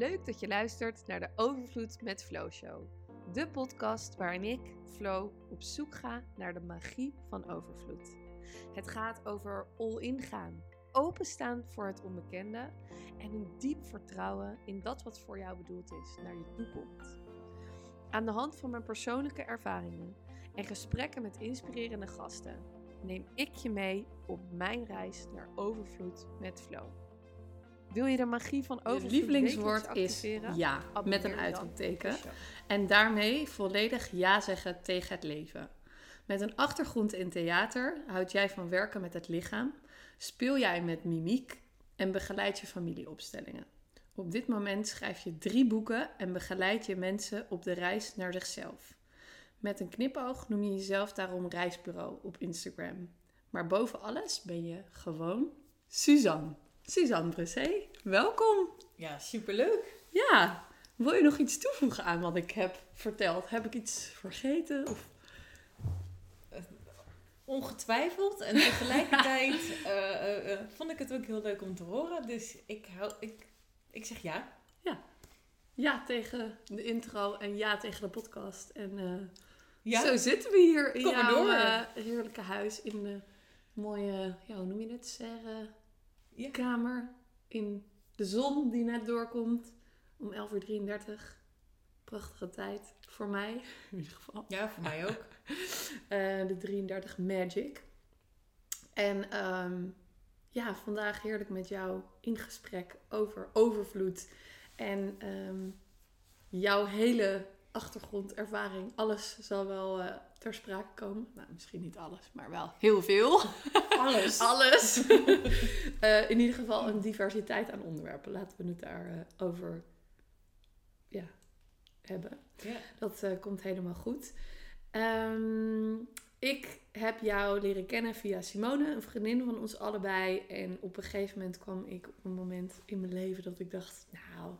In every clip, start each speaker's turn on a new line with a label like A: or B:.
A: Leuk dat je luistert naar de Overvloed met Flow Show. De podcast waarin ik, Flo, op zoek ga naar de magie van overvloed. Het gaat over all-in gaan, openstaan voor het onbekende en een diep vertrouwen in dat wat voor jou bedoeld is naar je toekomt. Aan de hand van mijn persoonlijke ervaringen en gesprekken met inspirerende gasten neem ik je mee op mijn reis naar overvloed met Flow. Wil je de magie van overvloed
B: Je lievelingswoord is ja, met een uitroepteken. En daarmee volledig ja zeggen tegen het leven. Met een achtergrond in theater houd jij van werken met het lichaam, speel jij met mimiek en begeleid je familieopstellingen. Op dit moment schrijf je drie boeken en begeleid je mensen op de reis naar zichzelf. Met een knipoog noem je jezelf daarom Reisbureau op Instagram. Maar boven alles ben je gewoon Suzanne. Suzanne Bressé, welkom!
C: Ja, superleuk.
B: Ja, wil je nog iets toevoegen aan wat ik heb verteld? Heb ik iets vergeten? Of...
C: Ongetwijfeld. En tegelijkertijd eh, eh, eh, vond ik het ook heel leuk om te horen. Dus ik, hou, ik, ik zeg ja.
B: Ja tegen de intro en ja tegen de podcast. En eh,
C: Ja,
B: zo zitten we hier in
C: Kom
B: jouw eh, heerlijke huis. In de mooie, ja, hoe noem je het? Serre
C: Ja.
B: kamer. In de zon die net doorkomt. Om 11.33 uur. Prachtige tijd. Voor mij in ieder geval.
C: ja, voor mij ook.
B: Eh, de 33 Magic. En ehm, ja, vandaag heerlijk met jou in gesprek over overvloed. En ehm, jouw hele achtergrondervaring. Alles zal wel eh, ter sprake komen. Nou, misschien niet alles, maar wel heel veel.
C: Alles.
B: alles. Eh, in ieder geval een diversiteit aan onderwerpen. Laten we het daar eh, over ja, hebben. Dat komt helemaal goed. Ehm, ik heb jou leren kennen via Simone, een vriendin van ons allebei. En op een gegeven moment kwam ik op een moment in mijn leven dat ik dacht: Nou,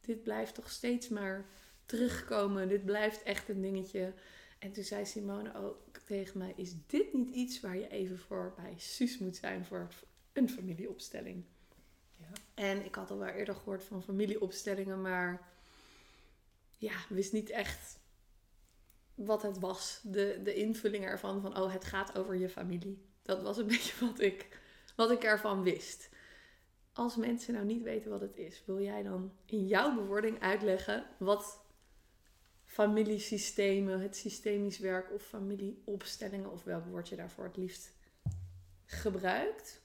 B: dit blijft toch steeds maar terugkomen. Dit blijft echt een dingetje. En toen zei Simone ook tegen mij: Is dit niet iets waar je even voor bij Suus moet zijn voor een familieopstelling?
C: Ja.
B: En ik had al wel eerder gehoord van familieopstellingen, maar ja, wist niet echt wat het was. De, de invulling ervan van, oh, het gaat over je familie. Dat was een beetje wat ik, wat ik ervan wist. Als mensen nou niet weten wat het is, wil jij dan in jouw bewoording uitleggen wat familiesystemen, het systemisch werk of familieopstellingen, of welk woord je daarvoor het liefst gebruikt,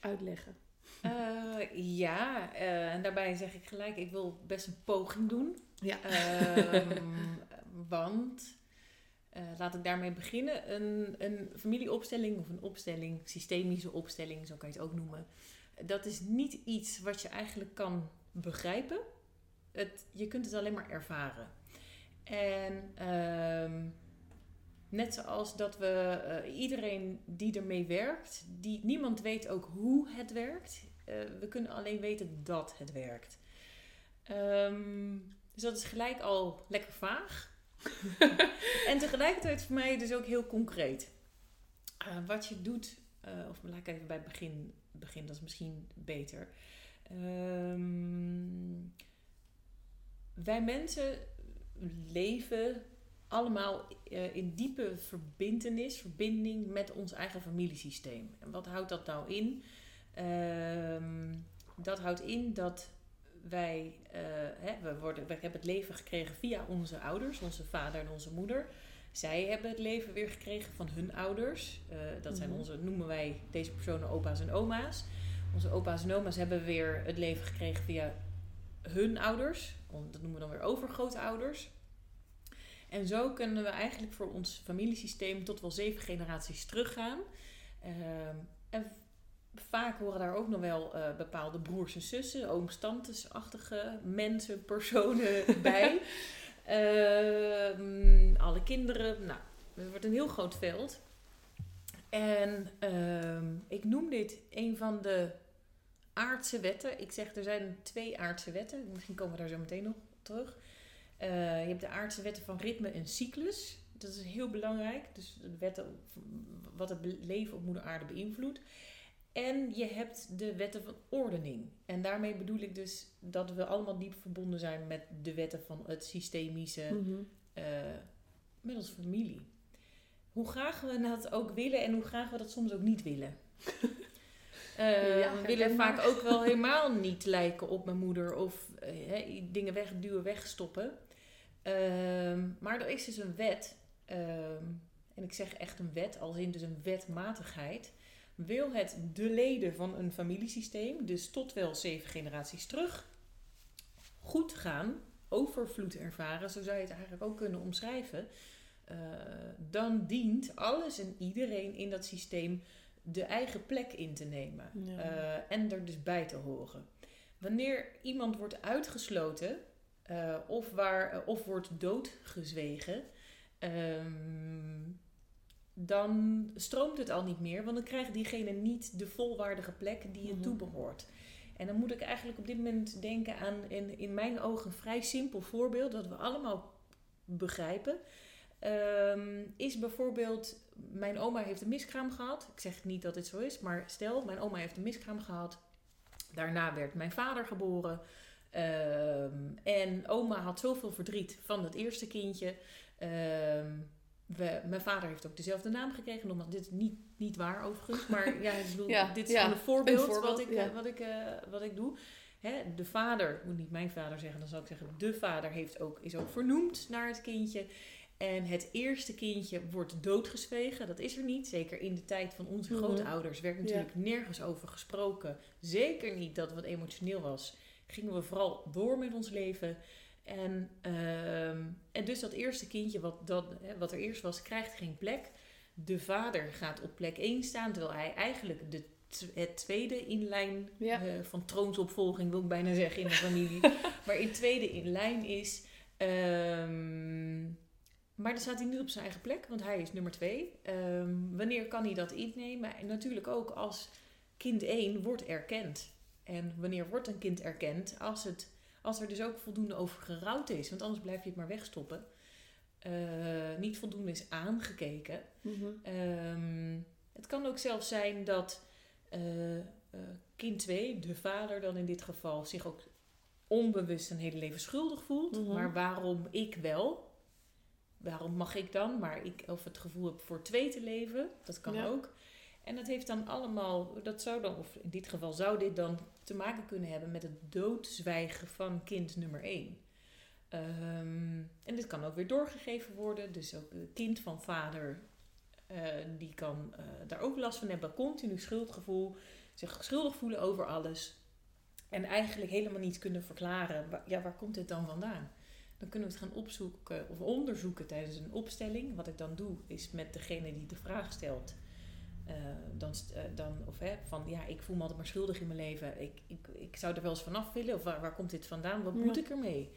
B: uitleggen?
C: Eh, ja, eh, en daarbij zeg ik gelijk, ik wil best een poging doen.
B: Ja.
C: Ehm, want, eh, laat ik daarmee beginnen. Een, een familieopstelling of een opstelling, systemische opstelling, zo kan je het ook noemen. Dat is niet iets wat je eigenlijk kan begrijpen. Het, je kunt het alleen maar ervaren. En ehm, net zoals dat we eh, iedereen die ermee werkt, die, niemand weet ook hoe het werkt. Eh, we kunnen alleen weten dat het werkt. Ehm, dus dat is gelijk al lekker vaag. en tegelijkertijd voor mij dus ook heel concreet. Eh, wat je doet, of laat ik even bij het begin, begin dat is misschien beter. Ehm, wij mensen leven allemaal eh, in diepe verbindenis, verbinding met ons eigen familiesysteem. En wat houdt dat nou in? Ehm, dat houdt in dat wij, eh, hè, we, worden, we hebben het leven gekregen via onze ouders, onze vader en onze moeder. Zij hebben het leven weer gekregen van hun ouders. Eh, dat zijn
B: Mhm.
C: onze, noemen wij deze personen opa's en oma's. Onze opa's en oma's hebben weer het leven gekregen via hun ouders. Dat noemen we dan weer overgrootouders. En zo kunnen we eigenlijk voor ons familiesysteem tot wel zeven generaties teruggaan. Ehm, en vaak horen daar ook nog wel eh, bepaalde broers en zussen, ooms, tantes-achtige mensen, personen bij. Ehm, alle kinderen. Nou, het wordt een heel groot veld. En ehm, ik noem dit een van de aardse wetten. Ik zeg er zijn twee aardse wetten. Misschien komen we daar zo meteen nog op terug. Eh, je hebt de aardse wetten van ritme en cyclus. Dat is heel belangrijk. Dus de wetten wat het leven op moeder aarde beïnvloedt. En je hebt de wetten van ordening. En daarmee bedoel ik dus dat we allemaal diep verbonden zijn met de wetten van het systemische,
B: Mhm.
C: eh, met onze familie. Hoe graag we dat ook willen en hoe graag we dat soms ook niet willen. Eh,
B: Ja,
C: willen vaak ook wel helemaal niet lijken op mijn moeder of eh, dingen wegduwen, wegstoppen. Ehm, maar er is dus een wet, ehm, en ik zeg echt een wet, als in dus een wetmatigheid. Wil het de leden van een familiesysteem, dus tot wel zeven generaties terug, goed gaan, overvloed ervaren, zo zou je het eigenlijk ook kunnen omschrijven, eh, dan dient alles en iedereen in dat systeem de eigen plek in te nemen
B: Ja.
C: eh, en er dus bij te horen. Wanneer iemand wordt uitgesloten eh, of, waar, eh, of wordt doodgezwegen, ehm, dan stroomt het al niet meer, want dan krijgt diegene niet de volwaardige plek die je
B: Mhm.
C: toebehoort. En dan moet ik eigenlijk op dit moment denken aan, in, in mijn ogen, een vrij simpel voorbeeld dat we allemaal begrijpen. Ehm, is bijvoorbeeld, mijn oma heeft een miskraam gehad. Ik zeg niet dat dit zo is, maar stel, mijn oma heeft een miskraam gehad. Daarna werd mijn vader geboren. Ehm, en oma had zoveel verdriet van het eerste kindje. Ehm, we, mijn vader heeft ook dezelfde naam gekregen. Nogmaals, dit is niet, niet waar overigens. Maar ja, ik bedoel,
B: Ja,
C: dit is
B: ja,
C: gewoon een voorbeeld,
B: een voorbeeld,
C: wat, ik,
B: ja.
C: eh, wat, ik, eh, wat ik doe. Hè, de vader, ik moet niet mijn vader zeggen, dan zou ik zeggen, de vader heeft ook, is ook vernoemd naar het kindje. En het eerste kindje wordt doodgezwegen. Dat is er niet. Zeker in de tijd van onze
B: Mhm.
C: grootouders werd natuurlijk nergens over gesproken. Zeker niet dat het emotioneel was. Gingen we vooral door met ons leven. En, ehm, en dus dat eerste kindje wat, dat, wat er eerst was, krijgt geen plek. De vader gaat op plek 1 staan, terwijl hij eigenlijk de, het tweede in lijn
B: Ja.
C: eh, van troonsopvolging, wil ik bijna zeggen, in de familie. maar in tweede in lijn is. Ehm, maar dan staat hij niet op zijn eigen plek, want hij is nummer twee. Ehm, wanneer kan hij dat innemen? En natuurlijk ook als kind 1 wordt erkend. En wanneer wordt een kind erkend? Als, het, als er dus ook voldoende over gerouwd is. Want anders blijf je het maar wegstoppen. Eh, niet voldoende is aangekeken.
B: Mhm.
C: Ehm, het kan ook zelfs zijn dat eh, eh, kind 2, de vader dan in dit geval, zich ook onbewust een hele leven schuldig voelt.
B: Mhm.
C: Maar waarom ik wel? Waarom mag ik dan? Maar ik of het gevoel heb voor twee te leven, dat kan
B: Ja.
C: ook. En dat heeft dan allemaal, dat zou dan, of in dit geval zou dit dan te maken kunnen hebben met het doodzwijgen van kind nummer 1. Ehm, en dit kan ook weer doorgegeven worden. Dus ook het kind van vader, eh, die kan eh, daar ook last van hebben. Continu schuldgevoel, zich schuldig voelen over alles. En eigenlijk helemaal niet kunnen verklaren, ja, waar komt dit dan vandaan? Dan kunnen we het gaan opzoeken of onderzoeken tijdens een opstelling. Wat ik dan doe, is met degene die de vraag stelt. eh, dan, eh, dan, of hè, van ja, ik voel me altijd maar schuldig in mijn leven. Ik, ik, ik zou er wel eens vanaf willen. Of waar, waar komt dit vandaan? Wat
B: Ja.
C: moet ik ermee?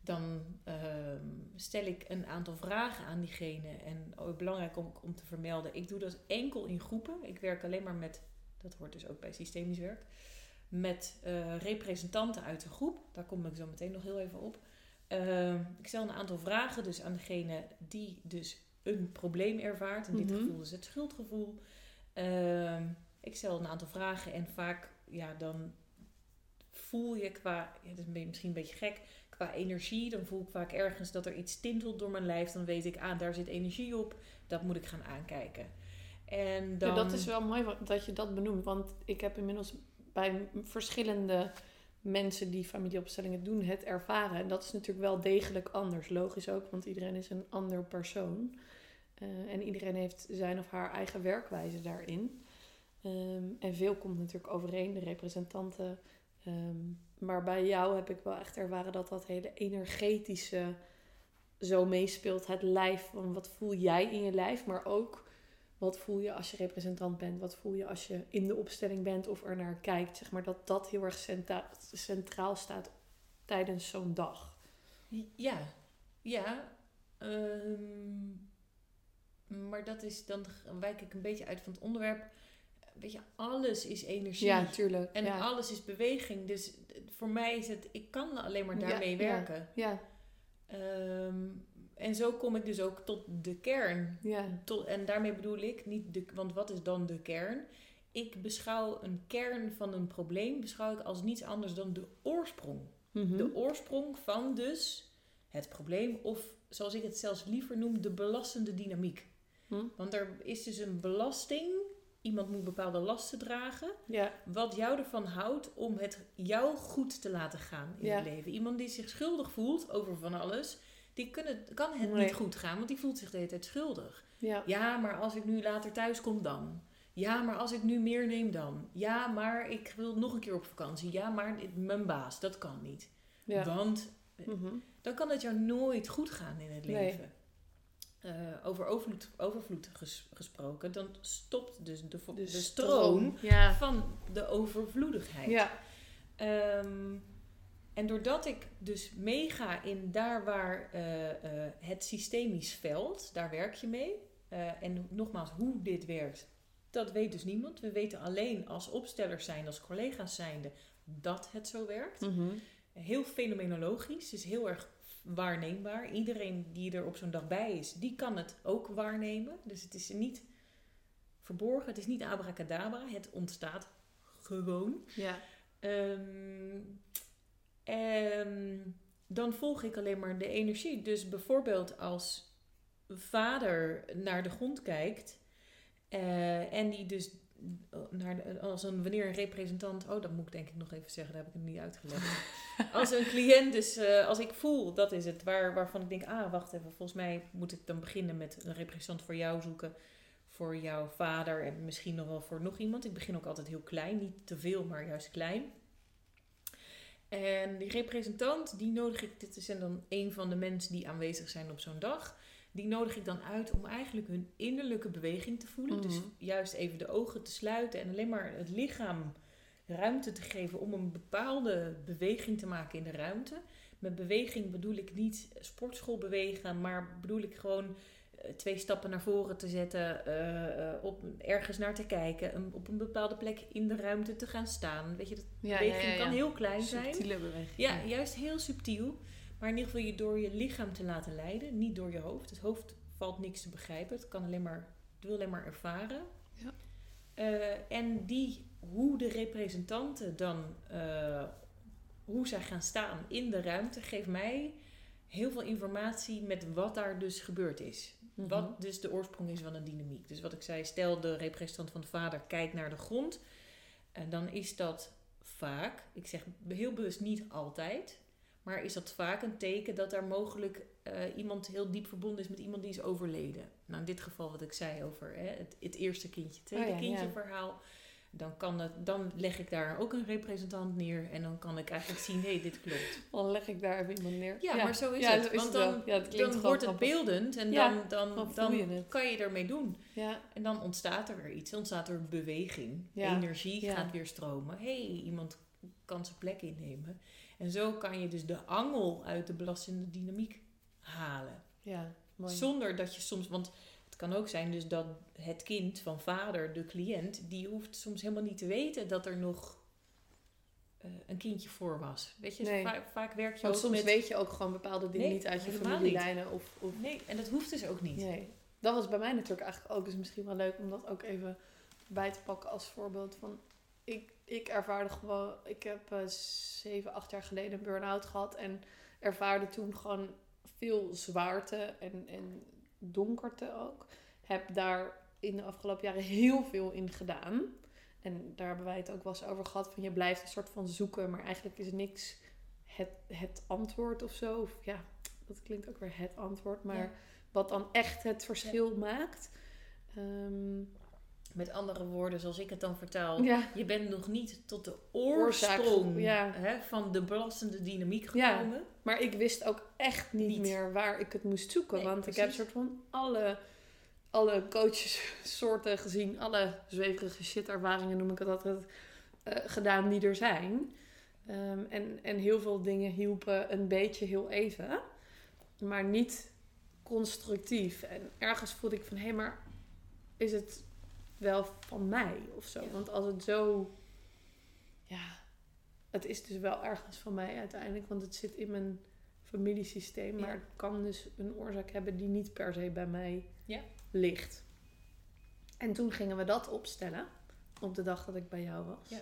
C: Dan ehm, stel ik een aantal vragen aan diegene. En ook belangrijk om, om te vermelden, ik doe dat enkel in groepen. Ik werk alleen maar met, dat hoort dus ook bij systemisch werk, met eh, representanten uit de groep. Daar kom ik zo meteen nog heel even op. Ehm, ik stel een aantal vragen dus aan degene die dus een probleem ervaart. In dit
B: Mhm.
C: geval is het schuldgevoel. Ehm, ik stel een aantal vragen en vaak, ja, dan voel je qua, ja, dat is misschien een beetje gek, qua energie, dan voel ik vaak ergens dat er iets tintelt door mijn lijf. Dan weet ik, ah, daar zit energie op, dat moet ik gaan aankijken. En dan,
B: Ja, dat is wel mooi dat je dat benoemt. Want ik heb inmiddels bij verschillende mensen die familieopstellingen doen het ervaren. En dat is natuurlijk wel degelijk anders. Logisch ook, want iedereen is een ander persoon. Eh, en iedereen heeft zijn of haar eigen werkwijze daarin. Ehm, en veel komt natuurlijk overeen, de representanten. Ehm, maar bij jou heb ik wel echt ervaren dat dat hele energetische zo meespeelt. Het lijf, van wat voel jij in je lijf, maar ook wat voel je als je representant bent? Wat voel je als je in de opstelling bent of er naar kijkt? Zeg maar dat dat heel erg centra- centraal staat tijdens zo'n dag.
C: Ja, ja. ehm, maar dat is, dan wijk ik een beetje uit van het onderwerp. Weet je, alles is energie.
B: Ja, tuurlijk.
C: En
B: ja.
C: alles is beweging. Dus voor mij is het, ik kan alleen maar daarmee
B: ja.
C: werken.
B: ja,
C: Ehm, en zo kom ik dus ook tot de kern.
B: ja.
C: Tot, en daarmee bedoel ik niet de, want wat is dan de kern? ik beschouw een kern van een probleem beschouw ik als niets anders dan de oorsprong.
B: Mhm.
C: De oorsprong van dus het probleem, of zoals ik het zelfs liever noem, de belastende dynamiek.
B: Hm.
C: Want er is dus een belasting, iemand moet bepaalde lasten dragen,
B: Ja,
C: wat jou ervan houdt om het jou goed te laten gaan in
B: Ja.
C: het leven. Iemand die zich schuldig voelt over van alles, die kan het, kan het
B: Nee.
C: niet goed gaan, want die voelt zich de hele tijd schuldig.
B: ja.
C: Ja, maar als ik nu later thuis kom dan. Ja, maar als ik nu meer neem dan. Ja, maar ik wil nog een keer op vakantie. Ja, maar dit- mijn baas, dat kan niet.
B: ja.
C: Want
B: Mhm.
C: dan kan het jou nooit goed gaan in het
B: Nee.
C: leven. Eh, over overvloed, overvloed ges- gesproken, dan stopt dus de,
B: De
C: de stroom
B: Ja.
C: van de overvloedigheid.
B: Ja.
C: Ehm, en doordat ik dus meega in daar waar eh, eh, het systemisch veld, daar werk je mee. Eh, en nogmaals, hoe dit werkt, dat weet dus niemand. We weten alleen als opstellers zijn, als collega's zijnde, dat het zo werkt.
B: Mhm.
C: Heel fenomenologisch, dus heel erg waarneembaar. Iedereen die er op zo'n dag bij is, die kan het ook waarnemen. Dus het is niet verborgen, het is niet abracadabra, het ontstaat gewoon.
B: Ja.
C: Ehm, en dan volg ik alleen maar de energie. Dus bijvoorbeeld als vader naar de grond kijkt eh, en die dus naar de, als een wanneer een representant, oh dat moet ik denk ik nog even zeggen, daar heb ik het niet uitgelegd. als een cliënt, dus eh, als ik voel, dat is het, waar, waarvan ik denk, ah wacht even, volgens mij moet ik dan beginnen met een representant voor jou zoeken, voor jouw vader en misschien nog wel voor nog iemand. Ik begin ook altijd heel klein, niet te veel, maar juist klein. En die representant, die nodig ik, dit zijn dan een van de mensen die aanwezig zijn op zo'n dag. Die nodig ik dan uit om eigenlijk hun innerlijke beweging te voelen. Dus
B: Mhm.
C: juist even de ogen te sluiten en alleen maar het lichaam ruimte te geven om een bepaalde beweging te maken in de ruimte. Met beweging bedoel ik niet sportschool bewegen, maar bedoel ik gewoon twee stappen naar voren te zetten, eh, eh, op, ergens naar te kijken, een- op een bepaalde plek in de ruimte te gaan staan. Weet je, dat
B: Ja,
C: beweging
B: ja, ja, ja.
C: kan heel klein zijn.
B: Subtiele beweging.
C: Ja, juist heel subtiel. Maar in ieder geval je door je lichaam te laten leiden, niet door je hoofd. Het hoofd valt niks te begrijpen. Het kan alleen maar, het wil alleen maar ervaren.
B: Ja.
C: Eh, en die, hoe de representanten dan, eh, hoe zij gaan staan in de ruimte, geeft mij heel veel informatie met wat daar dus gebeurd is.
B: Mhm.
C: Wat dus de oorsprong is van een dynamiek. Dus wat ik zei, stel de representant van de vader kijkt naar de grond. En dan is dat vaak, ik zeg heel bewust niet altijd, maar is dat vaak een teken dat er mogelijk eh, iemand heel diep verbonden is met iemand die is overleden. Nou, in dit geval wat ik zei over hè, het, het eerste kindje, tweede
B: Oh ja,
C: kindje
B: ja.
C: verhaal. Dan, kan het, dan leg ik daar ook een representant neer en dan kan ik eigenlijk zien, hé, dit klopt.
B: Dan leg ik daar even iemand neer.
C: Ja, maar zo is
B: Ja,
C: het.
B: zo is
C: Want
B: het
C: dan,
B: Ja, het
C: dan wordt het beeldend en dan, dan,
B: dan je
C: kan je ermee doen.
B: Ja,
C: En dan ontstaat er weer iets. Ontstaat er beweging. Energie gaat weer stromen. Hé, hey, iemand kan zijn plek innemen. En zo kan je dus de angel uit de belastende dynamiek halen.
B: ja. Mooi.
C: Zonder dat je soms... Want kan ook zijn dus dat het kind van vader, de cliënt... die hoeft soms helemaal niet te weten dat er nog eh, een kindje voor was. Weet je,
B: Nee.
C: vaak, vaak werk je
B: Want
C: ook
B: soms
C: met...
B: weet je ook gewoon bepaalde dingen
C: Nee,
B: niet uit je familielijnen. Of, of
C: Nee, en dat hoeft dus ook niet.
B: Nee. Dat was bij mij natuurlijk eigenlijk ook. Dus misschien wel leuk om dat ook even bij te pakken als voorbeeld. Van ik, ik ervaarde gewoon. Ik heb eh, zeven, acht jaar geleden een burn-out gehad. En ervaarde toen gewoon veel zwaarte en, en donkerte ook. Heb daar in de afgelopen jaren heel veel in gedaan. En daar hebben wij het ook wel eens over gehad. Van je blijft een soort van zoeken. Maar eigenlijk is niks het, het antwoord of zo. Of ja, dat klinkt ook weer het antwoord. Maar
C: Ja.
B: wat dan echt het verschil maakt. Ehm,
C: Met andere woorden, zoals ik het dan vertaal...
B: ja,
C: Je bent nog niet tot de
B: Oorzaak,
C: oorsprong
B: ja.
C: hè, van de belastende dynamiek
B: Ja.
C: gekomen.
B: maar ik wist ook echt niet,
C: Niet.
B: meer waar ik het moest zoeken.
C: Nee,
B: want ik heb soort van alle, alle coachessoorten gezien. Alle zweverige shit ervaringen noem ik het altijd. eh, gedaan die er zijn. Ehm, en, en heel veel dingen hielpen een beetje heel even. Maar niet constructief. En ergens voelde ik van... Hé, maar is het wel van mij of zo?
C: Ja.
B: Want als het zo... Ja, het is dus wel ergens van mij uiteindelijk. Want het zit in mijn familiesysteem.
C: Ja.
B: Maar het kan dus een oorzaak hebben die niet per se bij mij
C: Ja.
B: ligt. En toen gingen we dat opstellen. op de dag dat ik bij jou was.
C: Ja.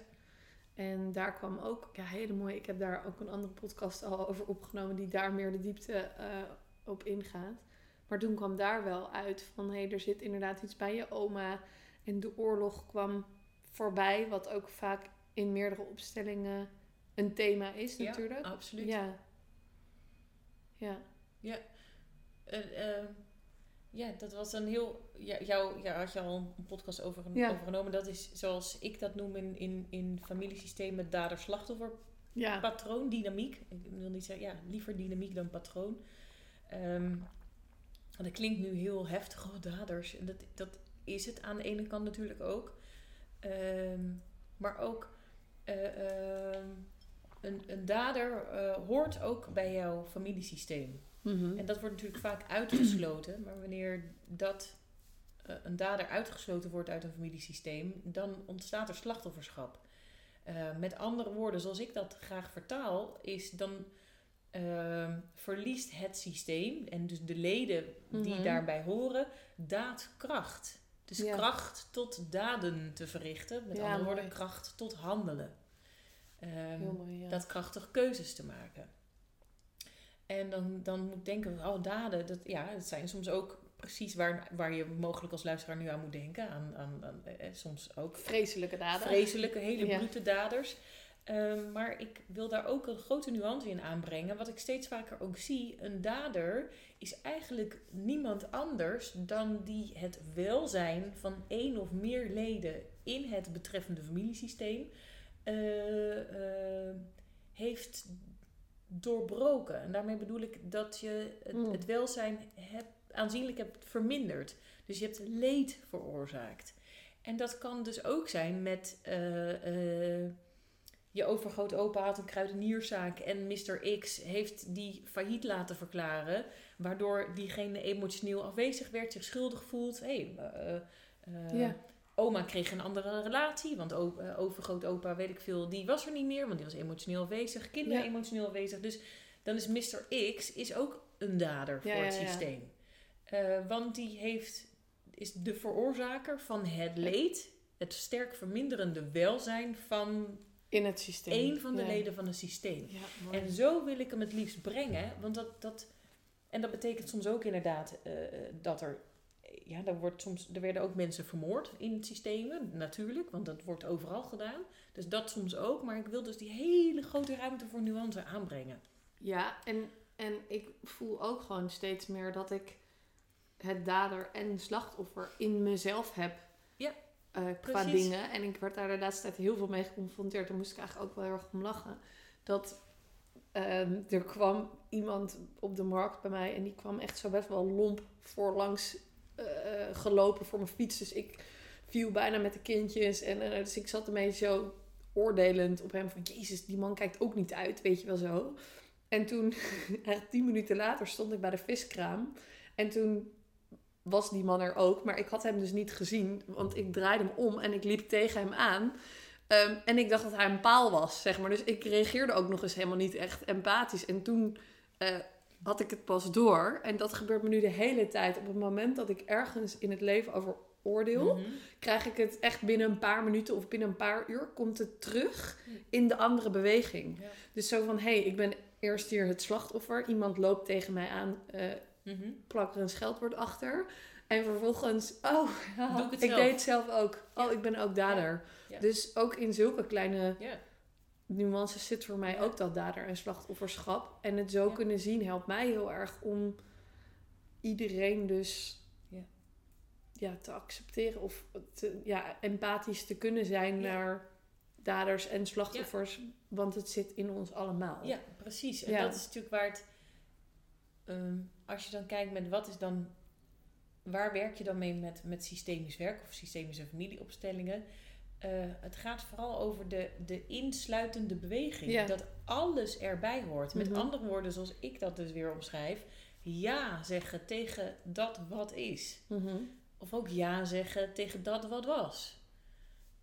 B: En daar kwam ook, ja, hele mooi. Ik heb daar ook een andere podcast al over opgenomen die daar meer de diepte eh, op ingaat. Maar toen kwam daar wel uit van hé, hey, er zit inderdaad iets bij je oma. En de oorlog kwam voorbij, wat ook vaak in meerdere opstellingen een thema is
C: Ja,
B: natuurlijk.
C: absoluut.
B: Ja. Ja.
C: Eh, eh, ja, dat was een heel. Ja, jou, ja, had je al een podcast over,
B: Ja.
C: overgenomen. Dat is zoals ik dat noem in, in, in familiesystemen dader-slachtoffer
B: Ja.
C: patroon, dynamiek. Ik wil niet zeggen, ja, liever dynamiek dan patroon. Ehm, dat klinkt nu heel heftig, oh, daders. En dat, dat is het aan de ene kant natuurlijk ook. Ehm, maar ook eh, ehm, een, een dader eh, hoort ook bij jouw familiesysteem.
B: Mhm.
C: En dat wordt natuurlijk vaak uitgesloten. Maar wanneer dat eh, een dader uitgesloten wordt uit een familiesysteem, dan ontstaat er slachtofferschap. Met andere woorden, zoals ik dat graag vertaal, is dan ehm, verliest het systeem en dus de leden die
B: Mhm.
C: daarbij horen, daadkracht. Dus
B: Ja.
C: kracht tot daden te verrichten. Met
B: Ja,
C: andere woorden, kracht tot handelen. Ehm,
B: Heel mooi, ja.
C: dat krachtig keuzes te maken. En dan, dan moet denken, oh daden, dat, ja, dat zijn soms ook precies waar, waar je mogelijk als luisteraar nu aan moet denken. Aan, aan, aan, eh, eh, soms ook
B: Vreselijke daden.
C: vreselijke, hele brute daders. Ehm, maar ik wil daar ook een grote nuance in aanbrengen. Wat ik steeds vaker ook zie, een dader is eigenlijk niemand anders dan die het welzijn van één of meer leden in het betreffende familiesysteem eh, eh, heeft doorbroken. En daarmee bedoel ik dat je het,
B: Mm.
C: het welzijn hebt, aanzienlijk hebt verminderd. Dus je hebt leed veroorzaakt. En dat kan dus ook zijn met eh, eh, je overgrootopa had een kruidenierszaak en Mr. X heeft die failliet laten verklaren, waardoor diegene emotioneel afwezig werd, zich schuldig voelt. Hey, eh, eh,
B: Ja.
C: Oma kreeg een andere relatie, want eh, overgrootopa, weet ik veel, die was er niet meer, want die was emotioneel afwezig. Kinderen
B: Ja.
C: emotioneel afwezig. Dus dan is Mr. X is ook een dader voor het systeem. Want die heeft, is de veroorzaker van het leed, het sterk verminderende welzijn van
B: In het systeem.
C: één van de
B: Ja.
C: leden van een systeem.
B: Ja.
C: En zo wil ik hem het liefst brengen. Want dat, dat, en dat betekent soms ook inderdaad eh, dat er. Ja, er, wordt soms, er werden ook mensen vermoord in systemen, natuurlijk, want dat wordt overal gedaan. Dus dat soms ook, maar ik wil dus die hele grote ruimte voor nuance aanbrengen.
B: Ja, en, en ik voel ook gewoon steeds meer dat ik het dader en slachtoffer in mezelf heb. Eh, qua dingen. En ik werd daar de laatste tijd heel veel mee geconfronteerd. Daar moest ik eigenlijk ook wel heel erg om lachen. Dat ehm, er kwam iemand op de markt bij mij en die kwam echt zo best wel lomp voorlangs eh, gelopen voor mijn fiets. Dus ik viel bijna met de kindjes. En dus ik zat een beetje zo oordelend op hem van... Jezus, die man kijkt ook niet uit, weet je wel zo. En toen, tien minuten later, stond ik bij de viskraam. En toen was die man er ook. Maar ik had hem dus niet gezien. Want ik draaide hem om en ik liep tegen hem aan. Ehm, en ik dacht dat hij een paal was, zeg maar. Dus ik reageerde ook nog eens helemaal niet echt empathisch. En toen eh, had ik het pas door. En dat gebeurt me nu de hele tijd. Op het moment dat ik ergens in het leven over oordeel...
C: Mhm.
B: krijg ik het echt binnen een paar minuten of binnen een paar uur... komt het terug in de andere beweging.
C: Ja.
B: Dus zo van, hé, hey, ik ben eerst hier het slachtoffer. Iemand loopt tegen mij aan,
C: Mhm.
B: plak er een scheldwoord achter. En vervolgens, oh, ja,
C: Doe ik het
B: ik
C: zelf.
B: deed het zelf ook. Oh, ik ben ook dader.
C: Ja.
B: Dus ook in zulke kleine
C: Ja.
B: nuances zit voor mij ook dat dader- en slachtofferschap. En het zo kunnen zien helpt mij heel erg om iedereen dus
C: Ja.
B: ja, te accepteren of te, ja, empathisch te kunnen zijn naar daders en slachtoffers. Want het zit in ons allemaal.
C: Ja, precies. En dat is natuurlijk waar het... ehm, als je dan kijkt met wat is dan... Waar werk je dan mee met, met systemisch werk of systemische familieopstellingen? Eh, het gaat vooral over de, de insluitende beweging.
B: Ja.
C: Dat alles erbij hoort. Met
B: Mhm.
C: andere woorden, zoals ik dat dus weer omschrijf. Ja zeggen tegen dat wat is.
B: Mhm.
C: Of ook ja zeggen tegen dat wat was.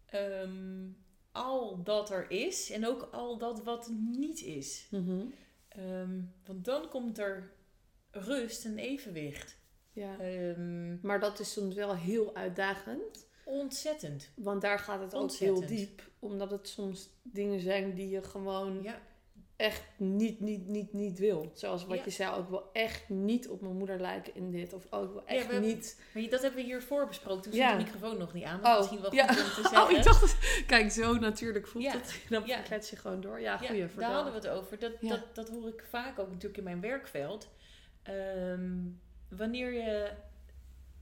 C: Ehm, al dat er is en ook al dat wat niet is.
B: Mhm.
C: Ehm, want dan komt er rust en evenwicht.
B: Ja.
C: Ehm,
B: Maar dat is soms wel heel uitdagend.
C: Ontzettend.
B: Want daar gaat het ook heel diep. Omdat het soms dingen zijn die je gewoon
C: Ja,
B: echt niet, niet, niet, niet wil. Zoals wat
C: Ja.
B: je zei, ook wel echt niet op mijn moeder lijken in dit. Of ook wel echt
C: hebben-
B: niet...
C: maar dat hebben we hiervoor besproken. Toen
B: Ja.
C: stond de microfoon nog niet aan. Dat is misschien wel goed
B: ja.
C: om te zeggen.
B: Oh, ik dacht, kijk, zo natuurlijk voelt
C: Ja.
B: het. Dan
C: Ja.
B: klets je gewoon door. Ja,
C: Ja,
B: goeie,
C: daar hadden we het over. Dat,
B: Ja.
C: dat, dat hoor ik vaak ook natuurlijk in mijn werkveld. Ehm, wanneer je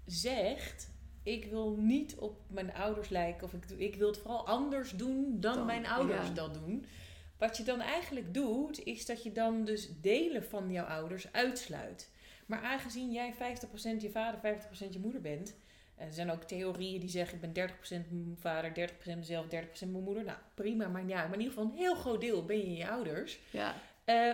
C: zegt, ik wil niet op mijn ouders lijken, of ik, ik wil het vooral anders doen dan,
B: Dan,
C: mijn ouders
B: ja.
C: dat doen. Wat je dan eigenlijk doet, is dat je dan dus delen van jouw ouders uitsluit. Maar aangezien jij 50% je vader, 50% je moeder bent. En er zijn ook theorieën die zeggen: ik ben 30% mijn vader, 30% mezelf, 30% mijn moeder. Nou, prima, maar ja, maar in ieder geval een heel groot deel ben je je ouders.
B: Ja.
C: Eh,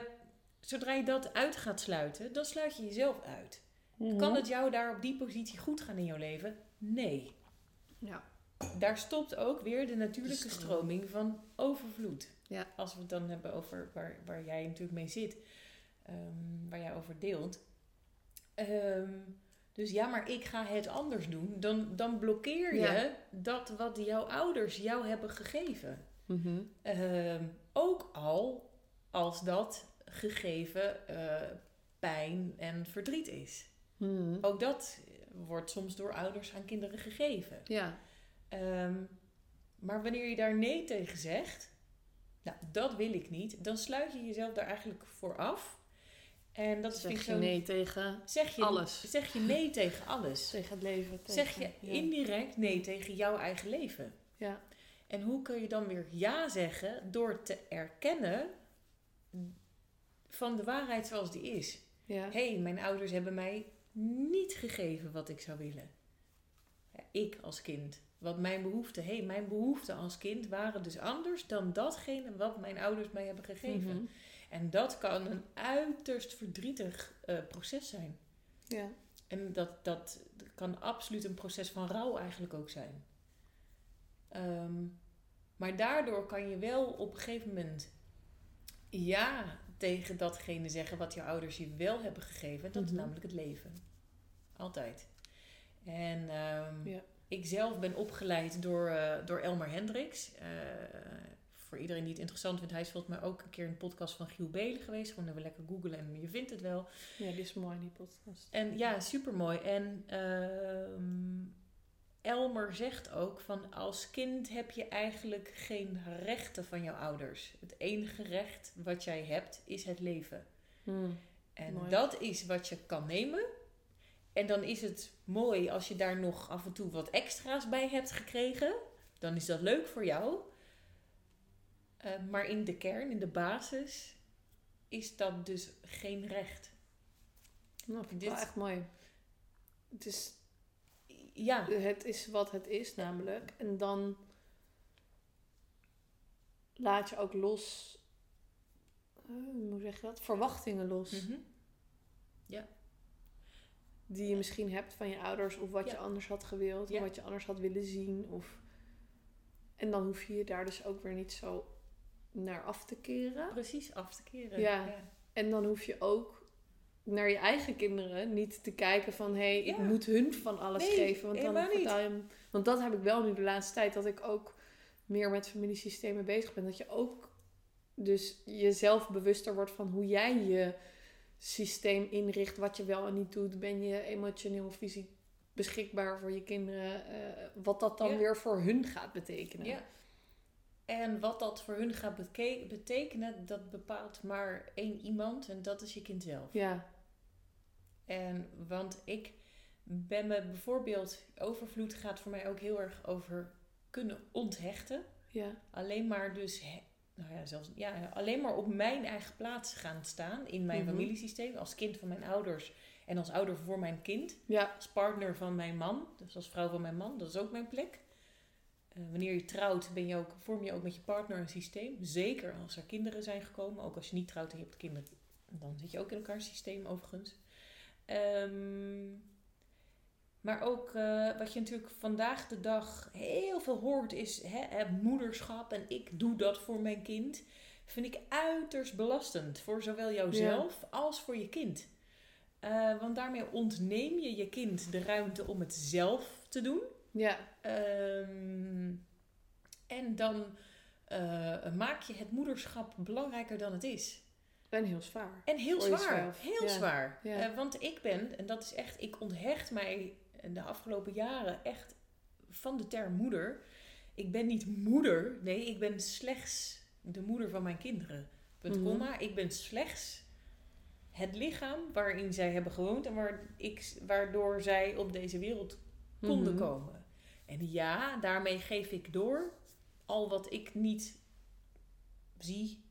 C: zodra je dat uit gaat sluiten, dan sluit je jezelf uit.
B: Mhm.
C: Kan het jou daar op die positie goed gaan in jouw leven? Nee.
B: Ja.
C: Daar stopt ook weer de natuurlijke
B: De
C: stroming van overvloed.
B: Ja.
C: Als we het dan hebben over waar, waar jij natuurlijk mee zit, ehm, waar jij over deelt. Ehm, dus ja, maar ik ga het anders doen. Dan, dan blokkeer je
B: Ja.
C: dat wat jouw ouders jou hebben gegeven.
B: Mhm.
C: Ehm, ook al als dat gegeven eh, pijn en verdriet is.
B: Mhm.
C: Ook dat wordt soms door ouders aan kinderen gegeven.
B: Ja.
C: Ehm, maar wanneer je daar nee tegen zegt, nou, dat wil ik niet, dan sluit je jezelf daar eigenlijk voor af. En dat is vind
B: zeg
C: ik
B: je nee tegen,
C: zeg je,
B: alles.
C: Zeg je nee tegen alles.
B: tegen het leven.
C: Zeg
B: tegen-
C: je
B: ja.
C: indirect nee tegen jouw eigen leven.
B: Ja.
C: En hoe kun je dan weer ja zeggen door te erkennen van de waarheid zoals die is?
B: Ja.
C: Hé, hey, mijn ouders hebben mij niet gegeven wat ik zou willen. Ja, ik als kind. Wat mijn behoeften, hé, hey, mijn behoeften als kind waren dus anders dan datgene wat mijn ouders mij hebben gegeven.
B: Mhm.
C: En dat kan een uiterst verdrietig eh, proces zijn.
B: Ja.
C: En dat, dat kan absoluut een proces van rouw eigenlijk ook zijn. Ehm, maar daardoor kan je wel op een gegeven moment ja tegen datgene zeggen wat je ouders je wel hebben gegeven. Dat is
B: Mhm.
C: namelijk het leven. Altijd. En ehm,
B: Ja.
C: ik zelf ben opgeleid door, eh, door Elmer Hendricks. Eh, voor iedereen die het interessant vindt, hij is volgens mij ook een keer in een podcast van Giel Belen geweest. Gewoon even lekker googlen en je vindt het wel.
B: ja, die is mooi, die podcast.
C: En ja, supermooi. En ehm, Elmer zegt ook van als kind heb je eigenlijk geen rechten van jouw ouders. Het enige recht wat jij hebt is het leven.
B: Mhm.
C: En
B: Mooi.
C: dat is wat je kan nemen. En dan is het mooi als je daar nog af en toe wat extra's bij hebt gekregen. Dan is dat leuk voor jou. Eh, maar in de kern, in de basis, is dat dus geen recht.
B: Nou, vind ik
C: Dit-
B: wel echt mooi. Het is,
C: Ja,
B: het is wat het is namelijk. En dan laat je ook los... eh, hoe zeg je dat? Verwachtingen los.
C: Mhm.
B: Die je misschien hebt van je ouders. Of wat
C: Ja.
B: je anders had gewild.
C: Ja.
B: Of wat je anders had willen zien. Of... En dan hoef je je daar dus ook weer niet zo naar af te keren.
C: precies af te keren.
B: Ja. En dan hoef je ook naar je eigen kinderen niet te kijken van... hé, hey, ik
C: Ja.
B: moet hun van alles
C: Nee,
B: geven. Want, dan je hem, want dat heb ik wel nu de laatste tijd. Dat ik ook meer met familiesystemen bezig ben. Dat je ook dus jezelf bewuster wordt van hoe jij je systeem inricht. Wat je wel en niet doet. Ben je emotioneel of fysiek beschikbaar voor je kinderen? eh, wat dat dan
C: Ja.
B: weer voor hun gaat betekenen.
C: Ja. En wat dat voor hun gaat betekenen, dat bepaalt maar één iemand en dat is je kind zelf.
B: Ja.
C: En want ik ben me bijvoorbeeld, overvloed gaat voor mij ook heel erg over kunnen onthechten.
B: Ja.
C: Alleen maar dus, nou ja, zelfs, ja, alleen maar op mijn eigen plaats gaan staan in mijn
B: Mhm.
C: familiesysteem. Als kind van mijn ouders en als ouder voor mijn kind.
B: Ja.
C: Als partner van mijn man, dus als vrouw van mijn man, dat is ook mijn plek. Eh, wanneer je trouwt, ben je ook, vorm je ook met je partner een systeem. Zeker als er kinderen zijn gekomen. Ook als je niet trouwt en je hebt kinderen, dan zit je ook in elkaar systeem overigens. Ehm, maar ook eh, wat je natuurlijk vandaag de dag heel veel hoort is hè, moederschap en ik doe dat voor mijn kind. Vind ik uiterst belastend voor zowel jouzelf als voor je kind. Eh, want daarmee ontneem je je kind de ruimte om het zelf te doen.
B: Ja.
C: Ehm, en dan eh, maak je het moederschap belangrijker dan het is.
B: En heel zwaar.
C: En heel
B: Voor
C: zwaar.
B: jezelf.
C: Heel
B: Ja.
C: zwaar.
B: Ja.
C: Eh, want ik ben, en dat is echt, ik onthecht mij de afgelopen jaren echt van de term moeder. Ik ben niet moeder, nee, ik ben slechts de moeder van mijn kinderen. Punt,
B: Mhm.
C: komma. Ik ben slechts het lichaam waarin zij hebben gewoond en waar ik, waardoor zij op deze wereld konden
B: Mhm.
C: komen. En ja, daarmee geef ik door al wat ik niet zie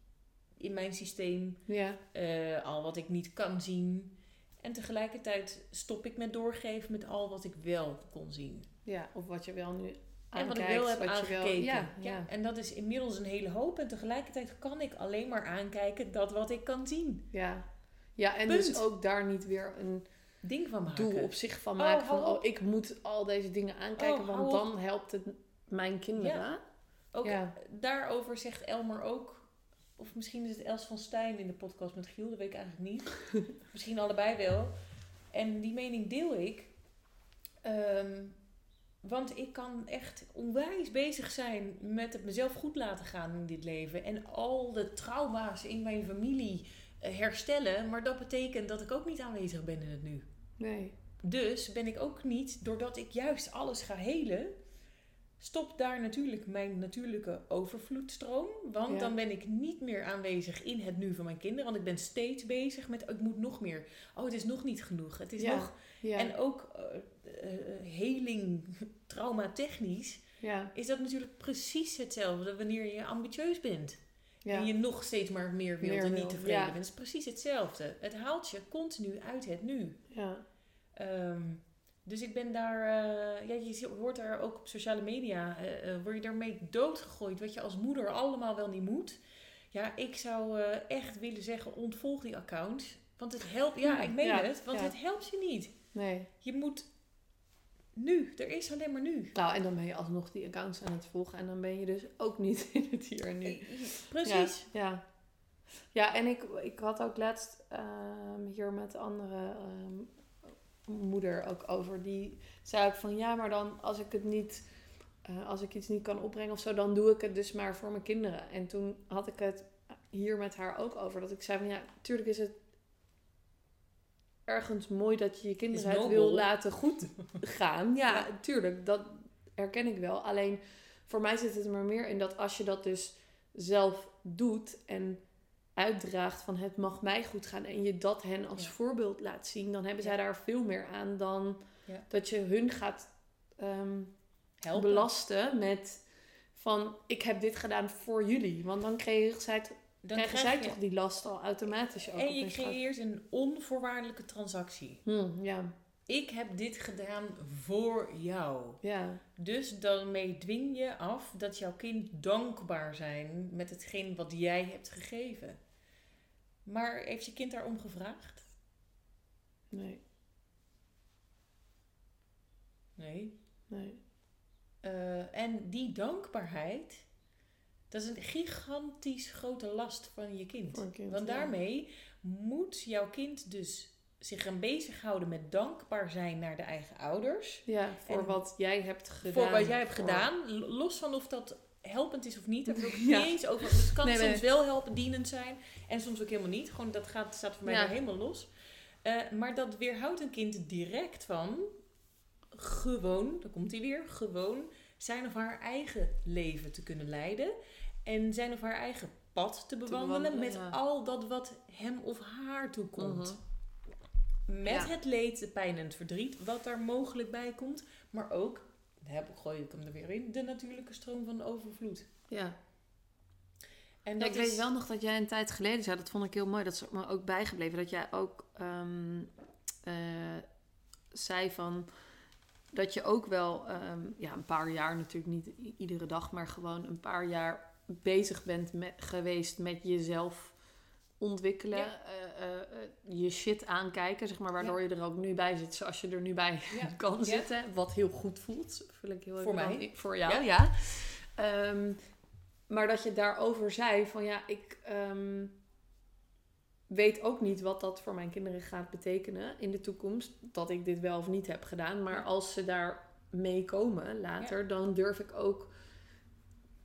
C: in mijn systeem,
B: Ja.
C: eh, al wat ik niet kan zien. En tegelijkertijd stop ik met doorgeven met al wat ik wel kon zien.
B: ja, of wat je wel nu
C: En wat ik wel heb
B: wel-
C: aangekeken.
B: ja,
C: ja.
B: ja.
C: En dat is inmiddels een hele hoop. En tegelijkertijd kan ik alleen maar aankijken dat wat ik kan zien.
B: Ja. ja, en
C: Punt.
B: dus ook daar niet weer een
C: Ding van maken.
B: doel op zich van
C: Oh,
B: maken. van, oh, ik moet al deze dingen aankijken,
C: Oh,
B: want dan helpt het mijn kinderen.
C: Ook
B: Ja.
C: daarover zegt Elmer ook... Of misschien is het Els van Stijn in de podcast met Giel. Dat weet ik eigenlijk niet. misschien allebei wel. En die mening deel ik. Ehm, want ik kan echt onwijs bezig zijn met het mezelf goed laten gaan in dit leven. En al de trauma's in mijn familie herstellen. Maar dat betekent dat ik ook niet aanwezig ben in het nu.
B: Nee.
C: Dus ben ik ook niet, doordat ik juist alles ga helen, stop daar natuurlijk mijn natuurlijke overvloedstroom. Want
B: Ja.
C: dan ben ik niet meer aanwezig in het nu van mijn kinderen. Want ik ben steeds bezig met, ik moet nog meer. Oh, het is nog niet genoeg. Het is
B: Ja.
C: nog...
B: Ja.
C: En ook eh, eh, heling, traumatechnisch,
B: ja.
C: is dat natuurlijk precies hetzelfde wanneer je ambitieus bent.
B: Ja.
C: En je nog steeds maar meer wilt
B: Meer
C: en niet tevreden bent. Het is precies hetzelfde. Het haalt je continu uit het nu.
B: ja.
C: Ehm, dus ik ben daar, eh, ja, je hoort daar ook op sociale media, eh, eh, word je daarmee doodgegooid, wat je als moeder allemaal wel niet moet. Ja, ik zou echt willen zeggen, ontvolg die account. Want het helpt, ja, ik meen
B: Ja,
C: het, want
B: ja.
C: het helpt je niet.
B: Nee.
C: Je moet nu, er is alleen maar nu.
B: Nou, en dan ben je alsnog die accounts aan het volgen. En dan ben je dus ook niet in het hier en nu.
C: Eh, Precies.
B: Ja, ja. Ja, en ik, ik had ook laatst ehm, hier met een andere ehm, moeder ook over. Die zei ook van ja, maar dan als ik het niet, eh, als ik iets niet kan opbrengen of zo, dan doe ik het dus maar voor mijn kinderen. En toen had ik het hier met haar ook over. Dat ik zei van ja, natuurlijk is het ergens mooi dat je je kinderen het wil laten goed gaan. Ja, tuurlijk, dat herken ik wel. Alleen voor mij zit het er maar meer in dat als je dat dus zelf doet en uitdraagt van het mag mij goed gaan en je dat hen als
C: Ja.
B: voorbeeld laat zien, dan hebben zij daar veel meer aan dan dat je hun gaat ehm,
C: Helpen.
B: belasten met van ik heb dit gedaan voor jullie. Want dan krijgen zij,
C: Dan
B: krijgen
C: krijg
B: zij toch die last al automatisch ook
C: En je creëert een onvoorwaardelijke transactie.
B: Hm, ja,
C: Ik heb dit gedaan voor jou.
B: ja,
C: Dus daarmee dwing je af dat jouw kind dankbaar zijn met hetgeen wat jij hebt gegeven. Maar heeft je kind daarom gevraagd?
B: nee,
C: Nee.
B: nee.
C: Eh, en die dankbaarheid, dat is een gigantisch grote last van je kind.
B: Voor een kind,
C: Want
B: ja.
C: daarmee moet jouw kind dus zich gaan bezighouden met dankbaar zijn naar de eigen ouders.
B: Ja, voor
C: En
B: wat jij hebt gedaan.
C: voor wat jij hebt
B: voor-
C: gedaan. Los van of dat helpend is of niet. Daar heb ik
B: Ja.
C: niet eens over. Het kan
B: Nee, nee.
C: soms wel helpen, dienend zijn. En soms ook helemaal niet. Gewoon dat gaat, staat voor mij
B: Ja.
C: helemaal los. Eh, maar dat weerhoudt een kind direct van gewoon, dan komt hij weer, gewoon zijn of haar eigen leven te kunnen leiden. En zijn of haar eigen pad te bewandelen,
B: bewandelen,
C: met
B: ja.
C: al dat wat hem of haar toekomt. Met
B: Ja.
C: het leed, de pijn en het verdriet, wat daar mogelijk bij komt. Maar ook, daar gooi ik hem er weer in, de natuurlijke stroom van overvloed.
B: Ja.
C: En
B: Ja, ik
C: is,
B: weet wel nog dat jij een tijd geleden zei, dat vond ik heel mooi, dat is me ook bijgebleven, dat jij ook ehm, eh, zei van dat je ook wel um, ja, een paar jaar, natuurlijk niet iedere dag, maar gewoon een paar jaar bezig bent met, geweest met jezelf ontwikkelen,
C: Ja.
B: eh, eh, eh, je shit aankijken, zeg maar, waardoor je er ook nu bij zit zoals je er nu bij
C: Ja.
B: kan zitten. Wat heel goed voelt, vul ik heel
C: Voor mij.
B: dan- Voor jou,
C: Ja.
B: ja. Ehm, maar dat je daarover zei van ja, ik ehm, weet ook niet wat dat voor mijn kinderen gaat betekenen in de toekomst. Dat ik dit wel of niet heb gedaan. Maar als ze daar meekomen later, dan durf ik ook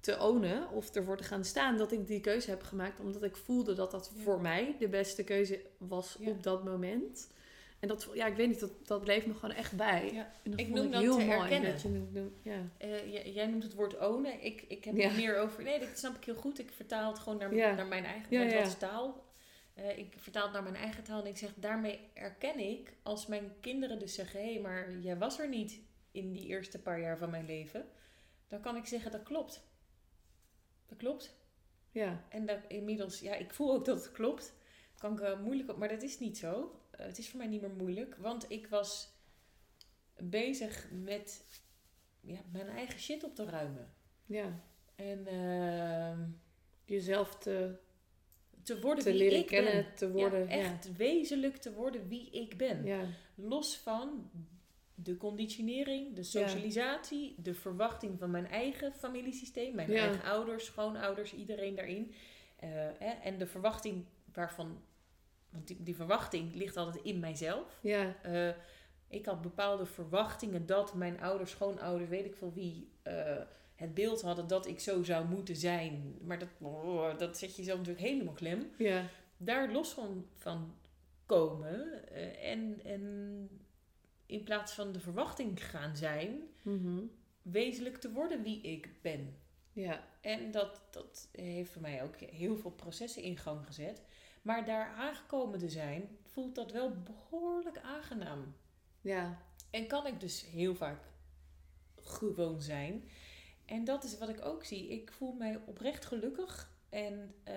B: te ownen of ervoor te gaan staan dat ik die keuze heb gemaakt. Omdat ik voelde dat dat
C: Ja.
B: voor mij de beste keuze was
C: Ja.
B: op dat moment. En dat, ja, ik weet niet, dat, dat bleef me gewoon echt bij.
C: Ja.
B: En dat
C: Ik noem dat
B: heel
C: te
B: mooi.
C: erkennen.
B: Dat je het noemt, ja.
C: Eh, jij, noemt het woord ownen. Ik, ik heb er meer over. Nee, dat snap ik heel goed. Ik vertaal het gewoon naar, naar mijn eigen taal. Eh, ik vertaal het naar mijn eigen taal en ik zeg, daarmee erken ik als mijn kinderen dus zeggen, hé, hey, maar jij was er niet in die eerste paar jaar van mijn leven. Dan kan ik zeggen, dat klopt. Dat klopt.
B: Ja,
C: En dat inmiddels, ja, ik voel ook dat het klopt. Kan ik moeilijk op, maar dat is niet zo. Eh, het is voor mij niet meer moeilijk, want ik was bezig met ja, mijn eigen shit op te ruimen.
B: ja.
C: En ehm,
B: Jezelf te,
C: te worden
B: te
C: wie
B: leren
C: ik
B: kennen,
C: ben.
B: te worden.
C: Ja, echt wezenlijk te worden wie ik ben.
B: Ja,
C: Los van de conditionering, de socialisatie, de verwachting van mijn eigen familiesysteem, mijn
B: Ja.
C: eigen ouders, schoonouders, iedereen daarin. Eh, hè, en de verwachting waarvan, want die, die verwachting ligt altijd in mijzelf.
B: ja,
C: Eh, ik had bepaalde verwachtingen dat mijn ouders, schoonouders, weet ik veel wie, eh, het beeld hadden dat ik zo zou moeten zijn. Maar dat, oh, dat zet je jezelf natuurlijk helemaal klem
B: ja,
C: daar los van, van komen en, en in plaats van de verwachting gaan zijn,
B: mhm.
C: wezenlijk te worden wie ik ben.
B: ja,
C: En dat, dat heeft voor mij ook heel veel processen in gang gezet. Maar daar aangekomen te zijn, voelt dat wel behoorlijk aangenaam.
B: ja,
C: En kan ik dus heel vaak gewoon zijn. En dat is wat ik ook zie. Ik voel mij oprecht gelukkig. En eh,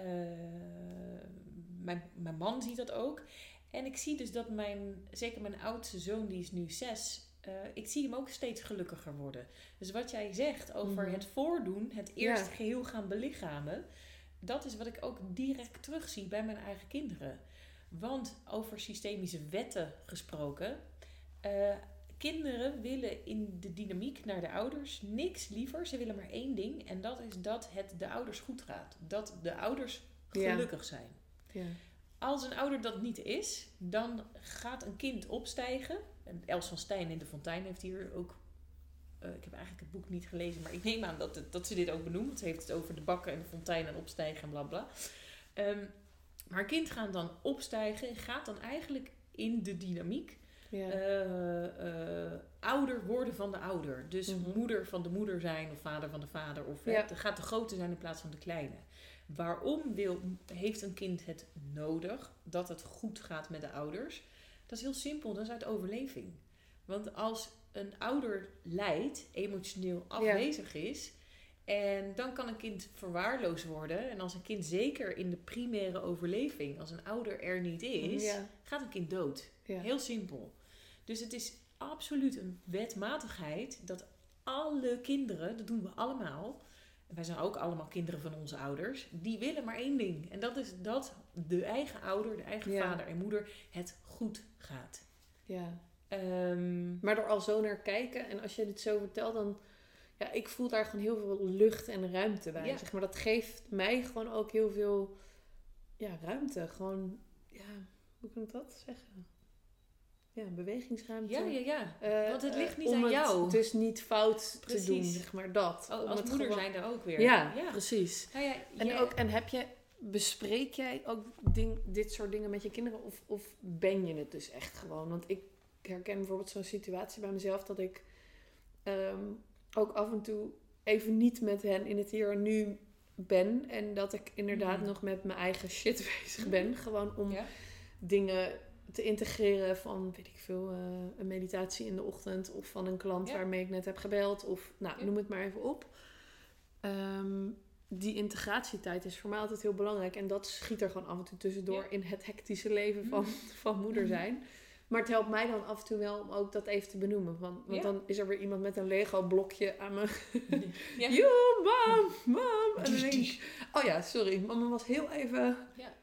C: mijn, mijn man ziet dat ook. En ik zie dus dat mijn, zeker mijn oudste zoon, die is nu zes, eh, ik zie hem ook steeds gelukkiger worden. Dus wat jij zegt over
B: Mhm.
C: het voordoen, het eerst
B: Ja.
C: geheel gaan belichamen, dat is wat ik ook direct terugzie bij mijn eigen kinderen. Want over systemische wetten gesproken, eh, kinderen willen in de dynamiek naar de ouders niks liever. Ze willen maar één ding en dat is dat het de ouders goed gaat. Dat de ouders
B: Ja.
C: gelukkig zijn.
B: ja.
C: Als een ouder dat niet is, dan gaat een kind opstijgen. En Els van Stijn in de Fontein heeft hier ook. eh, ik heb eigenlijk het boek niet gelezen, maar ik neem aan dat, het, dat ze dit ook benoemt. Ze heeft het over de bakken en de fontein en opstijgen en bla bla. Ehm, maar een kind gaat dan opstijgen en gaat dan eigenlijk in de dynamiek
B: ja.
C: eh, eh, ouder worden van de ouder. Dus
B: Mhm.
C: moeder van de moeder zijn of vader van de vader. Of
B: Ja.
C: gaat de grote zijn in plaats van de kleine. Waarom wil, heeft een kind het nodig dat het goed gaat met de ouders? Dat is heel simpel, dat is uit overleving. Want als een ouder lijdt, emotioneel afwezig is, en dan kan een kind verwaarloosd worden. En als een kind zeker in de primaire overleving, als een ouder er niet is,
B: ja,
C: gaat een kind dood.
B: ja.
C: Heel simpel. Dus het is absoluut een wetmatigheid dat alle kinderen, dat doen we allemaal, wij zijn ook allemaal kinderen van onze ouders, die willen maar één ding. En dat is dat de eigen ouder, de eigen
B: Ja.
C: vader en moeder het goed gaat.
B: ja.
C: Ehm,
B: Maar er al zo naar kijken en als je dit zo vertelt, dan... Ja, ik voel daar gewoon heel veel lucht en ruimte bij.
C: Ja.
B: Zeg maar dat geeft mij gewoon ook heel veel ja, ruimte. Gewoon, ja, hoe kan ik dat zeggen? Ja, bewegingsruimte.
C: ja, ja, ja.
B: Eh,
C: Want het ligt niet
B: om
C: aan
B: het
C: jou.
B: dus niet fout te
C: Precies.
B: doen, zeg maar dat.
C: Oh,
B: Om
C: als
B: het
C: moeder
B: gewoon-
C: zijn er ook weer.
B: Ja,
C: ja.
B: precies.
C: Nou ja,
B: En,
C: jij-
B: ook, en heb je, bespreek jij ook ding, dit soort dingen met je kinderen? Of, of ben je het dus echt gewoon? Want ik herken bijvoorbeeld zo'n situatie bij mezelf dat ik ehm, ook af en toe even niet met hen in het hier en nu ben. En dat ik inderdaad
C: Mhm.
B: nog met mijn eigen shit bezig ben. Gewoon om
C: Ja.
B: dingen te integreren van, weet ik veel, eh, een meditatie in de ochtend. Of van een klant
C: Ja.
B: waarmee ik net heb gebeld. Of nou,
C: Ja.
B: noem het maar even op. Ehm, die integratietijd is voor mij altijd heel belangrijk. En dat schiet er gewoon af en toe tussendoor
C: Ja.
B: in het hectische leven van,
C: Mhm.
B: van moeder
C: Mhm.
B: zijn. Maar het helpt mij dan af en toe wel om ook dat even te benoemen. Want, want dan is er weer iemand met een Lego blokje aan me.
C: Ja.
B: Joe, mam, mam. En dan denk ik, oh ja, sorry. Mama was heel even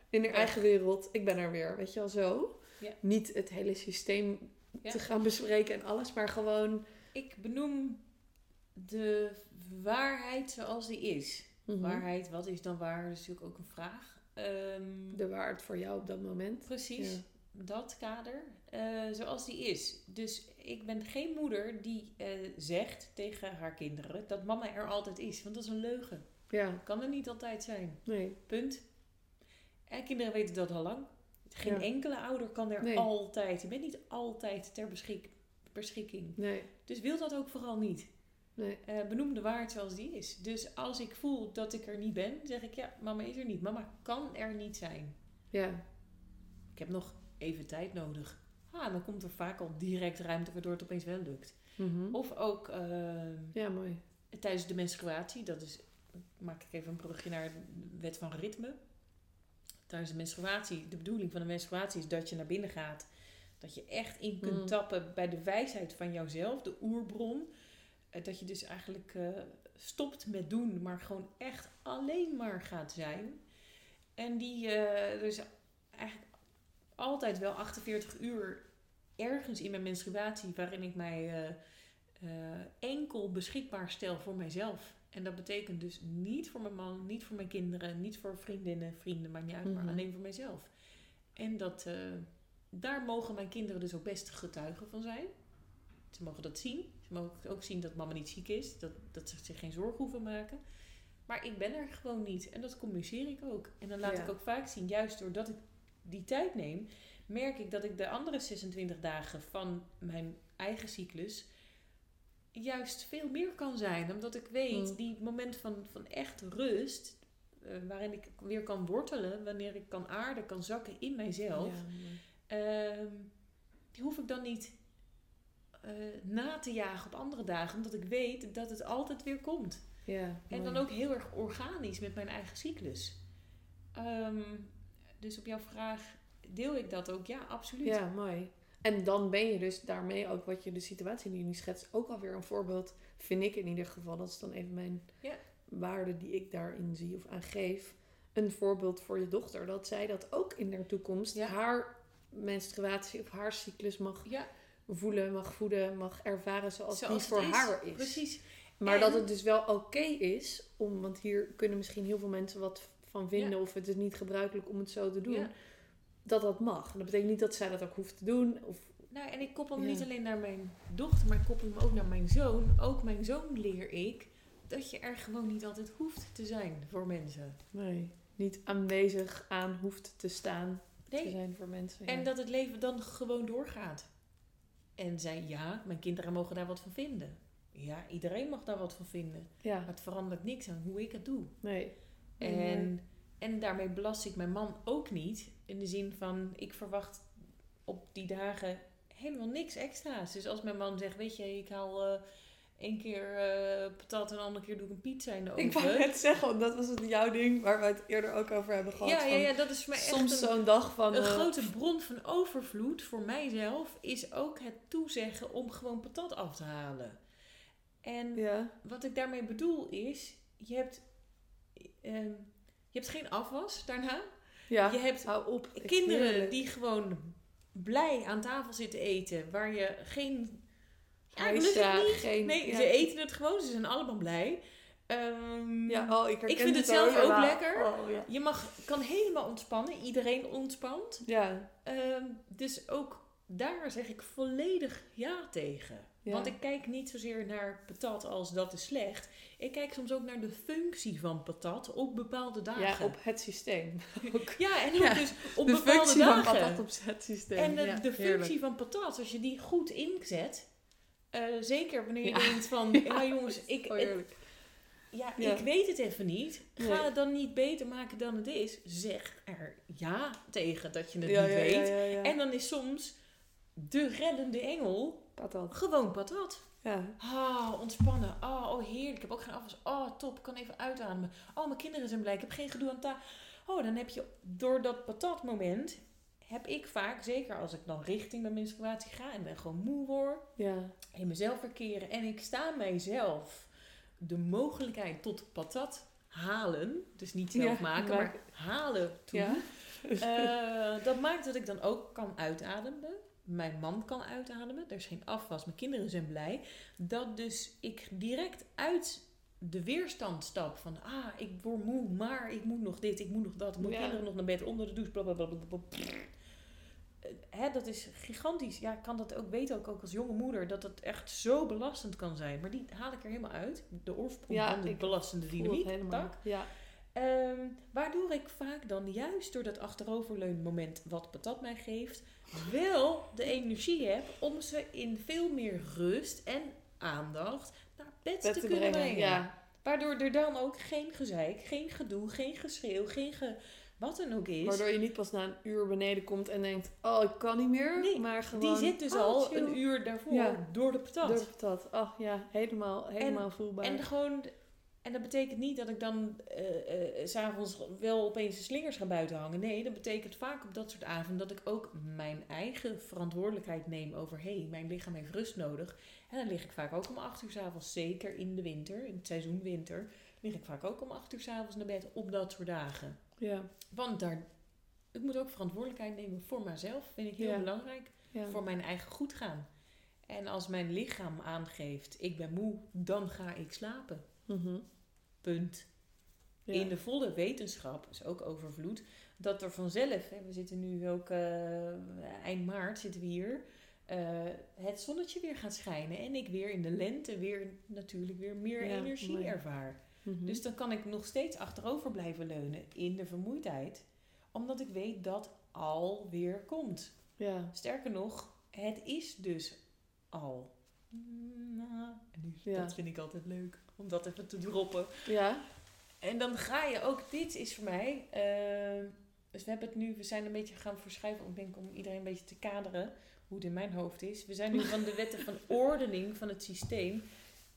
B: in haar eigen wereld. Ik ben er weer, weet je wel zo.
C: Ja.
B: Niet het hele systeem
C: Ja.
B: te gaan bespreken en alles. Maar gewoon...
C: Ik benoem de waarheid zoals die is.
B: mhm,
C: Waarheid, wat is dan waar? Dat is natuurlijk ook een vraag. Ehm,
B: De waard voor jou op dat moment.
C: precies.
B: Ja.
C: dat kader eh, zoals die is. Dus ik ben geen moeder die eh, zegt tegen haar kinderen dat mama er altijd is. Want dat is een leugen.
B: Ja,
C: Kan er niet altijd zijn.
B: nee.
C: Punt. En kinderen weten dat al lang. Geen
B: Ja.
C: enkele ouder kan er
B: Nee.
C: altijd. Je bent niet altijd ter beschik- beschikking.
B: Nee,
C: Dus wil dat ook vooral niet.
B: nee.
C: Eh, benoem de waarheid zoals die is. Dus als ik voel dat ik er niet ben, zeg ik ja, mama is er niet. Mama kan er niet zijn.
B: Ja,
C: Ik heb nog even tijd nodig. Ah, dan komt er vaak al direct ruimte waardoor het opeens wel lukt.
B: Mhm.
C: Of ook eh,
B: ja mooi.
C: tijdens de menstruatie, dat is, maak ik even een brugje naar de wet van ritme. Tijdens de menstruatie, de bedoeling van de menstruatie is dat je naar binnen gaat. Dat je echt in kunt
B: Mm.
C: tappen bij de wijsheid van jouzelf, de oerbron. Eh, Dat je dus eigenlijk eh, stopt met doen, maar gewoon echt alleen maar gaat zijn. En die dus eigenlijk altijd wel 48 uur ergens in mijn menstruatie waarin ik mij enkel beschikbaar stel voor mijzelf. En dat betekent dus niet voor mijn man, niet voor mijn kinderen, niet voor vriendinnen, vrienden, maakt niet uit, maar
B: Mhm.
C: alleen voor mijzelf. En dat, eh, daar mogen mijn kinderen dus ook best getuigen van zijn. Ze mogen dat zien. Ze mogen ook zien dat mama niet ziek is, dat, dat ze zich geen zorgen hoeven maken. Maar ik ben er gewoon niet en dat communiceer ik ook. En dan laat
B: Ja.
C: ik ook vaak zien, juist doordat ik die tijd neem, merk ik dat ik de andere 26 dagen van mijn eigen cyclus juist veel meer kan zijn. Omdat ik weet,
B: Mm.
C: die moment van, van echt rust, eh, waarin ik weer kan wortelen, wanneer ik kan aarden, kan zakken in mijzelf,
B: Ja,
C: ehm, die hoef ik dan niet eh, na te jagen op andere dagen, omdat ik weet dat het altijd weer komt.
B: ja
C: En dan ook heel erg organisch met mijn eigen cyclus. Ehm, dus op jouw vraag, deel ik dat ook? Ja, absoluut.
B: Ja, mooi. En dan ben je dus daarmee ook wat je de situatie die je nu schetst ook alweer een voorbeeld, vind ik in ieder geval. Dat is dan even mijn
C: Ja.
B: waarde die ik daarin zie of aan geef. Een voorbeeld voor je dochter. Dat zij dat ook in de toekomst
C: Ja.
B: haar menstruatie of haar cyclus mag
C: Ja,
B: voelen, mag voeden, mag ervaren zoals,
C: zoals
B: die voor
C: het is.
B: haar is.
C: Precies.
B: Maar
C: En-
B: dat het dus wel oké is om, want hier kunnen misschien heel veel mensen wat van vinden of het is niet gebruikelijk om het zo te doen. Dat dat mag. En dat betekent niet dat zij dat ook hoeft te doen. Of,
C: Nou, en ik koppel hem
B: Ja.
C: niet alleen naar mijn dochter, maar ik koppel hem ook naar mijn zoon. Ook mijn zoon leer ik dat je er gewoon niet altijd hoeft te zijn voor mensen.
B: nee, niet aanwezig aan hoeft te staan te
C: Nee,
B: zijn voor mensen.
C: en dat het leven dan gewoon doorgaat. En zij, ja, mijn kinderen mogen daar wat van vinden. Ja, iedereen mag daar wat van vinden.
B: ja,
C: Maar het verandert niks aan hoe ik het doe.
B: nee.
C: En, en daarmee belast ik mijn man ook niet. In de zin van, ik verwacht op die dagen helemaal niks extra's. Dus als mijn man zegt, weet je, ik haal één keer eh patat en de andere keer doe ik een pizza in de oven.
B: Ik wou net zeggen, want dat was het jouw ding waar we het eerder ook over hebben gehad.
C: ja, ja, ja, dat is voor mij echt
B: soms zo'n dag van...
C: een
B: eh,
C: grote bron van overvloed voor mijzelf. Is ook het toezeggen om gewoon patat af te halen. En
B: Ja,
C: wat ik daarmee bedoel is, je hebt, je hebt geen afwas daarna.
B: Ja.
C: Je hebt
B: hou op.
C: kinderen die gewoon blij aan tafel zitten eten, waar je geen. Ja, het niet.
B: geen-
C: nee,
B: ja.
C: ze eten het gewoon, ze zijn allemaal blij. Ehm,
B: Ja, oh, ik, herken
C: vind het zelf ook lekker.
B: Oh, ja.
C: Je mag, kan helemaal ontspannen, iedereen ontspant.
B: Ja,
C: Ehm, dus ook daar zeg ik volledig ja tegen.
B: Ja.
C: Want ik kijk niet zozeer naar patat als dat is slecht. Ik kijk soms ook naar de functie van patat op bepaalde dagen.
B: ja, op het systeem.
C: Ja, en ook
B: Ja,
C: dus op
B: de
C: bepaalde
B: functie
C: dagen.
B: van patat op het systeem.
C: En de,
B: ja,
C: de
B: heerlijk.
C: functie van patat, als je die goed inzet, eh, zeker wanneer je denkt van,
B: Ja.
C: ja, jongens, ik, het- ja, ik weet het even niet. Ga
B: Nee.
C: het dan niet beter maken dan het is. Zeg er ja tegen dat je het niet weet. En dan is soms de reddende engel
B: patat.
C: gewoon patat.
B: Ja.
C: Ah, ontspannen. Ah, oh heerlijk. Ik heb ook geen afwas. Oh, top. Ik kan even uitademen. Oh, mijn kinderen zijn blij. Ik heb geen gedoe aan tafel. Oh, dan heb je door dat patatmoment... heb ik vaak, zeker als ik dan richting mijn menstruatie ga... en ben gewoon moe word...
B: Ja.
C: in mezelf verkeren... en ik sta mijzelf de mogelijkheid tot patat halen... dus niet zelf
B: Ja,
C: maken, maar halen toe...
B: Ja.
C: Eh, dat maakt dat ik dan ook kan uitademen. Mijn man kan uitademen. Er is geen afwas. Mijn kinderen zijn blij. Dat dus ik direct uit de weerstand stap. Van, ah, ik word moe, maar ik moet nog dit, ik moet nog dat. Ik moet
B: Ja.
C: kinderen nog naar bed, onder de douche, blablabla. hè, dat is gigantisch. Ja, ik kan dat ook weten, ook, ook als jonge moeder, dat het echt zo belastend kan zijn. Maar die haal ik er helemaal uit. De oorsprong
B: Ja,
C: van de belastende dynamiek.
B: Ja.
C: Ehm, waardoor ik vaak dan juist door dat achteroverleun moment wat patat mij geeft, wel de energie heb om ze in veel meer rust en aandacht naar bed,
B: Bed
C: te,
B: te
C: kunnen
B: brengen. Ja.
C: Waardoor er dan ook geen gezeik, geen gedoe, geen geschreeuw, geen ge... wat dan ook is.
B: Waardoor je niet pas na een uur beneden komt en denkt, oh, ik kan niet meer.
C: Nee,
B: maar gewoon,
C: Die zit dus
B: oh,
C: al
B: chill.
C: een uur daarvoor
B: Ja.
C: door de patat.
B: Door dat. Oh ja, helemaal, helemaal voelbaar.
C: En gewoon... En dat betekent niet dat ik dan eh, s s'avonds wel opeens de slingers ga buiten hangen. Nee, dat betekent vaak op dat soort avonden dat ik ook mijn eigen verantwoordelijkheid neem over... hé, hey, mijn lichaam heeft rust nodig. En dan lig ik vaak ook om acht uur s'avonds, zeker in de winter, in het seizoen winter... lig ik vaak ook om acht uur s'avonds naar bed op dat soort dagen.
B: ja,
C: Want daar, ik moet ook verantwoordelijkheid nemen voor mezelf. Vind ik heel
B: Ja.
C: belangrijk.
B: ja.
C: Voor mijn eigen goed gaan. En als mijn lichaam aangeeft, ik ben moe, dan ga ik slapen.
B: Mhm.
C: Punt.
B: Ja.
C: In de volle wetenschap, is ook overvloed, dat er vanzelf, hè, we zitten nu ook eh, eind maart zitten we hier, eh, het zonnetje weer gaat schijnen. En ik weer in de lente weer natuurlijk weer meer
B: Ja,
C: energie
B: mooi.
C: ervaar.
B: Mhm.
C: Dus dan kan ik nog steeds achterover blijven leunen in de vermoeidheid. Omdat ik weet dat al weer komt.
B: ja.
C: Sterker nog, het is dus al. Nou,
B: Ja.
C: Dat vind ik altijd leuk, om dat even te droppen.
B: ja,
C: En dan ga je ook, dit is voor mij, eh, dus we hebben het nu, we zijn een beetje gaan verschuiven, ik denk om iedereen een beetje te kaderen hoe het in mijn hoofd is. We zijn nu van de wetten van ordening van het systeem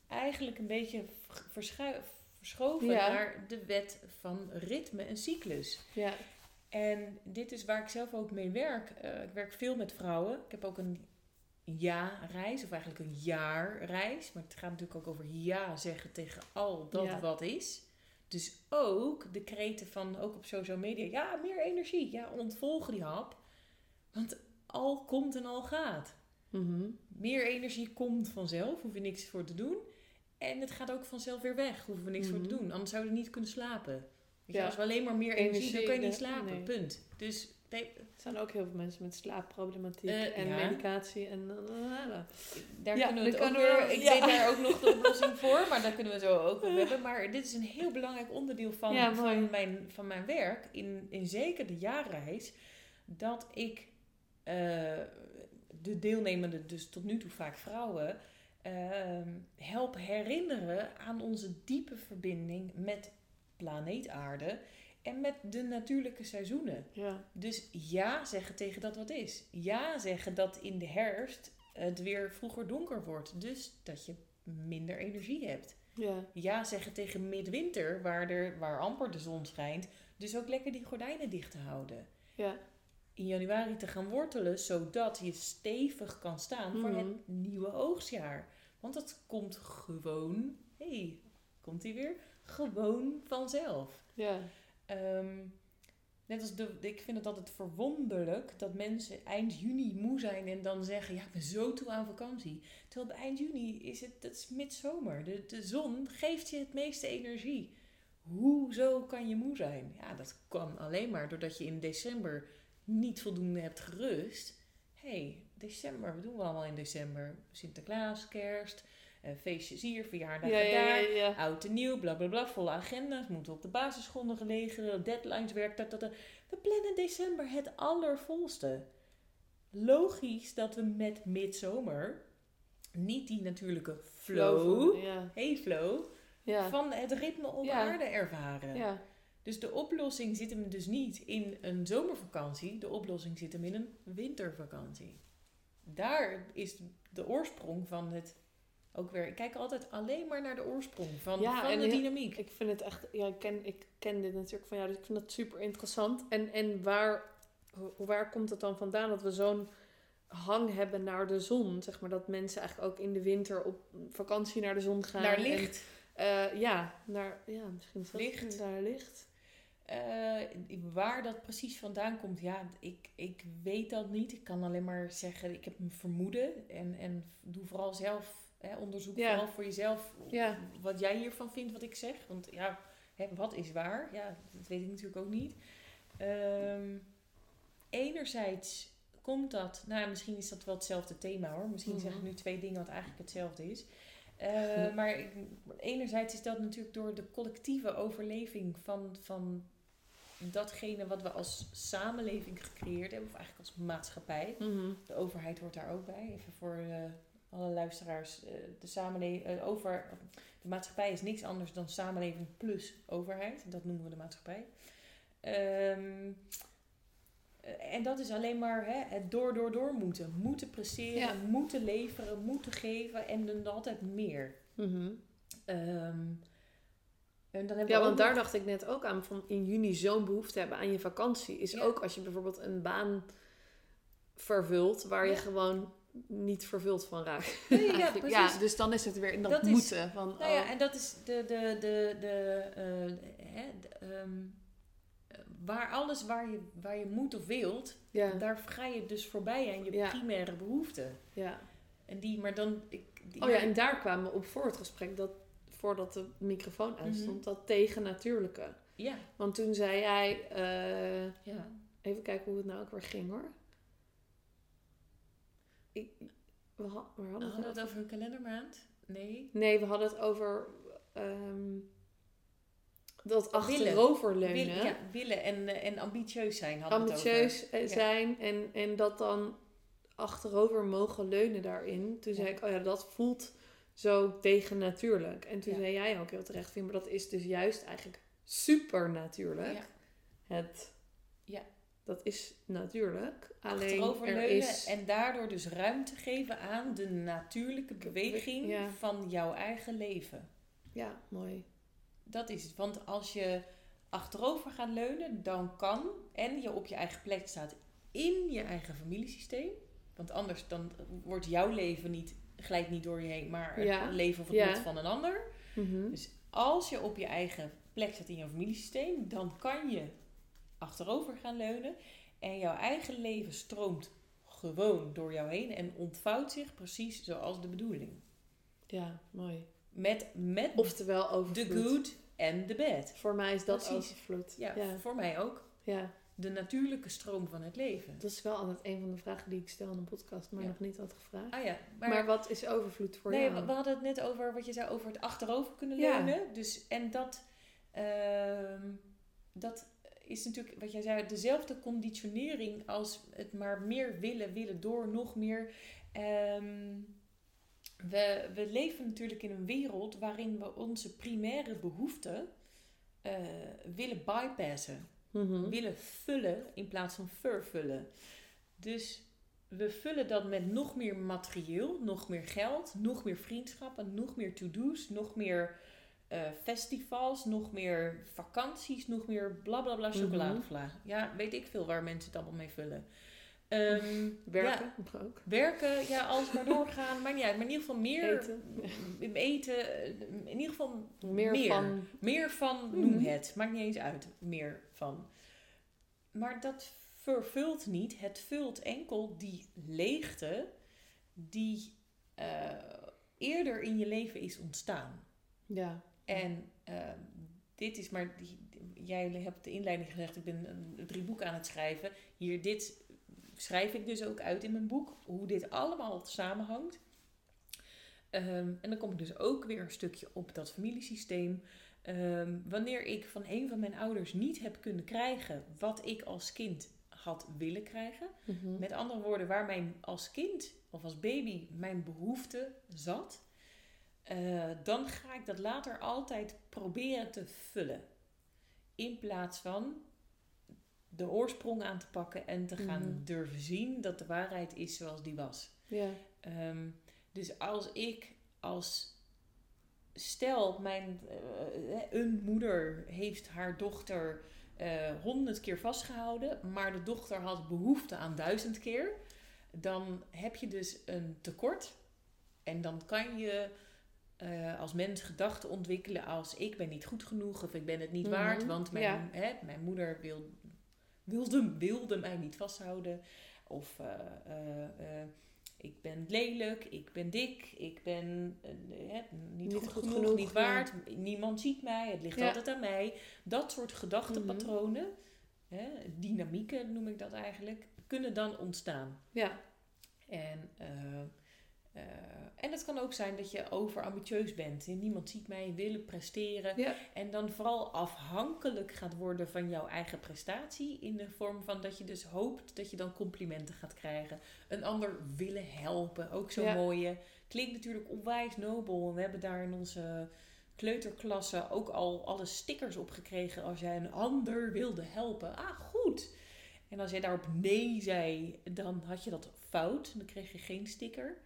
C: eigenlijk een beetje verschoven
B: Ja.
C: naar de wet van ritme en cyclus.
B: ja.
C: En dit is waar ik zelf ook mee werk. Eh, ik werk veel met vrouwen. Ik heb ook een ja-reis, of eigenlijk een jaarreis. Maar het gaat natuurlijk ook over ja zeggen tegen al dat
B: Ja.
C: wat is. Dus ook de kreten van, ook op social media. Ja, meer energie. Ja, ontvolgen die hap. Want al komt en al gaat.
B: Mhm.
C: Meer energie komt vanzelf, hoef je niks voor te doen. En het gaat ook vanzelf weer weg, hoeven we niks voor te
B: Mhm.
C: doen. Anders zouden we niet kunnen slapen.
B: Ja.
C: als we alleen maar meer energie,
B: Energie,
C: dan kan je niet slapen.
B: nee.
C: Punt. Dus nee,
B: Er zijn ook heel veel mensen met slaapproblematiek
C: Eh,
B: en
C: ja.
B: medicatie en... eh,
C: daar
B: Ja,
C: kunnen we het ook
B: we-
C: weer... Ik
B: ja.
C: weet daar ook nog de oplossing voor, maar daar kunnen we zo ook over hebben. Maar dit is een heel belangrijk onderdeel van, van, mijn, van mijn werk. In, in zeker de jaarreis. Dat ik eh, de deelnemenden, dus tot nu toe vaak vrouwen... ehm, help herinneren aan onze diepe verbinding met planeet aarde... En met de natuurlijke seizoenen.
B: ja,
C: Dus ja zeggen tegen dat wat is. Ja zeggen dat in de herfst het weer vroeger donker wordt. Dus dat je minder energie hebt.
B: ja,
C: Ja zeggen tegen midwinter, waar, er, waar amper de zon schijnt. Dus ook lekker die gordijnen dicht te houden.
B: ja.
C: In januari te gaan wortelen, zodat je stevig kan staan voor
B: Mhm.
C: het nieuwe oogstjaar. Want dat komt gewoon, hé, hey, komt die weer? Gewoon vanzelf.
B: ja.
C: Ehm, net als de, ik vind het altijd verwonderlijk dat mensen eind juni moe zijn en dan zeggen: Ja, ik ben zo toe aan vakantie. Terwijl eind juni is het, het is midzomer. De, de zon geeft je het meeste energie. Hoezo kan je moe zijn? Ja, dat kan alleen maar doordat je in december niet voldoende hebt gerust. Hey, december, wat doen we allemaal in december? Sinterklaas, kerst, eh, feestjes hier, verjaardagen
B: Ja, ja,
C: daar.
B: ja.
C: Oud en nieuw, bla bla bla, volle agenda's, moeten op de basisschool nog gelegen, deadlines, werk, dat, dat, dat. We plannen december het allervolste. Logisch dat we met midzomer niet die natuurlijke flow,
B: Ja,
C: hey flow, van het ritme op aarde ervaren.
B: ja.
C: Dus de oplossing zit hem dus niet in een zomervakantie, de oplossing zit hem in een wintervakantie. Daar is de oorsprong van het ook weer. Ik kijk altijd alleen maar naar de oorsprong van,
B: Ja,
C: van
B: en
C: de
B: heel-
C: dynamiek.
B: Ik vind het echt, ja, ik ken, ik ken dit natuurlijk van jou, dus ik vind dat super interessant. En, en waar, waar komt het dan vandaan dat we zo'n hang hebben naar de zon? Zeg maar dat mensen eigenlijk ook in de winter op vakantie naar de zon gaan.
C: naar
B: En,
C: licht.
B: eh, ja, naar, ja, misschien is dat
C: Licht.
B: Naar licht.
C: Eh, waar dat precies vandaan komt, ja, ik, ik weet dat niet. Ik kan alleen maar zeggen, ik heb een vermoeden. En, en doe vooral zelf hè, onderzoek,
B: Ja.
C: vooral voor jezelf,
B: Ja.
C: wat jij hiervan vindt, wat ik zeg. Want ja, hè, wat is waar? Ja, dat weet ik natuurlijk ook niet. Ehm, enerzijds komt dat? Nou, misschien is dat wel hetzelfde thema hoor. Misschien zeg ik
B: Mhm.
C: nu twee dingen wat eigenlijk hetzelfde is. Eh, maar enerzijds is dat natuurlijk door de collectieve overleving van, van datgene wat we als samenleving gecreëerd hebben, of eigenlijk als maatschappij.
B: Mhm.
C: De overheid hoort daar ook bij. Even voor eh, alle luisteraars. eh, de, samenleving, over, de maatschappij is niks anders dan samenleving plus overheid. Dat noemen we de maatschappij. Ehm, eh, en dat is alleen maar hè, het door, door, door moeten. Moeten presteren,
B: Ja.
C: moeten leveren, moeten geven en dan altijd meer.
B: Mhm.
C: Ehm, en dan hebben
B: Ja, want daar dacht ik net ook aan. Van in juni zo'n behoefte hebben aan je vakantie. Is
C: Ja.
B: ook als je bijvoorbeeld een baan vervult. Waar je gewoon niet vervuld van raakt.
C: Nee, ja, precies.
B: ja, dus dan is het weer in dat,
C: Dat is-
B: moeten. Van,
C: Nou ja,
B: oh,
C: en dat is de, de, de, de, eh, hè, de, ehm, eh, waar alles waar je, waar je moet of wilt,
B: ja,
C: daar ga je dus voorbij aan je
B: Ja.
C: primaire behoeften.
B: ja.
C: En die, maar dan... Ik, die,
B: Oh ja, en daar kwamen we op voor het gesprek. Dat, voordat de microfoon aanstond.
C: Mhm.
B: Dat tegennatuurlijke.
C: ja,
B: Want toen zei jij... eh,
C: ja.
B: even kijken hoe het nou ook weer ging hoor. Ik, we, had- hadden we
C: Hadden
B: het
C: over een kalendermaand? Nee.
B: Nee, we hadden het over ehm, dat achteroverleunen.
C: Willen, ja, willen en, eh, en ambitieus zijn hadden we het
B: ambitieus
C: over.
B: eh, zijn en, en dat dan achterover mogen leunen daarin. Toen zei ik, oh ja, dat voelt zo tegennatuurlijk. En toen
C: Ja.
B: zei jij ook heel terecht, maar dat is dus juist eigenlijk super natuurlijk.
C: Ja.
B: Het,
C: Ja.
B: Dat is natuurlijk. Alleen er is...
C: en daardoor dus ruimte geven aan de natuurlijke beweging
B: Ja.
C: van jouw eigen leven.
B: Ja, mooi.
C: Dat is het. Want als je achterover gaat leunen, dan kan en je op je eigen plek staat in je eigen familiesysteem. Want anders dan wordt jouw leven niet, glijdt niet door je heen, maar het leven of het
B: Ja.
C: van een ander.
B: Mhm.
C: Dus als je op je eigen plek staat in je familiesysteem, dan kan je achterover gaan leunen. En jouw eigen leven stroomt gewoon door jou heen en ontvouwt zich precies zoals de bedoeling.
B: Ja, mooi.
C: Met, met
B: Oftewel
C: de
B: overvloed.
C: good en de bad.
B: Voor mij is dat
C: Precies.
B: overvloed.
C: Ja,
B: ja.
C: voor mij ook.
B: ja.
C: De natuurlijke stroom van het leven.
B: Dat is wel altijd een van de vragen die ik stel in een podcast, maar
C: Ja.
B: nog niet had gevraagd.
C: Ah ja,
B: Maar,
C: maar,
B: wat is overvloed voor
C: nee,
B: jou?
C: we, we hadden het net over wat je zei over het achterover kunnen
B: Ja.
C: leunen. Dus, en dat, ehm, dat is natuurlijk, wat jij zei, dezelfde conditionering als het maar meer willen, willen door, nog meer. Ehm, we, we leven natuurlijk in een wereld waarin we onze primaire behoeften eh, willen bypassen.
B: Mhm.
C: willen vullen in plaats van vervullen. Dus we vullen dat met nog meer materieel, nog meer geld, nog meer vriendschappen, nog meer to-do's, nog meer eh, festivals, nog meer vakanties, nog meer bla bla bla
B: Mhm.
C: chocoladevla. Ja, weet ik veel waar mensen het allemaal mee vullen. Ehm,
B: Werken
C: ja,
B: ook.
C: werken, ja, alles maar doorgaan. Maar niet uit. Maar in ieder geval meer
B: Eten.
C: in ieder geval
B: Meer, van...
C: meer van,
B: Mhm.
C: noem het. Maakt niet eens uit. Meer van. Maar dat vervult niet. Het vult enkel die leegte die eh, eerder in je leven is ontstaan.
B: Ja.
C: En eh, dit is maar... Jij hebt de inleiding gezegd, ik ben een, drie boeken aan het schrijven. Hier, dit schrijf ik dus ook uit in mijn boek. Hoe dit allemaal samenhangt. Ehm, en dan kom ik dus ook weer een stukje op dat familiesysteem. Ehm, wanneer ik van een van mijn ouders niet heb kunnen krijgen wat ik als kind had willen krijgen.
B: Mhm.
C: Met andere woorden, waar mijn als kind of als baby mijn behoefte zat. Eh, dan ga ik dat later altijd proberen te vullen. In plaats van de oorsprong aan te pakken en te gaan
B: Mhm.
C: durven zien dat de waarheid is zoals die was.
B: Ja.
C: Ehm, dus als ik als stel mijn eh, een moeder heeft haar dochter honderd keer vastgehouden, maar de dochter had behoefte aan duizend keer, dan heb je dus een tekort en dan kan je eh, als mens gedachten ontwikkelen als ik ben niet goed genoeg of ik ben het niet
B: Mhm,
C: waard, want mijn,
B: ja.
C: hè, mijn moeder wil, wilde, wilde mij niet vasthouden. Of eh, eh, ik ben lelijk, ik ben dik, ik ben hè, niet,
B: Niet
C: goed,
B: goed
C: genoeg,
B: genoeg,
C: niet waard, niemand ziet mij, het ligt
B: Ja.
C: altijd aan mij. Dat soort gedachtenpatronen, hè, dynamieken noem ik dat eigenlijk, kunnen dan ontstaan.
B: Ja.
C: En, eh, en het kan ook zijn dat je overambitieus bent. En niemand ziet mij willen presteren.
B: Ja.
C: En dan vooral afhankelijk gaat worden van jouw eigen prestatie. In de vorm van dat je dus hoopt dat je dan complimenten gaat krijgen. Een ander willen helpen. Ook zo'n
B: Ja.
C: mooie. Klinkt natuurlijk onwijs nobel. We hebben daar in onze kleuterklasse ook al alle stickers op gekregen. Als jij een ander wilde helpen. Ah, goed. En als jij daarop nee zei, dan had je dat fout. Dan kreeg je geen sticker.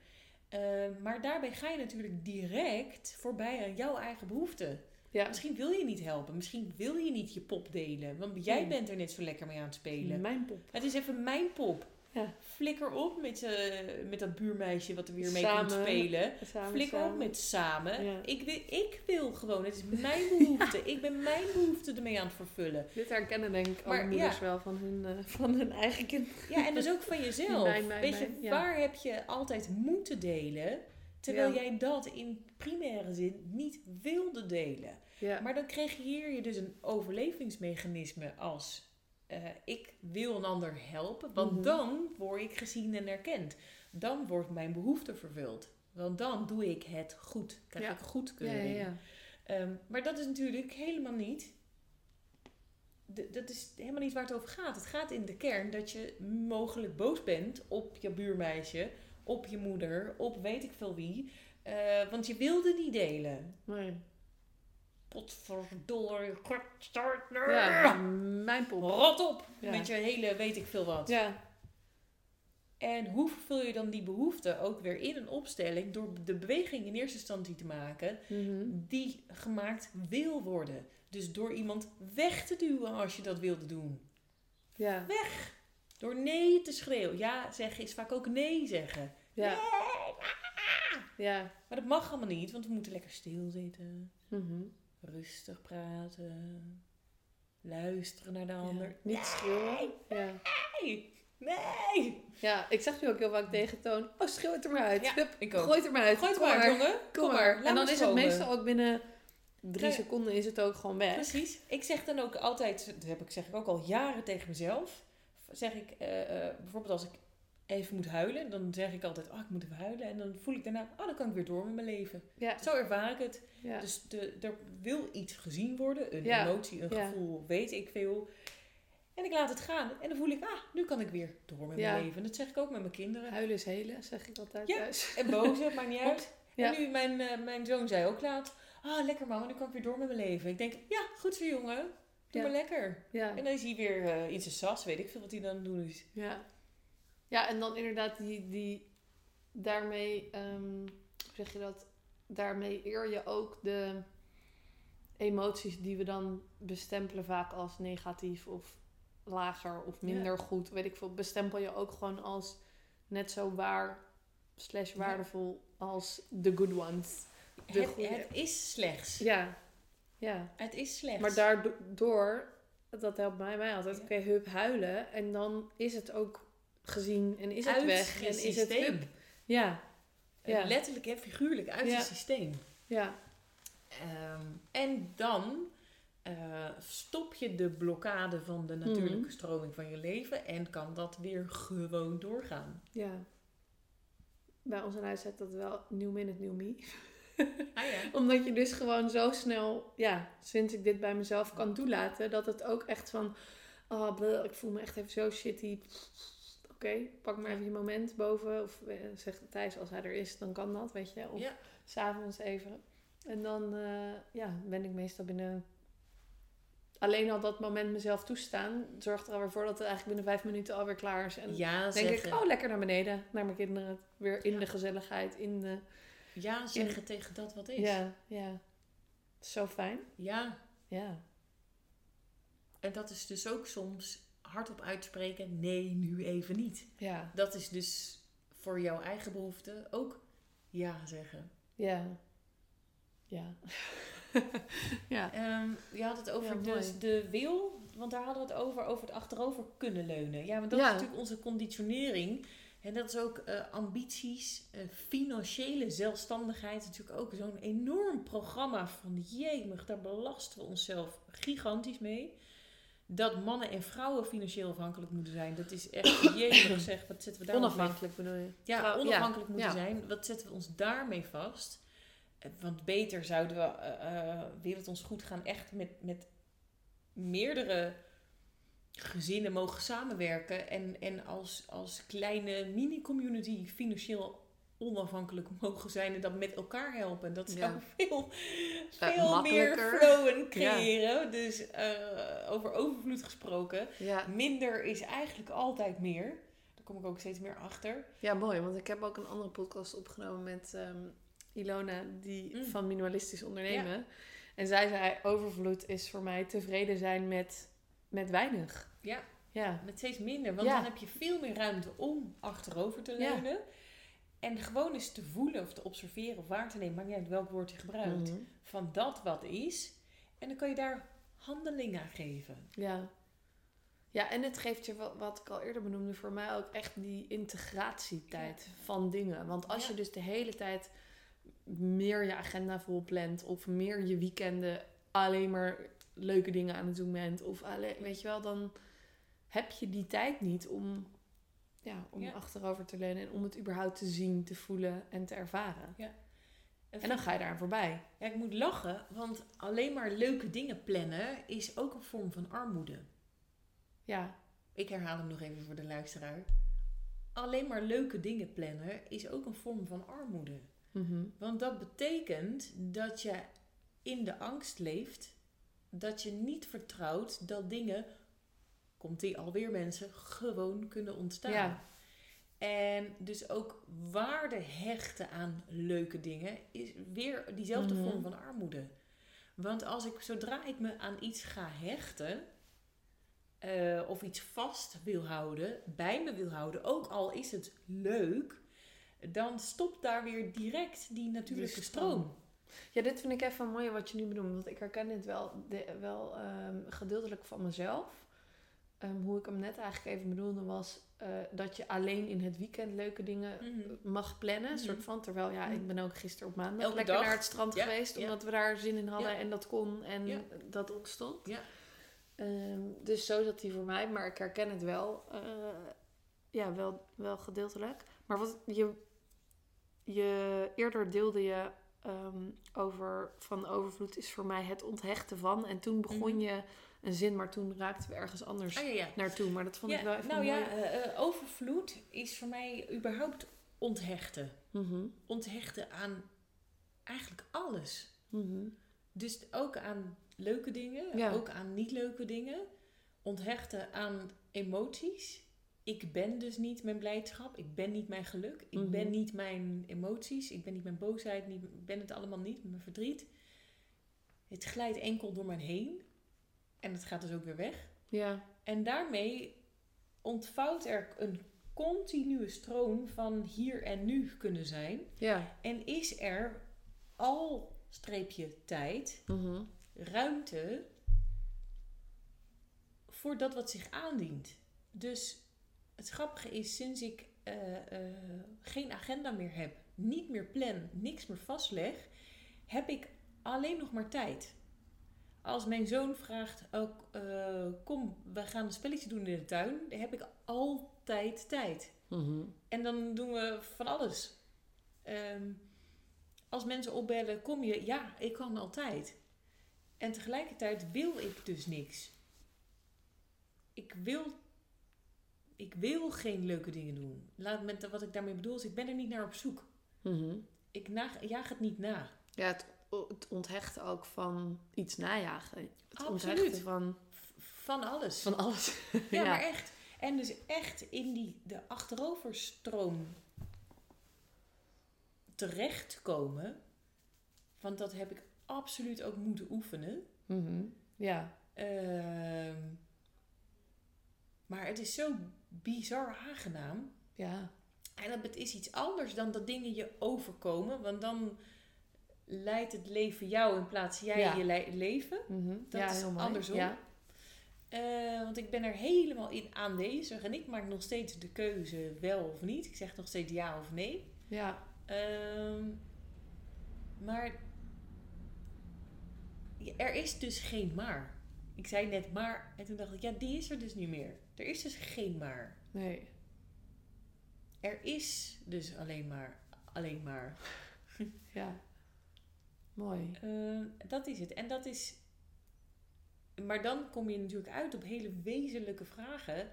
C: Eh, maar daarbij ga je natuurlijk direct voorbij aan jouw eigen behoeften.
B: Ja.
C: Misschien wil je niet helpen. Misschien wil je niet je pop delen. Want jij bent er net zo lekker mee aan het spelen.
B: Mijn pop.
C: Het is even mijn pop.
B: Ja.
C: Flikker op met, eh, met dat buurmeisje wat er weer mee
B: Samen.
C: komt spelen.
B: Samen,
C: Flikker
B: samen.
C: op met samen.
B: Ja.
C: Ik, wil, ik wil gewoon. Het is mijn behoefte. Ik ben mijn behoefte ermee aan het vervullen.
B: Dit herkennen denk ik alle moeders wel van hun, eh, van hun eigen kind.
C: Ja, en dus ook van jezelf.
B: Mijn, mijn,
C: Weet je,
B: mijn,
C: waar heb je altijd moeten delen, terwijl jij dat in primaire zin niet wilde delen?
B: Ja.
C: Maar dan creëer je dus een overlevingsmechanisme als eh, ik wil een ander helpen, want
B: Mhm.
C: dan word ik gezien en erkend. Dan wordt mijn behoefte vervuld. Want dan doe ik het goed. Krijg
B: Ja.
C: ik goedkeuring.
B: ja, ja.
C: Ehm, maar dat is natuurlijk helemaal niet. Dat is helemaal niet waar het over gaat. Het gaat in de kern dat je mogelijk boos bent op je buurmeisje, op je moeder, op weet ik veel wie. eh, want je wilde niet delen.
B: Nee.
C: Potverdorie, kortstart.
B: Ja, mijn pop.
C: Rot op
B: Ja.
C: met je hele weet ik veel wat.
B: Ja.
C: En hoe vervul je dan die behoefte ook weer in een opstelling door de beweging in eerste instantie te maken
B: Mhm.
C: die gemaakt wil worden. Dus door iemand weg te duwen als je dat wilde doen.
B: Ja.
C: Door nee te schreeuwen. Ja zeggen is vaak ook nee zeggen.
B: Ja. Ja.
C: Maar dat mag allemaal niet, want we moeten lekker stilzitten.
B: Mhm.
C: Rustig praten. Luisteren naar de ander.
B: Ja. Niet schreeuwen. Ja.
C: Nee, nee.
B: ja, ik zeg nu ook heel vaak tegen Toon, oh schreeuw het er maar uit.
C: Ja,
B: Hup,
C: ik ook.
B: gooi het er maar uit.
C: Gooi het
B: Kom
C: maar, jongen.
B: Kom maar.
C: Laat
B: En dan
C: maar
B: is het meestal ook binnen drie seconden is het ook gewoon weg.
C: Precies. Ik zeg dan ook altijd, dat heb ik, zeg ik ook al jaren tegen mezelf. Zeg ik, eh, eh, bijvoorbeeld als ik even moet huilen, dan zeg ik altijd, oh ik moet even huilen. En dan voel ik daarna, oh dan kan ik weer door met mijn leven.
B: Ja.
C: Zo ervaar ik het.
B: Ja.
C: Dus de, er wil iets gezien worden, een
B: Ja.
C: emotie, een gevoel, weet ik veel. En ik laat het gaan. En dan voel ik, ah, nu kan ik weer door met mijn leven. Dat zeg ik ook met mijn kinderen.
B: Huilen is helen, zeg ik altijd
C: Ja.
B: thuis.
C: En boze, maakt niet uit. En nu, mijn, eh, mijn zoon zei ook laat, ah, lekker mama, nu kan ik weer door met mijn leven. Ik denk, ja, goed zo jongen. Doe maar lekker. En dan is hij weer eh, in zijn sas, weet ik veel wat hij dan doen is.
B: Ja. Ja, en dan inderdaad die, die daarmee, ehm, hoe zeg je dat? Daarmee eer je ook de emoties die we dan bestempelen vaak als negatief of lager of minder goed. Weet ik veel. Bestempel je ook gewoon als net zo waar slash waardevol als the good ones. De
C: Het, het is slechts.
B: Ja. Ja.
C: Het is slechts.
B: Maar daardoor, dat helpt mij, mij altijd, oké, hup, huilen. En dan is het ook gezien en is het
C: Uit
B: weg.
C: je
B: En is het hup. Ja, Ja.
C: Letterlijk en figuurlijk uit
B: Ja.
C: het systeem.
B: ja,
C: Ehm, en dan eh, stop je de blokkade van de natuurlijke
B: Mhm.
C: stroming van je leven en kan dat weer gewoon doorgaan.
B: ja. Bij ons in huis zet dat wel new minute, new me.
C: Ah ja.
B: Omdat je dus gewoon zo snel, ja, sinds ik dit bij mezelf kan toelaten, dat het ook echt van, oh, bleh, ik voel me echt even zo shitty. Oké, pak maar even je moment boven. Of eh, zegt Thijs, als hij er is, dan kan dat, weet je. Of
C: Ja.
B: s'avonds even. En dan eh, ja, ben ik meestal binnen... Alleen al dat moment mezelf toestaan, zorgt er alweer voor dat het eigenlijk binnen vijf minuten alweer klaar is. En
C: Ja
B: dan denk
C: zeggen.
B: ik, oh, lekker naar beneden, naar mijn kinderen. Weer in de gezelligheid, in de...
C: Ja zeggen tegen dat wat is.
B: Ja, ja. Zo fijn.
C: ja.
B: Ja.
C: En dat is dus ook soms hardop uitspreken, nee, nu even niet.
B: Ja.
C: Dat is dus voor jouw eigen behoefte ook ja zeggen.
B: Ja. Ja. ja.
C: Ehm, je had het over
B: Ja,
C: dus de wil, want daar hadden we het over, over het achterover kunnen leunen. Ja, want dat
B: Ja.
C: is natuurlijk onze conditionering. En dat is ook eh, ambities, eh, financiële zelfstandigheid. Natuurlijk ook zo'n enorm programma van jemig, daar belasten we onszelf gigantisch mee. Dat mannen en vrouwen financieel afhankelijk moeten zijn. Dat is echt, jemig zeg, wat zetten we daar
B: Onafhankelijk bedoel je?
C: Ja, onafhankelijk moeten
B: ja.
C: zijn. Wat zetten we ons daarmee vast? Eh, Want beter zouden we, wil het ons goed gaan, echt met, met meerdere gezinnen mogen samenwerken. En, en als, als kleine mini-community financieel onafhankelijk mogen zijn en dat met elkaar helpen. Dat zou
B: Ja.
C: veel, veel meer
B: makkelijker.
C: flowen creëren. Dus eh, over overvloed gesproken.
B: Ja.
C: Minder is eigenlijk altijd meer. Daar kom ik ook steeds meer achter.
B: ja, mooi. Want ik heb ook een andere podcast opgenomen met ehm, Ilona, die
C: Mm.
B: van Minimalistisch Ondernemen. En zij zei, overvloed is voor mij tevreden zijn met, met weinig.
C: Ja.
B: Ja.
C: Met steeds minder. Want dan heb je veel meer ruimte om achterover te
B: Ja.
C: leunen. En gewoon eens te voelen of te observeren of waar te nemen. Maakt niet uit welk woord je gebruikt.
B: Mhm.
C: Van dat wat is. En dan kan je daar handeling aan geven.
B: Ja. Ja, en het geeft je, wat, wat ik al eerder benoemde, voor mij ook echt die integratietijd van dingen. Want als
C: Ja.
B: je dus de hele tijd meer je agenda volplant of meer je weekenden alleen maar leuke dingen aan het doen bent, of alleen, weet je wel, dan heb je die tijd niet om, ja, om
C: Ja.
B: achterover te leunen en om het überhaupt te zien, te voelen en te ervaren.
C: En,
B: En dan ga je daaraan voorbij.
C: Ja, ik moet lachen, want alleen maar leuke dingen plannen is ook een vorm van armoede.
B: Ja,
C: Ik herhaal hem nog even voor de luisteraar. Alleen maar leuke dingen plannen is ook een vorm van armoede.
B: Mhm.
C: Want dat betekent dat je in de angst leeft, dat je niet vertrouwt dat dingen, komt die alweer mensen, gewoon kunnen ontstaan.
B: Ja.
C: En dus ook waarde hechten aan leuke dingen is weer diezelfde
B: Mhm.
C: vorm van armoede. Want als ik, zodra ik me aan iets ga hechten, eh, of iets vast wil houden, bij me wil houden, ook al is het leuk, dan stopt daar weer direct die natuurlijke
B: Die
C: stroom.
B: stroom. Ja, dit vind ik even mooi wat je nu benoemt. Want ik herken dit wel, de- wel ehm, gedeeltelijk van mezelf. Ehm, hoe ik hem net eigenlijk even bedoelde was eh, dat je alleen in het weekend leuke dingen
C: Mhm.
B: mag plannen.
C: Mhm.
B: soort van. Terwijl ja, ik ben ook gisteren op maandag
C: Elke
B: lekker
C: dag.
B: naar het strand
C: Ja,
B: geweest.
C: ja.
B: Omdat we daar zin in hadden
C: Ja.
B: en dat kon en dat ontstond.
C: Ja.
B: Ehm, dus zo zat hij voor mij. Maar ik herken het wel. eh, ja, wel, wel gedeeltelijk. Maar wat je, je eerder deelde je ehm, over van overvloed is voor mij het onthechten van. En toen begon
C: Mhm.
B: je een zin, maar toen raakten we ergens anders
C: Ah, ja, ja.
B: naartoe. Maar dat vond
C: Ja,
B: ik wel even
C: nou
B: mooi.
C: ja, eh, eh, overvloed is voor mij überhaupt onthechten.
B: Mhm,
C: Onthechten aan eigenlijk alles.
B: mhm.
C: Dus ook aan leuke dingen, ook aan niet leuke dingen. Onthechten aan emoties. Ik ben dus niet mijn blijdschap, ik ben niet mijn geluk, ik
B: Mhm.
C: ben niet mijn emoties, ik ben niet mijn boosheid, niet, ik ben het allemaal niet, mijn verdriet. Het glijdt enkel door mij heen en het gaat dus ook weer weg.
B: Ja,
C: En daarmee ontvouwt er een continue stroom van hier en nu kunnen zijn.
B: ja.
C: En is er al streepje tijd,
B: mhm.
C: ruimte voor dat wat zich aandient. Dus het grappige is, sinds ik eh, eh, geen agenda meer heb, niet meer plan, niks meer vastleg, heb ik alleen nog maar tijd. Als mijn zoon vraagt, ook, eh, kom, we gaan een spelletje doen in de tuin, dan heb ik altijd tijd.
B: Mhm.
C: En dan doen we van alles. Ehm, als mensen opbellen, kom je? Ja, ik kan altijd. En tegelijkertijd wil ik dus niks. Ik wil, ik wil geen leuke dingen doen. Laat met wat ik daarmee bedoel is, ik ben er niet naar op zoek.
B: Mhm.
C: Ik jaag het niet na.
B: Ja, het, het onthechten ook van iets najagen. Het
C: Absoluut.
B: van,
C: Van alles.
B: van alles.
C: Ja, maar echt. En dus echt in die, de achteroverstroom terechtkomen. Want dat heb ik absoluut ook moeten oefenen.
B: Mhm. Ja.
C: Ehm, maar het is zo bizar aangenaam.
B: Ja.
C: En dat het is iets anders dan dat dingen je overkomen. Want dan leidt het leven jou in plaats van jij
B: Ja.
C: je le- leven.
B: Mhm.
C: Dat
B: ja,
C: is andersom.
B: Ja.
C: Eh, want ik ben er helemaal in aanwezig. En ik maak nog steeds de keuze wel of niet. Ik zeg nog steeds ja of nee.
B: Ja.
C: Ehm, maar er is dus geen maar. ik zei net maar. En toen dacht ik, ja, die is er dus niet meer. Er is dus geen maar.
B: Nee.
C: Er is dus alleen maar. Alleen maar.
B: Ja. Mooi.
C: Eh, dat is het. En dat is. Maar dan kom je natuurlijk uit op hele wezenlijke vragen.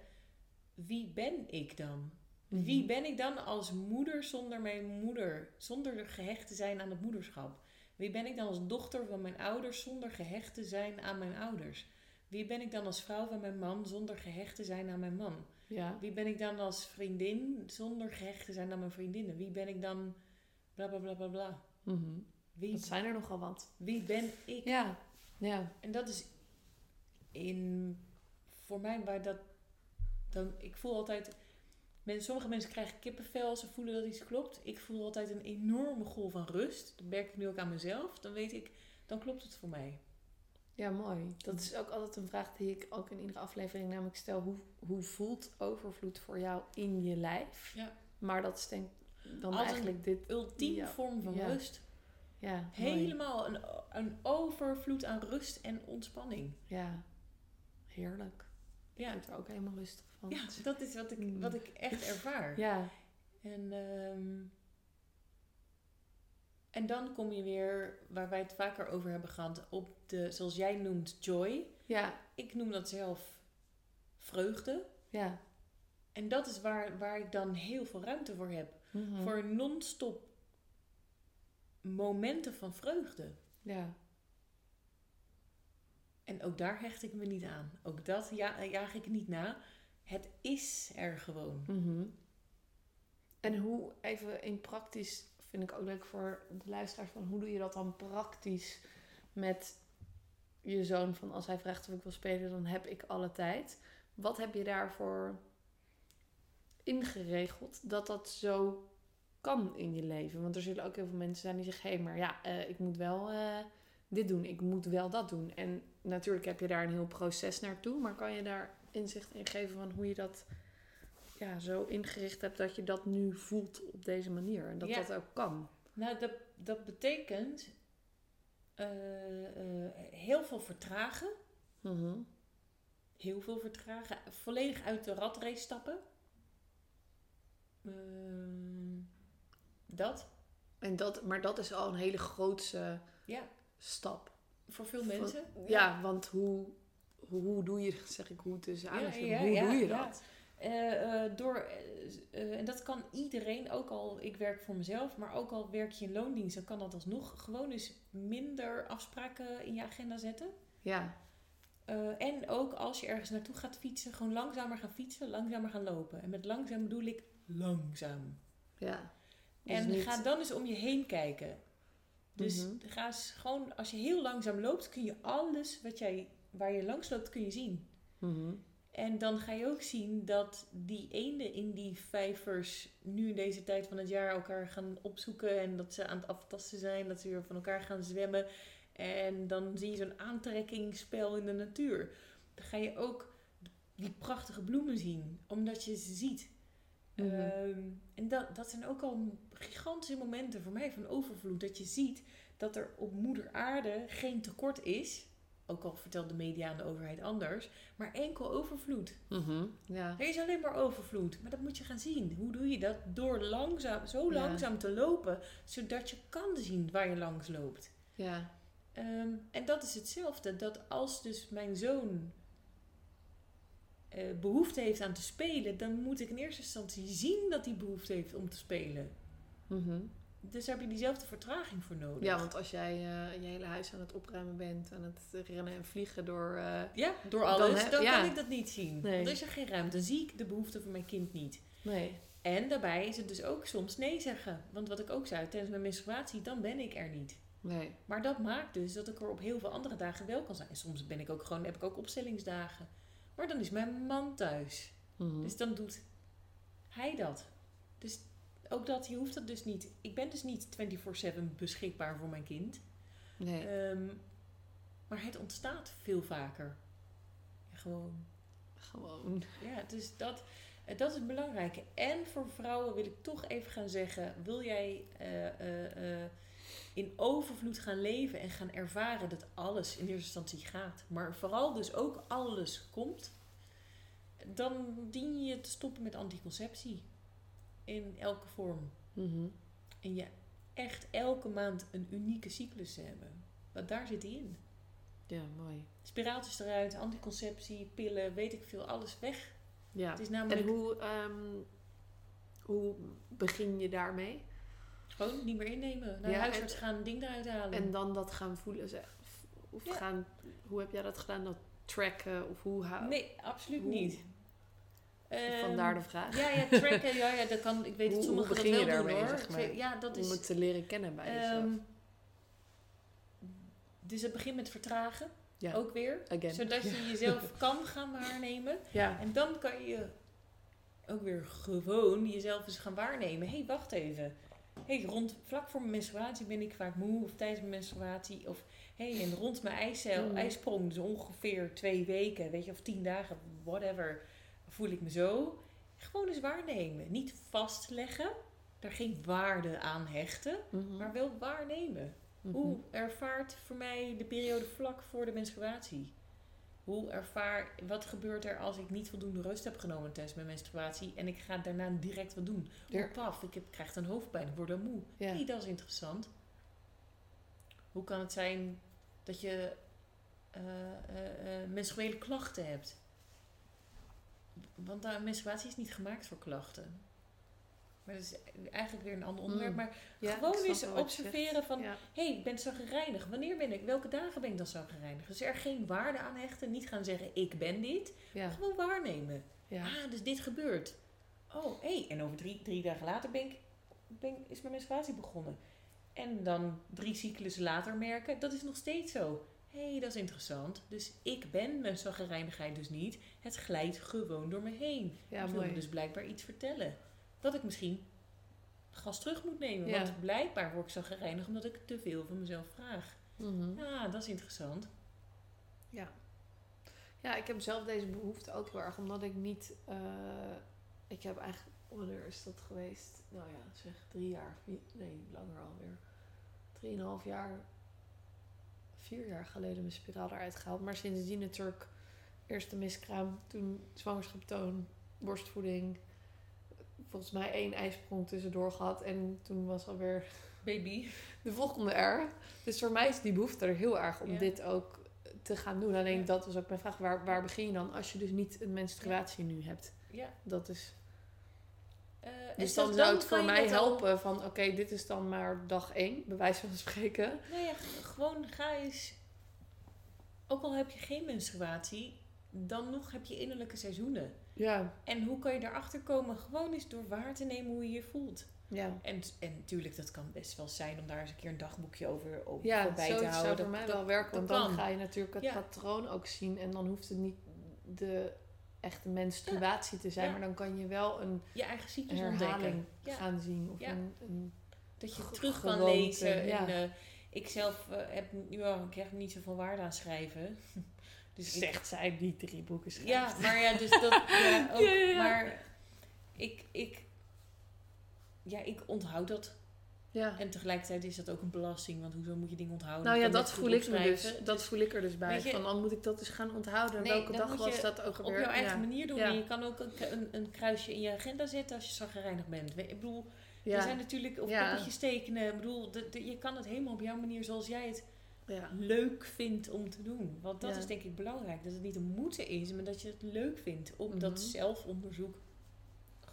C: Wie ben ik dan?
B: Mhm.
C: Wie ben ik dan als moeder zonder mijn moeder? Zonder gehecht te zijn aan het moederschap? Wie ben ik dan als dochter van mijn ouders zonder gehecht te zijn aan mijn ouders? Wie ben ik dan als vrouw van mijn man zonder gehecht te zijn aan mijn man?
B: Ja.
C: Wie ben ik dan als vriendin zonder gehecht te zijn aan mijn vriendinnen? Wie ben ik dan bla bla bla bla bla?
B: Mhm.
C: Wie,
B: Dat zijn er nogal wat.
C: wie ben ik?
B: Ja. Ja.
C: En dat is in, voor mij waar dat, dan, ik voel altijd, men, sommige mensen krijgen kippenvel, ze voelen dat iets klopt. Ik voel altijd een enorme golf van rust. Dat merk ik nu ook aan mezelf. Dan weet ik, dan klopt het voor mij.
B: Ja, mooi. Dat is ook altijd een vraag die ik ook in iedere aflevering namelijk stel. Hoe, hoe voelt overvloed voor jou in je lijf?
C: Ja.
B: Maar dat is denk dan
C: Als een
B: eigenlijk dit...
C: Ultieme
B: Ja.
C: vorm van
B: Ja.
C: rust.
B: Ja.
C: Helemaal een, een overvloed aan rust en ontspanning.
B: Ja. Heerlijk. Ik
C: Ja,
B: word er ook helemaal rustig van.
C: ja dat is wat ik, wat ik echt ervaar.
B: Ja.
C: En, ehm, en dan kom je weer, waar wij het vaker over hebben gehad, op de, zoals jij noemt, joy.
B: Ja.
C: Ik noem dat zelf vreugde.
B: Ja.
C: En dat is waar, waar ik dan heel veel ruimte voor heb.
B: Mhm.
C: Voor non-stop momenten van vreugde.
B: Ja.
C: En ook daar hecht ik me niet aan. Ook dat ja, jaag ik niet na. Het is er gewoon.
B: Mhm. En hoe, even in praktisch, vind ik ook leuk voor de luisteraars, van hoe doe je dat dan praktisch met je zoon? Van als hij vraagt of ik wil spelen, dan heb ik alle tijd. Wat heb je daarvoor ingeregeld dat dat zo kan in je leven? Want er zullen ook heel veel mensen zijn die zeggen, hé, maar ja, eh, ik moet wel eh, dit doen, ik moet wel dat doen. En natuurlijk heb je daar een heel proces naartoe, maar kan je daar inzicht in geven van hoe je dat ja, zo ingericht hebt dat je dat nu voelt op deze manier. En dat
C: Ja.
B: dat ook kan.
C: Nou, dat, dat betekent eh, eh, heel veel vertragen.
B: Mhm.
C: Heel veel vertragen. Volledig uit de ratrace stappen. Ehm, dat.
B: En dat, maar dat is al een hele grootse
C: Ja,
B: stap.
C: voor veel mensen.
B: Ja, want hoe, hoe, hoe doe je, zeg ik hoe tussen
C: Ja,
B: aanhalingstekens,
C: ja,
B: hoe
C: ja,
B: doe je
C: ja.
B: dat?
C: Eh, eh, door, eh, en dat kan iedereen, ook al ik werk voor mezelf, maar ook al werk je in loondienst, dan kan dat alsnog gewoon eens minder afspraken in je agenda zetten.
B: Ja,
C: en ook als je ergens naartoe gaat fietsen, gewoon langzamer gaan fietsen, langzamer gaan lopen. En met langzaam bedoel ik langzaam.
B: ja. Dus
C: en
B: niet-
C: ga dan eens om je heen kijken. Dus
B: Mhm.
C: ga eens gewoon, als je heel langzaam loopt, kun je alles wat jij, waar je langs loopt, kun je zien.
B: Mhm.
C: En dan ga je ook zien dat die eenden in die vijvers nu in deze tijd van het jaar elkaar gaan opzoeken. En dat ze aan het aftasten zijn, dat ze weer van elkaar gaan zwemmen. En dan zie je zo'n aantrekkingsspel in de natuur. Dan ga je ook die prachtige bloemen zien, omdat je ze ziet.
B: Mhm.
C: Ehm, en dat, dat zijn ook al gigantische momenten voor mij van overvloed. Dat je ziet dat er op moeder aarde geen tekort is. Ook al vertelt de media en de overheid anders. Maar enkel overvloed.
B: Mhm. Ja.
C: Er is alleen maar overvloed. Maar dat moet je gaan zien. Hoe doe je dat? Door langzaam, zo
B: Ja.
C: langzaam te lopen. Zodat je kan zien waar je langs loopt.
B: Ja.
C: Ehm, en dat is hetzelfde. Dat als dus mijn zoon eh, behoefte heeft aan te spelen, dan moet ik in eerste instantie zien dat hij behoefte heeft om te spelen.
B: Mhm.
C: Dus daar heb je diezelfde vertraging voor nodig.
B: Ja, want als jij eh, je hele huis aan het opruimen bent, aan het rennen en vliegen door... eh,
C: Ja, door alles,
B: Dan
C: dan,
B: heb- ja.
C: kan ik dat niet zien.
B: Nee.
C: Want is er geen ruimte, dan zie ik de behoefte van mijn kind niet.
B: nee.
C: En daarbij is het dus ook soms nee zeggen. Want wat ik ook zei, tijdens mijn menstruatie, dan ben ik er niet.
B: Nee.
C: Maar dat maakt dus dat ik er op heel veel andere dagen wel kan zijn. Soms ben ik ook gewoon, heb ik ook opstellingsdagen. Maar dan is mijn man thuis.
B: Mhm.
C: Dus dan doet hij dat. Dus ook dat, je hoeft dat dus niet. Ik ben dus niet 24-7 beschikbaar voor mijn kind.
B: nee.
C: Ehm, maar het ontstaat veel vaker. Gewoon.
B: Gewoon.
C: Ja, dus dat, eh, dat is het belangrijke. En voor vrouwen wil ik toch even gaan zeggen: wil jij eh, eh, in overvloed gaan leven en gaan ervaren dat alles in eerste instantie gaat, maar vooral dus ook alles komt, dan dien je te stoppen met anticonceptie in elke vorm.
B: Mhm.
C: En je echt elke maand een unieke cyclus te hebben. Want daar zit die in.
B: Ja, mooi.
C: Spiraaltjes eruit, anticonceptie, pillen, weet ik veel, alles weg.
B: Ja.
C: Het is namelijk
B: En hoe, ehm, hoe begin je daarmee?
C: gewoon niet meer innemen. Naar
B: Ja,
C: de huisarts
B: en-
C: gaan, een ding eruit halen.
B: En dan dat gaan voelen. Of
C: Ja.
B: gaan, hoe heb jij dat gedaan? Dat tracken? Of hoe
C: nee, absoluut
B: hoe-
C: niet. Ehm,
B: Vandaar de vraag.
C: Ja, ja, tracken, ja, ja, dat kan, ik weet dat sommigen
B: hoe
C: dat wel doen
B: daarmee,
C: hoor.
B: zeg maar?
C: Ja, dat
B: Om
C: is...
B: het te leren kennen bij jezelf.
C: ehm, dus het begint met vertragen,
B: ja,
C: ook weer.
B: again.
C: Zodat je jezelf kan gaan waarnemen.
B: Ja,
C: En dan kan je ook weer gewoon jezelf eens gaan waarnemen. Hé, hey, wacht even. Hey, rond, vlak voor mijn menstruatie ben ik vaak moe. Of tijdens mijn menstruatie. Of hey, en rond mijn ijscel,
B: Mhm.
C: ijsprong, dus ongeveer twee weken, weet je, of tien dagen, whatever, voel ik me zo. Gewoon eens waarnemen. Niet vastleggen. Daar geen waarde aan hechten.
B: Mhm.
C: Maar wel waarnemen.
B: Mhm.
C: Hoe ervaart voor mij de periode vlak voor de menstruatie? Hoe ervaar, wat gebeurt er als ik niet voldoende rust heb genomen tijdens mijn menstruatie en ik ga daarna direct wat doen?
B: Ja.
C: Oh, paf, ik heb, krijg dan hoofdpijn, ik word dan moe.
B: Ja.
C: Hey, dat is interessant. Hoe kan het zijn dat je eh, menstruele klachten hebt? Want menstruatie is niet gemaakt voor klachten. Maar dat is eigenlijk weer een ander onderwerp.
B: Mm.
C: Maar
B: Ja,
C: gewoon eens observeren van...
B: Ja.
C: hey, ik ben zagrijnig. Wanneer ben ik? Welke dagen ben ik dan zagrijnig? Dus er geen waarde aan hechten. Niet gaan zeggen, ik ben dit.
B: Ja.
C: Gewoon waarnemen. Ah, dus dit gebeurt. Oh, hé. Hey. En over drie, drie dagen later ben ik, ben, is mijn menstruatie begonnen. En dan drie cyclussen later merken, dat is nog steeds zo. Hé, hey, dat is interessant. Dus ik ben mijn zagrijnigheid dus niet. Het glijdt gewoon door me heen.
B: Ja,
C: ik wil me dus blijkbaar iets vertellen. Dat ik misschien gas terug moet nemen.
B: Ja.
C: Want blijkbaar word ik zo gereinigd omdat ik te veel van mezelf vraag.
B: Mhm.
C: Ja, dat is interessant.
B: Ja. Ja, ik heb zelf deze behoefte ook heel erg, omdat ik niet. eh, ik heb eigenlijk. Wanneer is dat geweest? Nou ja, zeg drie jaar. vier- nee, langer alweer. Drieënhalf jaar. Vier jaar geleden mijn spiraal eruit gehaald. Maar sindsdien natuurlijk. Eerst de miskraam, toen zwangerschaptoon, borstvoeding. Volgens mij één ijsprong tussendoor gehad. En toen was alweer
C: Baby.
B: de volgende er. Dus voor mij is die behoefte er heel erg om
C: Ja.
B: dit ook te gaan doen. Alleen
C: Ja.
B: dat was ook mijn vraag. Waar, waar begin je dan als je dus niet een menstruatie nu hebt?
C: Ja.
B: Dat is, dus
C: zelfs
B: dan zou het voor mij
C: al-
B: helpen van... Oké, dit is dan maar dag één, bij wijze van spreken.
C: Ja, g- gewoon ga eens. Ook al heb je geen menstruatie, dan nog heb je innerlijke seizoenen.
B: Ja,
C: En hoe kan je daarachter komen? Gewoon eens door waar te nemen hoe je je voelt.
B: ja.
C: En, en natuurlijk, dat kan best wel zijn om daar eens een keer een dagboekje over, over
B: Ja,
C: voorbij te houden.
B: zou voor
C: Dat-
B: mij
C: dat-
B: wel werken. Want dan
C: kan.
B: ga je natuurlijk het
C: Ja.
B: patroon ook zien. En dan hoeft het niet de echte menstruatie te zijn.
C: Ja.
B: Maar dan kan je wel een
C: Je eigen cyclus
B: herhaling
C: ontdekken. Ja.
B: gaan zien. Of
C: Ja.
B: een, een
C: Dat je terug kan
B: gewoonte,
C: lezen.
B: ja.
C: En, eh, ik zelf eh, heb nu al ik krijg niet zoveel waarde aan schrijven. dus ik-
B: zegt zij die drie boeken schrijft.
C: Ja, maar ja, dus dat. Ja, ook,
B: Ja, ja, ja.
C: Maar ik, ik, ja, ik onthoud dat.
B: Ja.
C: En tegelijkertijd is dat ook een belasting, want hoezo moet je dingen onthouden?
B: Nou ja, dat voel ik me dus. Dat voel ik er dus bij.
C: Je-
B: van dan moet ik dat dus gaan onthouden.
C: Nee,
B: Welke dag was dat ook
C: op
B: alweer?
C: jouw eigen
B: ja.
C: manier doen.
B: Ja.
C: En je kan ook een, een, een kruisje in je agenda zetten als je zagrijnig bent. Ik bedoel, er zijn natuurlijk, of poppetjes tekenen. Ik bedoel, de, de- je kan het helemaal op jouw manier zoals jij het
B: ja.
C: leuk vindt om te doen. Want dat is denk ik belangrijk. Dat het niet een moeten is, maar dat je het leuk vindt om
B: Mhm.
C: dat zelfonderzoek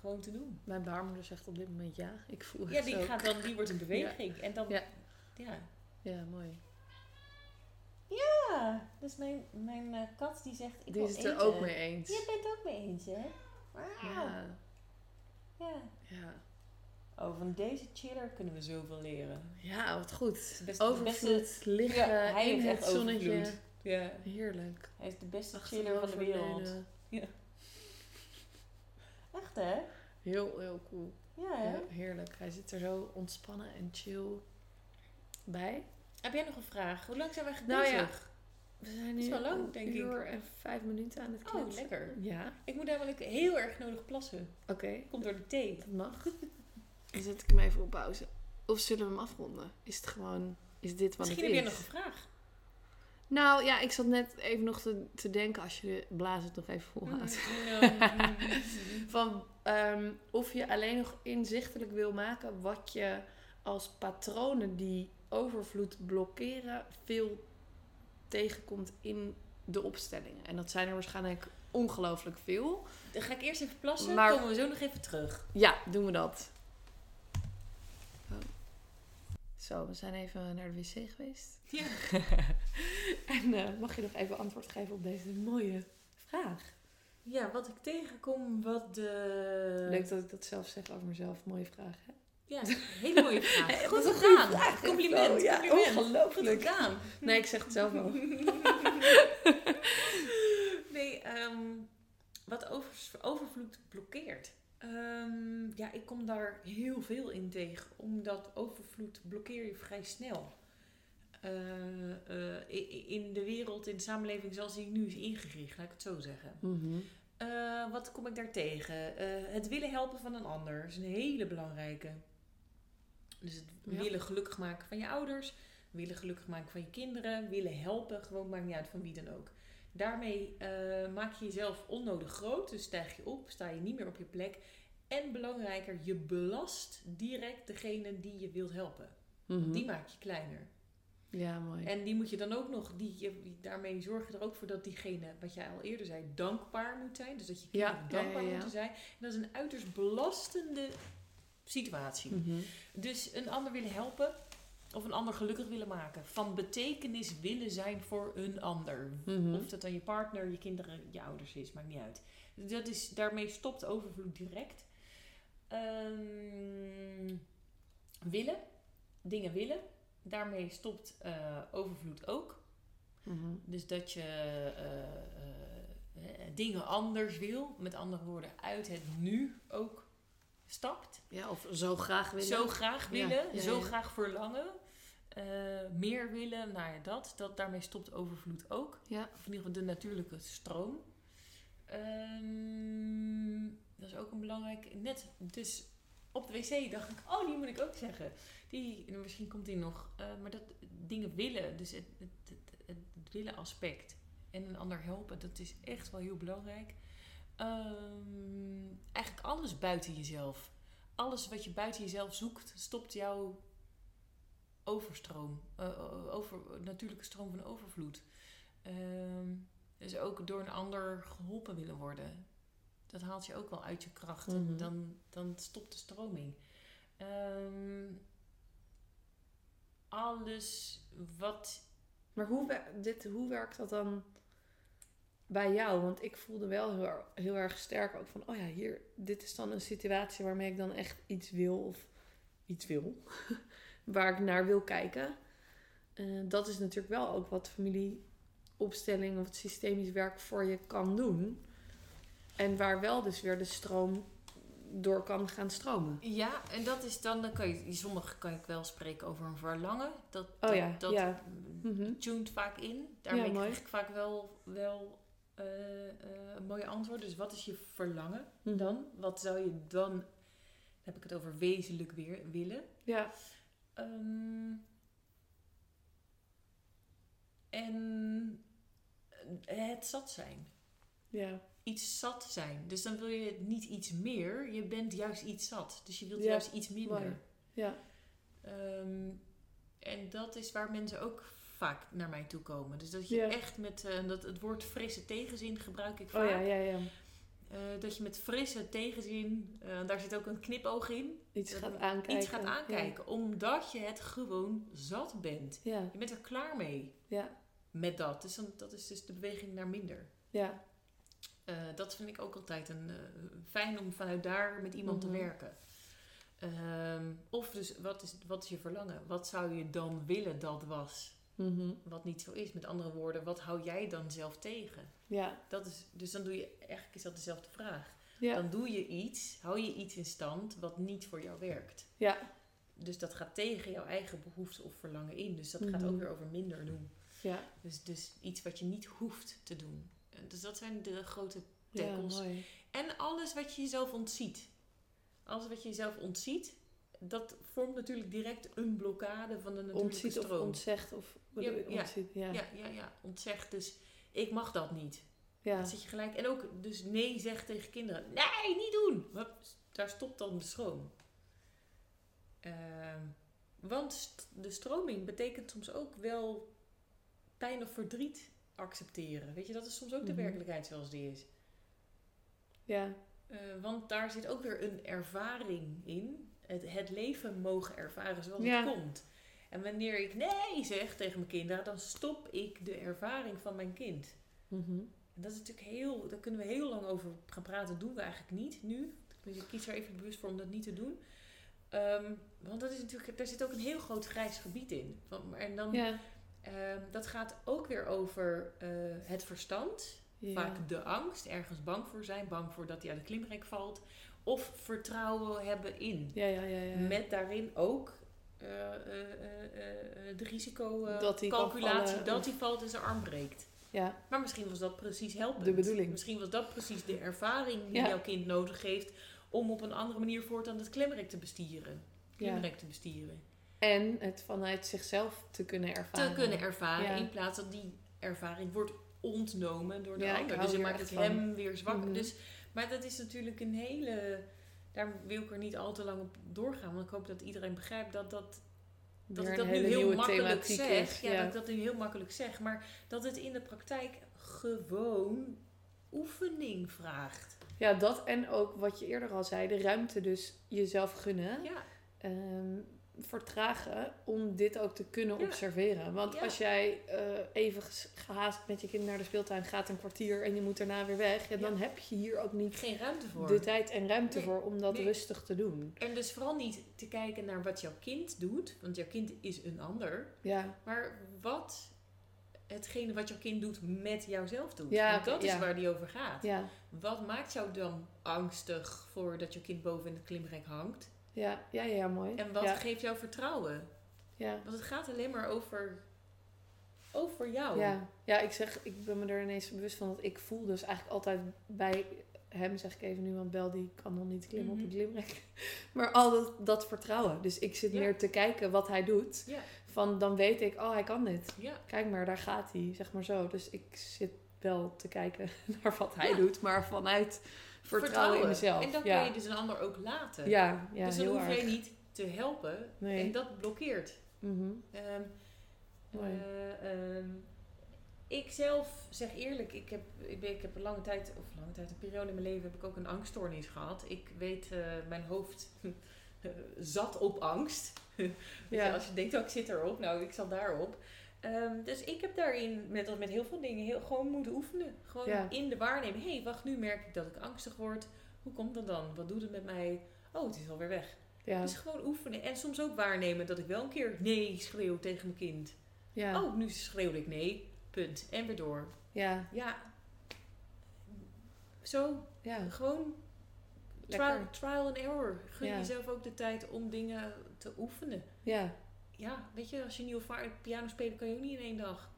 C: gewoon te doen.
B: Mijn baarmoeder zegt op dit moment ja. Ik voel
C: Ja,
B: het
C: die, gaat dan, die wordt in beweging. En dan,
B: Ja.
C: ja.
B: Ja, mooi.
C: Ja, dus mijn, mijn eh, kat die zegt, ik
B: Die
C: wil
B: is het er ook mee eens.
C: Je bent ook mee eens, hè?
B: Ja.
C: Ja.
B: Ja.
C: Oh, van deze chiller kunnen we zoveel leren.
B: ja, wat goed.
C: best-
B: Overvloed, liggen
C: Ja, hij
B: in
C: heeft
B: het
C: echt
B: zonnetje.
C: overvloed. Ja.
B: Heerlijk.
C: Hij is de beste chiller van de wereld. Echt, hè?
B: Heel, heel cool.
C: Ja, hè?
B: Ja, heerlijk. Hij zit er zo ontspannen en chill bij.
C: Heb jij nog een vraag? Hoe lang zijn wij
B: Nou ja? We zijn
C: is
B: nu
C: wel lang,
B: een
C: denk ik.
B: uur en vijf minuten aan het
C: Oh,
B: kletsen.
C: lekker.
B: Ja,
C: Ik moet namelijk heel erg nodig plassen.
B: oké.
C: Komt door de thee.
B: Dat mag. Dan zet ik hem even op pauze. Of zullen we hem afronden? Is het gewoon, is dit wat
C: Misschien
B: het
C: heb
B: is?
C: je nog een vraag.
B: Nou ja, ik zat net even nog te, te denken, als je de blaas het nog even volhoudt.
C: Ja.
B: Van ehm, of je alleen nog inzichtelijk wil maken wat je als patronen die overvloed blokkeren, veel tegenkomt in de opstellingen. En dat zijn er waarschijnlijk ongelooflijk veel.
C: Dan ga ik eerst even plassen,
B: Maar-
C: komen we zo nog even terug.
B: Ja, doen we dat. Oh. Zo, we zijn even naar de wc geweest.
C: Ja.
B: en eh, mag je nog even antwoord geven op deze mooie vraag?
C: Ja, wat ik tegenkom, wat de...
B: Leuk dat ik dat zelf zeg over mezelf. Mooie vraag, hè?
C: Ja, hele mooie vraag. Goed gedaan.
B: goede vraag,
C: compliment.
B: Ja,
C: compliment.
B: ongelooflijk.
C: Goed gedaan.
B: Nee, ik zeg het zelf wel.
C: nee, ehm, wat over, overvloed blokkeert. Ehm, ja, ik kom daar heel veel in tegen. Omdat overvloed blokkeer je vrij snel. Eh, eh, in de wereld, in de samenleving zoals die nu is ingericht, laat ik het zo zeggen.
B: Mhm.
C: Eh, wat kom ik daar tegen? Het willen helpen van een ander is een hele belangrijke. Dus het
B: Ja.
C: willen gelukkig maken van je ouders, willen gelukkig maken van je kinderen, willen helpen, gewoon maakt niet uit van wie dan ook. Daarmee eh, maak je jezelf onnodig groot, dus stijg je op, sta je niet meer op je plek. En belangrijker, je belast direct degene die je wilt helpen.
B: Mhm.
C: Die maak je kleiner.
B: Ja, mooi.
C: En die moet je dan ook nog, die, daarmee zorg je er ook voor dat diegene, wat jij al eerder zei, dankbaar moet zijn. Dus dat je kinderen
B: ja,
C: dankbaar
B: ja, ja.
C: moeten zijn. En dat is een uiterst belastende situatie.
B: Mhm.
C: Dus een ander willen helpen of een ander gelukkig willen maken. Van betekenis willen zijn voor een ander.
B: Mhm.
C: Of dat dan je partner, je kinderen, je ouders is, maakt niet uit. Dat is, daarmee stopt overvloed direct. Ehm, willen, dingen willen. Daarmee stopt eh, overvloed ook.
B: Mhm.
C: Dus dat je eh, eh, dingen anders wil. Met andere woorden, uit het nu ook stapt.
B: Ja, of zo graag willen.
C: Zo graag
B: Ja,
C: willen,
B: ja,
C: zo graag verlangen. Eh, meer willen, nou ja, dat, dat. Daarmee stopt overvloed ook.
B: Ja.
C: Of in ieder geval de natuurlijke stroom. Ehm, dat is ook een belangrijk. Net dus op de wc dacht ik, oh, die moet ik ook zeggen. Die, misschien komt die nog. eh, maar dat dingen willen, dus het, het, het, willen aspect. En een ander helpen, dat is echt wel heel belangrijk. Ehm, eigenlijk alles buiten jezelf. Alles wat je buiten jezelf zoekt, stopt jouw overstroom. eh, over, natuurlijke stroom van overvloed. Ehm, dus ook door een ander geholpen willen worden. Dat haalt je ook wel uit je kracht. En
B: Mhm.
C: dan, dan stopt de stroming. Ehm, alles wat.
B: Maar hoe, dit, hoe werkt dat dan bij jou? Want ik voelde wel heel, heel erg sterk ook van... Oh ja, hier, dit is dan een situatie waarmee ik dan echt iets wil of iets wil. waar ik naar wil kijken. Eh, dat is natuurlijk wel ook wat familieopstelling of het systemisch werk voor je kan doen. En waar wel dus weer de stroom door kan gaan stromen.
C: Ja, en dat is dan. dan kan je, sommige kan ik wel spreken over een verlangen. Dat,
B: Oh
C: dat,
B: ja,
C: dat
B: ja. Mhm.
C: tuned vaak in. Daarmee
B: Ja,
C: krijg ik vaak wel, wel eh, eh, een mooie antwoord. Dus wat is je verlangen
B: Mhm.
C: dan? Wat zou je dan. Dan heb ik het over wezenlijk weer willen.
B: Ja.
C: Ehm, en het zat zijn.
B: Ja.
C: Iets zat zijn. Dus dan wil je niet iets meer. Je bent juist iets zat. Dus je wilt
B: Ja,
C: juist iets minder.
B: mooi. Ja.
C: Ehm, en dat is waar mensen ook vaak naar mij toe komen. Dus dat je
B: Ja.
C: echt met eh, dat, het woord frisse tegenzin gebruik ik vaak.
B: Oh ja, ja, ja.
C: Eh, dat je met frisse tegenzin, eh, daar zit ook een knipoog in,
B: Iets gaat aankijken.
C: iets gaat aankijken. Omdat je het gewoon zat bent.
B: Ja,
C: Je bent er klaar mee
B: ja,
C: met dat. Dus dan, dat is dus de beweging naar minder.
B: ja.
C: Eh, dat vind ik ook altijd een, fijn om vanuit daar met iemand
B: Mhm.
C: te werken. Ehm, of dus, wat is, wat is je verlangen? Wat zou je dan willen dat was?
B: Mhm.
C: Wat niet zo is. Met andere woorden, wat hou jij dan zelf tegen?
B: ja.
C: Dat is, dus dan doe je, eigenlijk is dat dezelfde vraag.
B: Ja.
C: Dan doe je iets, hou je iets in stand wat niet voor jou werkt.
B: Ja.
C: Dus dat gaat tegen jouw eigen behoefte of verlangen in. Dus dat gaat
B: Mhm.
C: ook weer over minder doen.
B: Ja.
C: Dus, dus iets wat je niet hoeft te doen. Eh, Dus dat zijn de grote
B: Ja,
C: tackles.
B: mooi.
C: En alles wat je jezelf ontziet. Alles wat je jezelf ontziet, dat vormt natuurlijk direct een blokkade van de natuurlijke
B: Ontziet of
C: stroom.
B: ontzegt of
C: Ja, ja,
B: ja.
C: ja, ja, ja, ontzegt. Dus ik mag dat niet.
B: Ja.
C: Dan zit je gelijk. En ook dus nee zegt tegen kinderen. Nee, niet doen. Hup, daar stopt dan de stroom. Ehm, want st- de stroming betekent soms ook wel pijn of verdriet accepteren. Weet je, dat is soms ook de
B: Mhm.
C: werkelijkheid zoals die is.
B: Ja.
C: Eh, want daar zit ook weer een ervaring in. Het, het leven mogen ervaren zoals
B: Ja.
C: het komt. En wanneer ik nee zeg tegen mijn kinderen, dan stop ik de ervaring van mijn kind.
B: Mhm.
C: En dat is natuurlijk heel, daar kunnen we heel lang over gaan praten. Dat doen we eigenlijk niet nu. Dus ik kies er even bewust voor om dat niet te doen. Ehm, want dat is natuurlijk, daar zit ook een heel groot grijs gebied in. En dan,
B: Ja.
C: ehm, dat gaat ook weer over eh, het verstand.
B: Ja.
C: Vaak de angst, ergens bang voor zijn, bang voor dat hij uit de klimrek valt. Of vertrouwen hebben in.
B: Ja, ja, ja, ja.
C: Met daarin ook eh, eh, de risicocalculatie
B: Dat hij
C: valt en zijn arm breekt.
B: ja.
C: Maar misschien was dat precies helpend.
B: De bedoeling.
C: Misschien was dat precies de ervaring die
B: Ja.
C: jouw kind nodig heeft om op een andere manier voortaan het klimrek te bestieren. Klimrek te bestieren.
B: En het vanuit zichzelf te kunnen ervaren.
C: Te kunnen ervaren
B: Ja.
C: in plaats dat die ervaring wordt ontnomen door de ander. Dus je maakt het
B: van.
C: hem weer zwak.
B: Mhm.
C: Dus, maar dat is natuurlijk een hele... Daar wil ik er niet al te lang op doorgaan. Want ik hoop dat iedereen begrijpt dat dat dat ik dat nu heel makkelijk zeg.
B: is,
C: Ja,
B: ja.
C: dat ik dat nu heel makkelijk zeg. Maar dat het in de praktijk gewoon oefening vraagt.
B: Ja, dat en ook wat je eerder al zei, de ruimte dus jezelf gunnen.
C: Ja,
B: ehm, vertragen om dit ook te kunnen
C: Ja.
B: observeren. Want
C: Ja.
B: als jij eh, even gehaast met je kind naar de speeltuin gaat, een kwartier en je moet daarna weer weg, ja, dan heb je hier ook niet
C: geen ruimte voor.
B: de tijd en ruimte
C: Nee.
B: voor om dat
C: Nee.
B: rustig te doen.
C: En dus vooral niet te kijken naar wat jouw kind doet. Want jouw kind is een ander.
B: Ja,
C: Maar wat hetgene wat jouw kind doet met jouzelf doet.
B: Ja,
C: Want dat is
B: ja.
C: waar die over gaat.
B: ja,
C: Wat maakt jou dan angstig voor dat je kind boven in het klimrek hangt?
B: Ja, ja, ja, mooi.
C: En wat
B: ja,
C: geeft jou vertrouwen?
B: ja.
C: Want het gaat alleen maar over, over jou.
B: Ja, ja, ik zeg, ik ben me er ineens bewust van dat ik voel dus eigenlijk altijd bij hem, zeg ik even nu, want Bel die kan nog niet klimmen op
C: Mhm.
B: een klimrek. Maar al dat, dat vertrouwen. Dus ik zit
C: Ja.
B: meer te kijken wat hij doet.
C: Ja.
B: Van dan weet ik, oh hij kan dit.
C: Ja.
B: Kijk maar, daar gaat hij, zeg maar zo. Dus ik zit wel te kijken naar wat hij doet, maar vanuit vertrouwen, in mezelf.
C: En dan
B: ja.
C: kan je dus een ander ook laten.
B: ja, ja,
C: dus dan
B: heel
C: hoef
B: erg.
C: je niet te helpen.
B: Nee.
C: En dat blokkeert.
B: Mooi.
C: ehm, ik zelf zeg eerlijk, ik heb, ik, ben, ik heb een lange tijd, of lange tijd, een periode in mijn leven heb ik ook een angststoornis gehad. Ik weet, eh, mijn hoofd zat op angst.
B: Ja.
C: Als je denkt, oh, ik zit erop, nou, ik zat daarop. Ehm, dus ik heb daarin, met, met heel veel dingen, heel, gewoon moeten oefenen. Gewoon
B: Ja.
C: in de waarneming. Hé, hey, wacht, nu merk ik dat ik angstig word. Hoe komt dat dan? Wat doet het met mij? Oh, het is alweer weg.
B: Ja.
C: Dus gewoon oefenen. En soms ook waarnemen dat ik wel een keer nee schreeuw tegen mijn kind.
B: Ja.
C: Oh, nu schreeuwde ik nee. Punt. En weer door.
B: ja,
C: Ja. Zo,
B: ja,
C: gewoon trial, trial and error. Gun jezelf ook de tijd om dingen te oefenen.
B: ja,
C: Ja, weet je, als je nieuw vaart piano spelen kan je ook niet in één dag.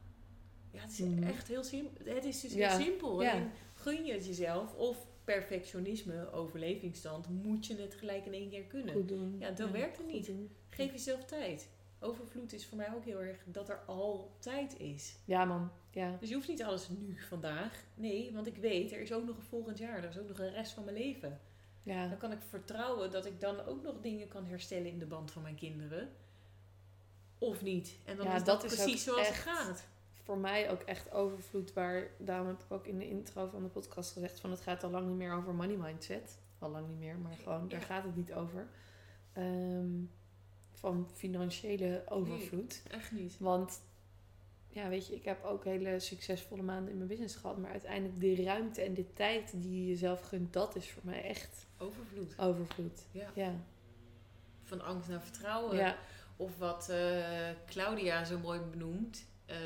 C: Ja, het is
B: Mhm.
C: echt heel simpel. Het is dus
B: Ja.
C: heel simpel.
B: Ja.
C: Gun je het jezelf. Of perfectionisme, overlevingsstand, moet je het gelijk in één keer kunnen.
B: goed doen.
C: Ja, dat werkt het niet.
B: doen.
C: Geef jezelf tijd. Overvloed is voor mij ook heel erg dat er altijd is.
B: Ja, man. Ja.
C: Dus je hoeft niet alles nu, vandaag. Nee, want ik weet, er is ook nog een volgend jaar. Er is ook nog een rest van mijn leven.
B: Ja.
C: Dan kan ik vertrouwen dat ik dan ook nog dingen kan herstellen in de band van mijn kinderen. Of niet. En dan
B: Ja,
C: is
B: dat
C: precies zoals
B: echt-
C: het gaat.
B: Voor mij ook echt overvloed. Waar, daarom heb ik ook in de intro van de podcast gezegd: van het gaat al lang niet meer over money mindset. Al lang niet meer, maar gewoon daar gaat het niet over. Ehm, van financiële overvloed.
C: Echt niet.
B: Want ja, weet je, ik heb ook hele succesvolle maanden in mijn business gehad. Maar uiteindelijk de ruimte en de tijd die je jezelf gunt, dat is voor mij echt
C: Overvloed.
B: overvloed.
C: Ja.
B: Ja.
C: Van angst naar vertrouwen.
B: Ja.
C: Of wat eh, Claudia zo mooi benoemt. eh,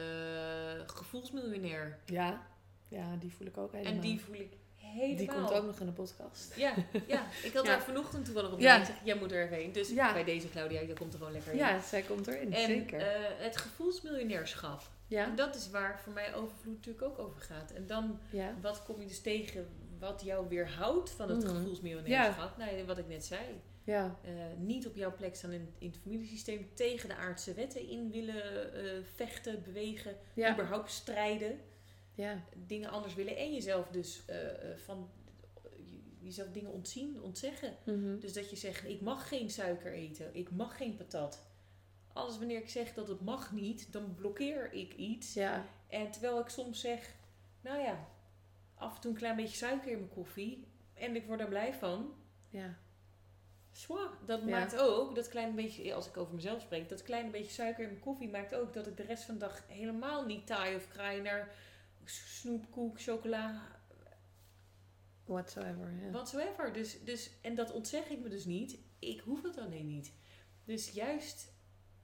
C: gevoelsmiljonair.
B: Ja. ja, die voel ik ook helemaal.
C: En die voel ik helemaal.
B: Die komt ook nog in de podcast.
C: Ja, ja, ik had
B: Ja.
C: daar vanochtend toevallig op
B: Ja.
C: gezegd, jij moet er even heen. Dus
B: Ja.
C: bij deze Claudia, dat komt er gewoon lekker in.
B: Ja, zij komt erin,
C: en
B: zeker.
C: eh, het gevoelsmiljonairschap.
B: ja,
C: En dat is waar voor mij overvloed natuurlijk ook over gaat. En dan,
B: ja,
C: wat kom je dus tegen wat jou weerhoudt van het
B: Mhm.
C: gevoelsmiljonairschap? Nou, wat ik net zei.
B: Ja.
C: Eh, niet op jouw plek staan in, in het familiesysteem. Tegen de aardse wetten in willen eh, vechten, bewegen.
B: Ja.
C: Überhaupt strijden.
B: Ja.
C: Dingen anders willen. En jezelf dus eh, van jezelf dingen ontzien, ontzeggen.
B: Mhm.
C: Dus dat je zegt, ik mag geen suiker eten. Ik mag geen patat. Alles wanneer ik zeg dat het mag niet, dan blokkeer ik iets.
B: Ja.
C: En terwijl ik soms zeg, nou ja, af en toe een klein beetje suiker in mijn koffie. En ik word er blij van.
B: Ja.
C: Zwa, dat
B: Ja.
C: maakt ook, dat kleine beetje, als ik over mezelf spreek, dat kleine beetje suiker in mijn koffie maakt ook dat ik de rest van de dag helemaal niet taai of kraai naar snoep, koek, chocola,
B: Whatsoever. Ja.
C: whatsoever. Dus, dus, en dat ontzeg ik me dus niet. Ik hoef het alleen niet. Dus juist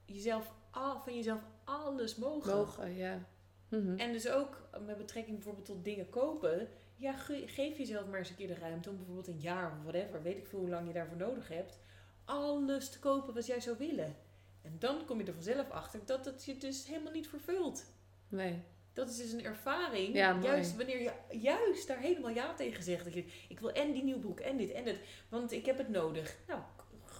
C: jezelf, al, van jezelf alles mogen.
B: Mogen, ja. Mhm.
C: En dus ook met betrekking bijvoorbeeld tot dingen kopen. Ja, ge- geef jezelf maar eens een keer de ruimte om bijvoorbeeld een jaar of whatever, weet ik veel hoe lang je daarvoor nodig hebt, alles te kopen wat jij zou willen. En dan kom je er vanzelf achter dat het je dus helemaal niet vervult.
B: Nee.
C: Dat is dus een ervaring.
B: Ja,
C: juist wanneer je juist daar helemaal ja tegen zegt. Dat je, ik wil en die nieuwe broek en dit en dit. Want ik heb het nodig. Nou,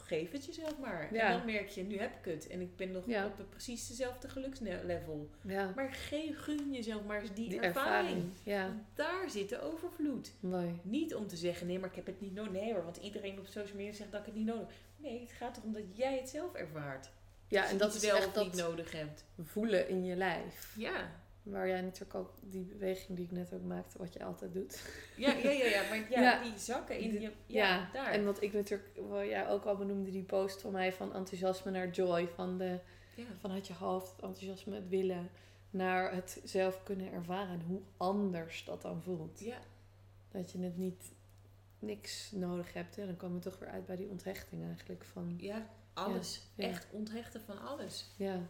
C: geef het jezelf maar.
B: Ja.
C: En dan merk je, nu heb ik het. En ik ben nog
B: Ja.
C: op precies dezelfde gelukslevel.
B: Ja.
C: Maar geef, gun jezelf maar eens die,
B: Die
C: ervaring.
B: ervaring. Ja.
C: Want Daar zit de overvloed.
B: Mooi.
C: Niet om te zeggen, nee, maar ik heb het niet nodig. Nee hoor, want iedereen op social media zegt dat ik het niet nodig heb. Nee, het gaat erom dat jij het zelf ervaart.
B: Ja, en dat is
C: wel
B: echt
C: of niet
B: dat
C: nodig hebt.
B: voelen in je lijf.
C: Ja.
B: Waar jij natuurlijk ook die beweging die ik net ook maakte, wat je altijd doet.
C: Ja, ja, ja, ja, maar ja,
B: Ja.
C: die zakken in
B: Die-
C: je... Ja, daar.
B: En wat ik natuurlijk, wat jij ook al benoemde, die post van mij van enthousiasme naar joy. Van de,
C: ja.
B: vanuit je hoofd, het enthousiasme, het willen, naar het zelf kunnen ervaren. En hoe anders dat dan voelt.
C: ja,
B: Dat je het niet niks nodig hebt. En dan komen we toch weer uit bij die onthechting eigenlijk. Van,
C: ja, alles.
B: Ja.
C: Echt onthechten van alles.
B: ja,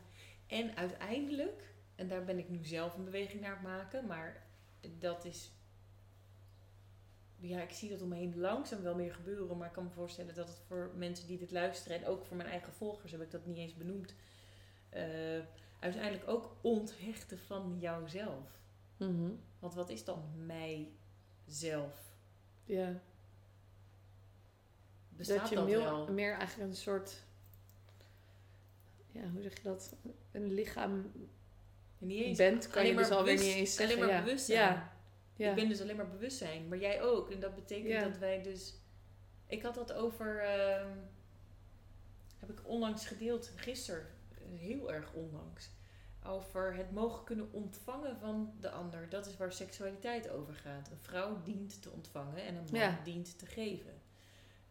C: En uiteindelijk, en daar ben ik nu zelf een beweging naar het maken, maar dat is. Ja, ik zie dat om me heen langzaam wel meer gebeuren, maar ik kan me voorstellen dat het voor mensen die dit luisteren en ook voor mijn eigen volgers heb ik dat niet eens benoemd. eh, uiteindelijk ook onthechten van jouzelf.
B: Mhm.
C: Want wat is dan mijzelf?
B: ja.
C: Bestaat
B: dat je
C: dat,
B: meer,
C: wel?
B: meer eigenlijk een soort, ja, hoe zeg je dat? Een lichaam
C: niet eens
B: bent, kan je dus alweer
C: bewust-
B: niet eens zeggen.
C: alleen maar
B: ja.
C: bewustzijn.
B: Ja. Ja.
C: Ik ben dus alleen maar bewustzijn, maar jij ook. En dat betekent
B: Ja.
C: dat wij dus. Ik had dat over. ehm, heb ik onlangs gedeeld, gisteren, heel erg onlangs. Over het mogen kunnen ontvangen van de ander. Dat is waar seksualiteit over gaat. Een vrouw dient te ontvangen en een man dient te geven.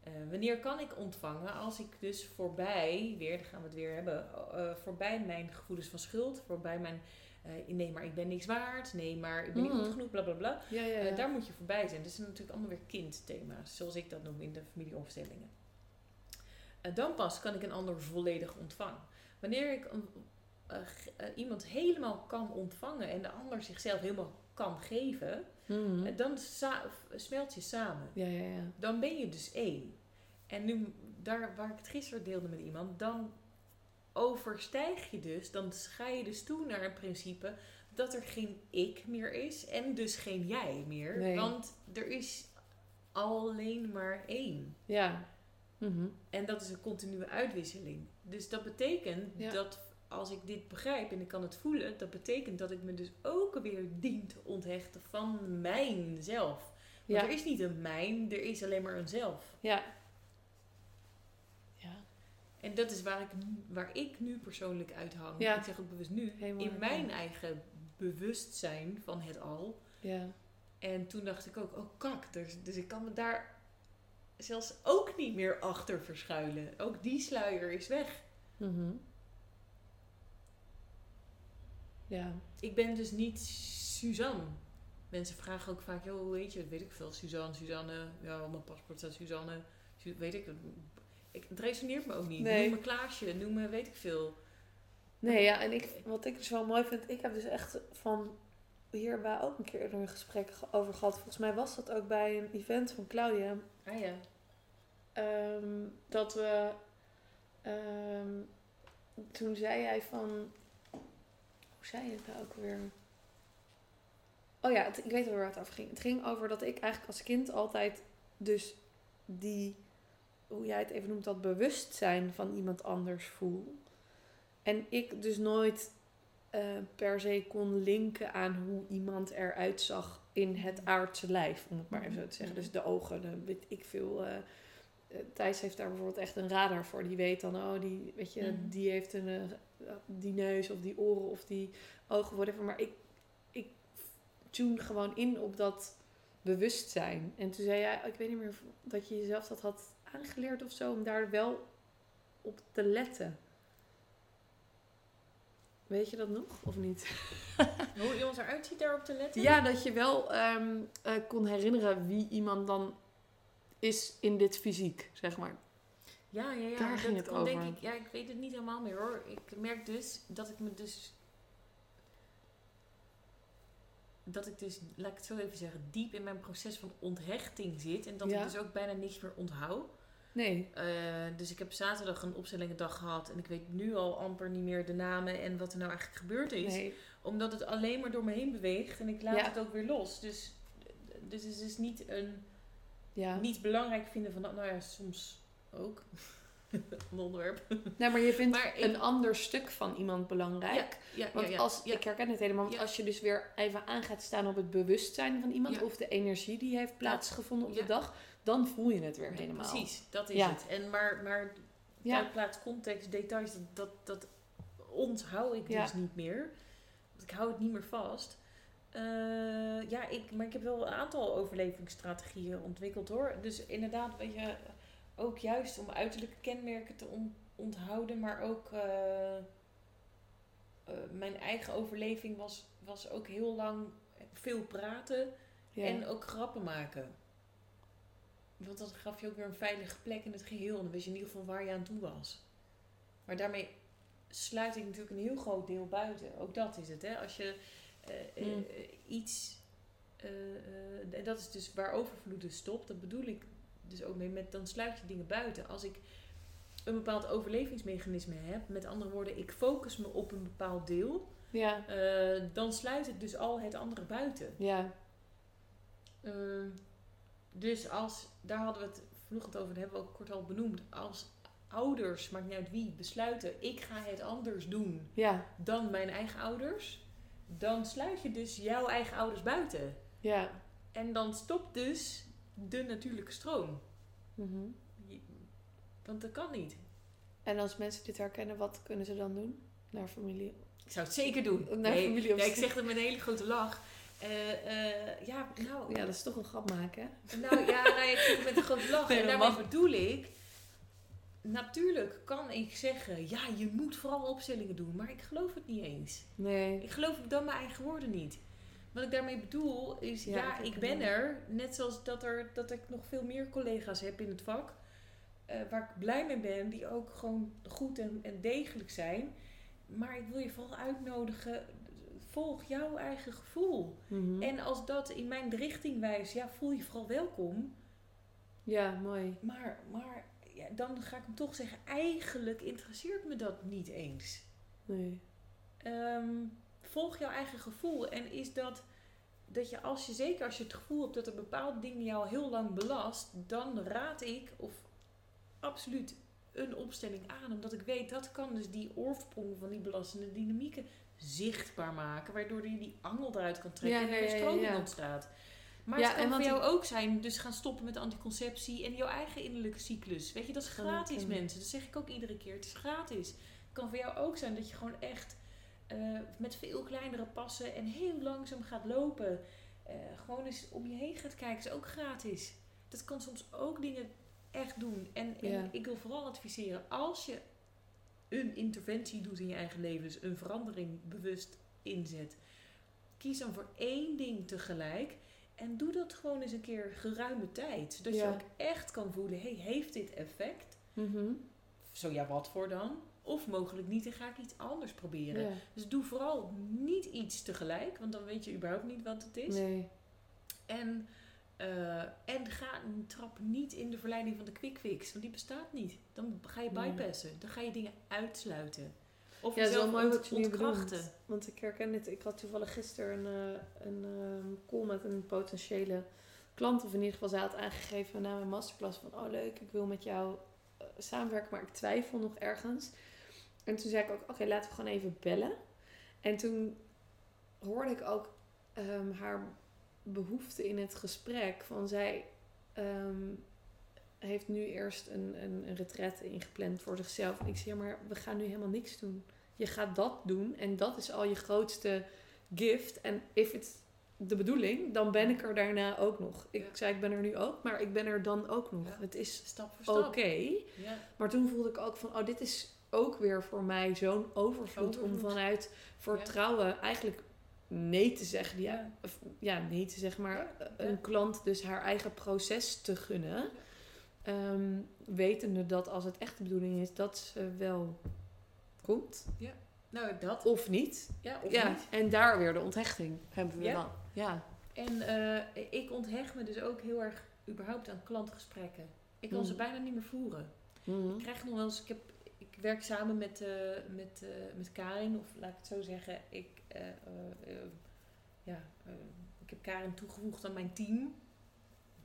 C: Eh, wanneer kan ik ontvangen? Als ik dus voorbij, weer, daar gaan we het weer hebben, eh, voorbij mijn gevoelens van schuld, voorbij mijn, eh, nee maar ik ben niks waard, nee maar ik ben niet
B: Mhm.
C: goed genoeg, bla bla bla.
B: Ja, ja, ja.
C: daar moet je voorbij zijn. Dat zijn natuurlijk allemaal weer kindthema's, zoals ik dat noem in de familieopstellingen. Dan pas kan ik een ander volledig ontvangen. Wanneer ik een, iemand helemaal kan ontvangen en de ander zichzelf helemaal kan geven,
B: Mhm.
C: dan smelt je samen.
B: ja, ja, ja.
C: Dan ben je dus één. En nu, daar waar ik het gisteren deelde met iemand, dan overstijg je dus, dan ga je dus toe naar een principe dat er geen ik meer is en dus geen jij meer.
B: Nee.
C: Want er is alleen maar één.
B: Ja. Mhm.
C: En dat is een continue uitwisseling. Dus dat betekent
B: Ja.
C: dat als ik dit begrijp en ik kan het voelen, dat betekent dat ik me dus ook weer dien te onthechten van mijnzelf. Want
B: Ja.
C: er is niet een mijn, er is alleen maar een zelf.
B: Ja.
C: En dat is waar ik, nu- waar ik nu persoonlijk uit hang.
B: Ja.
C: Ik zeg ook bewust nu.
B: Helemaal
C: in mijn eigen bewustzijn van het al.
B: Ja.
C: En toen dacht ik ook, oh kak. Dus, dus ik kan me daar zelfs ook niet meer achter verschuilen. Ook die sluier is weg.
B: Mhm. Ja.
C: Ik ben dus niet Suzanne. Mensen vragen ook vaak, joh, hoe weet je, weet ik veel, Suzanne, Suzanne. Ja, op mijn paspoort staat Suzanne. Su- weet ik, ik, het resoneert me ook niet.
B: Nee.
C: Noem me Klaasje, noem me weet ik veel.
B: Nee, ja, en ik, wat ik dus wel mooi vind, ik heb dus echt van hierbij ook een keer eerder een gesprek ge- over gehad. Volgens mij was dat ook bij een event van Claudia.
C: Ah ja.
B: Ehm, dat we. ehm, toen zei jij van. Hoe zei je het nou ook weer? Oh ja, het- ik weet wel waar het over ging. Het ging over dat ik eigenlijk als kind altijd dus die hoe jij het even noemt, dat bewustzijn van iemand anders voel. En ik dus nooit eh, per se kon linken aan hoe iemand eruit zag in het aardse lijf, om het maar even zo te zeggen. Dus de ogen, de, weet ik veel. eh, Thijs heeft daar bijvoorbeeld echt een radar voor. Die weet dan, oh, die, weet je,
C: Mhm.
B: die heeft een, die neus of die oren of die ogen, whatever. Maar ik, ik tune gewoon in op dat bewustzijn. En toen zei jij, ik weet niet meer of- dat je jezelf dat had aangeleerd of zo, om daar wel op te letten. Weet je dat nog, of niet?
C: Hoe iemand eruit ziet daarop te letten?
B: Ja, dat je wel ehm, eh, kon herinneren wie iemand dan is in dit fysiek, zeg maar.
C: Ja, ja, ja.
B: Daar
C: dat
B: ging het
C: komt Denk
B: over.
C: ik, ja, ik weet het niet helemaal meer hoor. Ik merk dus dat ik me dus... Dat ik dus, laat ik het zo even zeggen, diep in mijn proces van onthechting zit. En dat
B: Ja.
C: ik dus ook bijna niks meer onthoud.
B: Nee.
C: Eh, dus ik heb zaterdag een opstellingendag gehad. En ik weet nu al amper niet meer de namen en wat er nou eigenlijk gebeurd is.
B: nee.
C: Omdat het alleen maar door me heen beweegt. En ik laat
B: Ja.
C: het ook weer los. Dus, dus het is niet een
B: Ja.
C: niet belangrijk vinden van dat. Nou ja, soms ook. een onderwerp.
B: Nee, maar je vindt
C: Maar ik-
B: een ander stuk van iemand belangrijk.
C: Ja, ja,
B: Want als, ik herken het helemaal, want als je dus weer even aan gaat staan op het bewustzijn van iemand of de energie die heeft plaatsgevonden op de dag, dan voel je het weer helemaal.
C: Precies, dat is
B: Ja.
C: het. En maar, maar
B: Ja.
C: plaats, context, details, dat, dat, dat onthoud ik
B: Ja.
C: dus niet meer. Want ik hou het niet meer vast. Eh, ja, ik, maar ik heb wel een aantal overlevingsstrategieën ontwikkeld hoor. Dus inderdaad, weet je, ook juist om uiterlijke kenmerken te on- onthouden, maar ook eh, eh, mijn eigen overleving was, was ook heel lang veel praten
B: Ja.
C: en ook grappen maken. Want dat gaf je ook weer een veilige plek in het geheel. En dan wist je in ieder geval waar je aan toe was. Maar daarmee sluit ik natuurlijk een heel groot deel buiten. Ook dat is het, hè. Als je eh, eh,
B: Mm.
C: iets... eh, en dat is dus waar overvloed dus stopt. Dat bedoel ik dus ook mee met... Dan sluit je dingen buiten. Als ik een bepaald overlevingsmechanisme heb... Met andere woorden, ik focus me op een bepaald deel...
B: ja.
C: dan sluit ik dus al het andere buiten.
B: Ja.
C: Dus als, daar hadden we het vanochtend over, dat hebben we ook kort al benoemd. Als ouders, maakt niet uit wie, besluiten, ik ga het anders doen
B: Ja.
C: dan mijn eigen ouders. Dan sluit je dus jouw eigen ouders buiten.
B: Ja.
C: En dan stopt dus de natuurlijke stroom.
B: Mhm.
C: Je- Want dat kan niet.
B: En als mensen dit herkennen, wat kunnen ze dan doen? Naar familie.
C: Ik zou het zeker doen.
B: Naar
C: nee,
B: familie
C: nee, ik zeg het met een hele grote lach. Eh, eh, ja, nou,
B: Ja, dat is toch een grap maken?
C: Nou ja, nou, zeg het met een grote lach.
B: Nee,
C: en daarmee
B: mag.
C: bedoel ik... Natuurlijk kan ik zeggen... Ja, je moet vooral opstellingen doen. Maar ik geloof het niet eens.
B: Nee.
C: Ik geloof dan mijn eigen woorden niet. Wat ik daarmee bedoel is...
B: Ja,
C: Ja,
B: ik
C: ben er. Net zoals dat, er, dat ik nog veel meer collega's heb in het vak. eh, waar ik blij mee ben. Die ook gewoon goed en, en degelijk zijn. Maar ik wil je vooral uitnodigen... Volg jouw eigen gevoel.
B: Mhm.
C: En als dat in mijn richting wijst, ja, voel je vooral welkom.
B: Ja, mooi.
C: Maar, maar ja, dan ga ik hem toch zeggen, eigenlijk interesseert me dat niet eens.
B: Nee.
C: Ehm, volg jouw eigen gevoel. En is dat, dat je als je, zeker als je het gevoel hebt dat er bepaalde dingen jou heel lang belast, dan raad ik, of absoluut een opstelling aan. Omdat ik weet, dat kan dus die oorsprong van die belastende dynamieken zichtbaar maken. Waardoor je die angel eruit kan trekken
B: Ja,
C: en er
B: ja,
C: stroming
B: ja.
C: ontstaat. Maar het kan voor jou ook zijn, dus gaan stoppen met anticonceptie en jouw eigen innerlijke cyclus. Weet je, dat is gratis mensen. Dat zeg ik ook iedere keer. Het is gratis. Het kan voor jou ook zijn dat je gewoon echt eh, met veel kleinere passen en heel langzaam gaat lopen. Eh, gewoon eens om je heen gaat kijken, is ook gratis. Dat kan soms ook dingen echt doen. En, en ik wil vooral adviseren, als je een interventie doet in je eigen leven, dus een verandering bewust inzet, kies dan voor één ding tegelijk. En doe dat gewoon eens een keer geruime tijd. Zodat
B: Ja.
C: je ook echt kan voelen, hey, heeft dit effect?
B: Mhm.
C: Zo ja, wat voor dan? Of mogelijk niet en ga ik iets anders proberen.
B: Ja.
C: Dus doe vooral niet iets tegelijk, want dan weet je überhaupt niet wat het is.
B: Nee.
C: En, eh, en ga trap niet in de verleiding van de quick fix, want die bestaat niet. Dan ga je bypassen, dan ga je dingen uitsluiten. Of
B: Ja,
C: jezelf
B: mooi
C: ont- ontkrachten.
B: bedoelt. Want ik herken het. Ik had toevallig gisteren een, eh, een ehm, call met een potentiële klant, of in ieder geval zij had aangegeven na mijn masterclass van oh leuk, ik wil met jou eh, samenwerken, maar ik twijfel nog ergens. En toen zei ik ook, oké, laten we gewoon even bellen. En toen hoorde ik ook ehm, haar behoefte in het gesprek. Van zij ehm, heeft nu eerst een, een, een retret ingepland voor zichzelf. En ik zei, ja, maar we gaan nu helemaal niks doen. Je gaat dat doen en dat is al je grootste gift. En if it's de bedoeling, dan ben ik er daarna ook nog. Ik
C: Ja.
B: zei, ik ben er nu ook, maar ik ben er dan ook nog.
C: Ja.
B: Het is
C: Stap voor stap.
B: oké.
C: Ja.
B: Maar toen voelde ik ook van, oh, dit is ook weer voor mij zo'n overvloed, om vanuit vertrouwen eigenlijk nee te zeggen. Ja,
C: Ja.
B: of, ja nee te zeggen, maar
C: Ja,
B: eh,
C: ja.
B: een klant dus haar eigen proces te gunnen. Ehm, wetende dat als het echt de bedoeling is, dat ze wel komt.
C: Nou, dat.
B: Of niet.
C: Ja, of
B: ja,
C: niet.
B: en daar weer de onthechting hebben we
C: Ja.
B: dan. Ja.
C: En eh, ik onthecht me dus ook heel erg überhaupt aan klantgesprekken. Ik kan ze
B: Mhm.
C: bijna niet meer voeren.
B: Mhm.
C: Ik krijg nog wel eens, ik, heb, werk samen met, eh, met, eh, met Karin, of laat ik het zo zeggen, ik, eh, ja, ik heb Karin toegevoegd aan mijn team.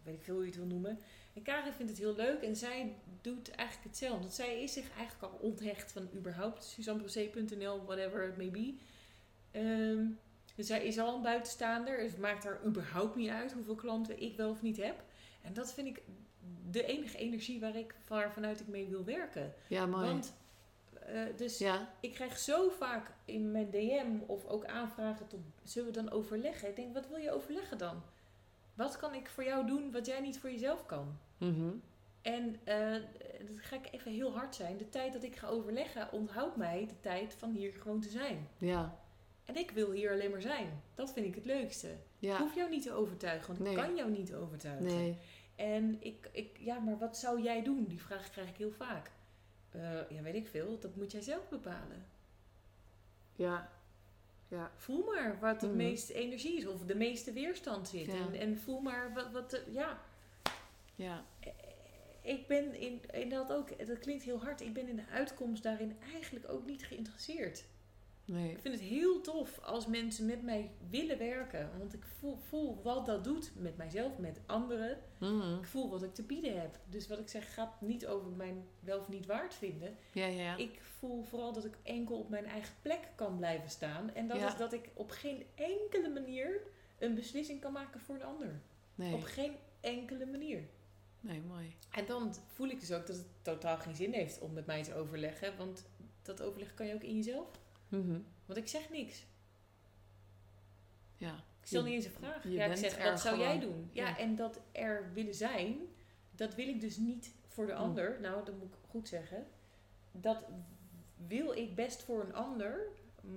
C: Weet ik veel hoe je het wil noemen. En Karin vindt het heel leuk en zij doet eigenlijk hetzelfde. Want zij is zich eigenlijk al onthecht van überhaupt suzannebrosé.nl, whatever it may be. Ehm, dus zij is al een buitenstaander. Dus het maakt haar überhaupt niet uit hoeveel klanten ik wel of niet heb. En dat vind ik de enige energie waar ik, waarvanuit ik mee wil werken.
B: Ja, mooi.
C: Want, eh, dus
B: ja.
C: ik krijg zo vaak in mijn DM of ook aanvragen tot, zullen we dan overleggen? Ik denk, wat wil je overleggen dan? Wat kan ik voor jou doen wat jij niet voor jezelf kan?
B: Mhm.
C: En eh dat ga ik even heel hard zijn. De tijd dat ik ga overleggen onthoudt mij de tijd van hier gewoon te zijn.
B: Ja.
C: En ik wil hier alleen maar zijn. Dat vind ik het leukste. Ik hoef jou niet te overtuigen, want
B: Nee.
C: ik kan jou niet overtuigen.
B: Nee.
C: En ik, ik, ja, maar wat zou jij doen? Die vraag krijg ik heel vaak. Eh, ja, weet ik veel. Dat moet jij zelf bepalen.
B: Ja. Ja.
C: Voel maar wat het
B: Mhm.
C: meeste energie is of de meeste weerstand zit.
B: Ja.
C: En, en voel maar wat, wat de- ja.
B: Ja.
C: Ik ben in, in dat ook, dat klinkt heel hard, ik ben in de uitkomst daarin eigenlijk ook niet geïnteresseerd.
B: Nee.
C: Ik vind het heel tof als mensen met mij willen werken. Want ik voel, voel wat dat doet met mijzelf, met anderen.
B: Mhm.
C: Ik voel wat ik te bieden heb. Dus wat ik zeg gaat niet over mijn wel of niet waard vinden.
B: Ja, ja, ja.
C: Ik voel vooral dat ik enkel op mijn eigen plek kan blijven staan. En dat
B: Ja.
C: is dat ik op geen enkele manier een beslissing kan maken voor een ander.
B: Nee.
C: Op geen enkele manier.
B: Nee, mooi.
C: En dan voel ik dus ook dat het totaal geen zin heeft om met mij te overleggen. Want dat overleg kan je ook in jezelf.
B: Mhm.
C: Want ik zeg niks.
B: Ja.
C: Ik stel
B: Je-
C: niet eens een vraag. Ja, ik zeg, wat zou jij doen? Ja,
B: Ja.
C: en dat er willen zijn, dat wil ik dus niet voor de
B: Hm.
C: ander. Nou, dat moet ik goed zeggen. Dat wil ik best voor een ander,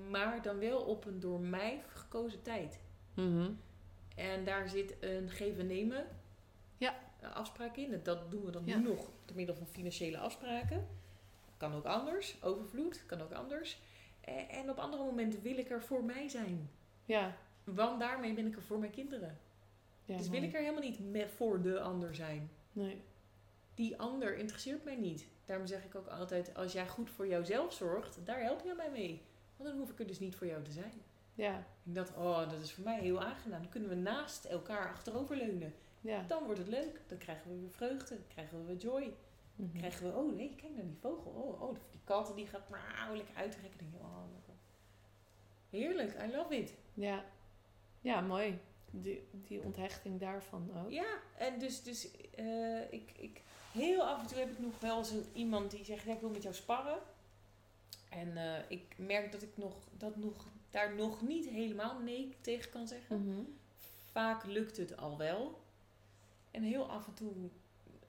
C: maar dan wel op een door mij gekozen tijd.
B: Mhm.
C: En daar zit een geven-nemen
B: Ja.
C: afspraak in. Dat doen we dan
B: Ja.
C: nu nog door middel van financiële afspraken. Kan ook anders. Overvloed kan ook anders. En, op andere momenten wil ik er voor mij zijn.
B: Ja.
C: Want daarmee ben ik er voor mijn kinderen.
B: ja
C: dus wil ik er helemaal niet met voor de ander zijn.
B: Nee.
C: Die ander interesseert mij niet. Daarom zeg ik ook altijd, als jij goed voor jouzelf zorgt, daar help je mij mee. Want dan hoef ik er dus niet voor jou te zijn.
B: Ja.
C: Ik dacht, oh, dat is voor mij heel aangenaam. Dan kunnen we naast elkaar achteroverleunen.
B: Ja.
C: Dan wordt het leuk. Dan krijgen we weer vreugde. Dan krijgen we weer joy. Dan
B: Mhm.
C: krijgen we, oh nee, kijk naar die vogel. Oh, oh die kat die gaat maar lekker uitrekken. Denk je, oh. Heerlijk, I love it.
B: Ja. Ja, mooi. Die, die onthechting daarvan ook.
C: Ja, en dus, dus eh, ik, ik, heel af en toe heb ik nog wel zo iemand die zegt, ja, ik wil met jou sparren. En eh, ik merk dat ik nog, dat nog, daar nog niet helemaal nee tegen kan zeggen.
B: Mhm.
C: Vaak lukt het al wel. En heel af en toe,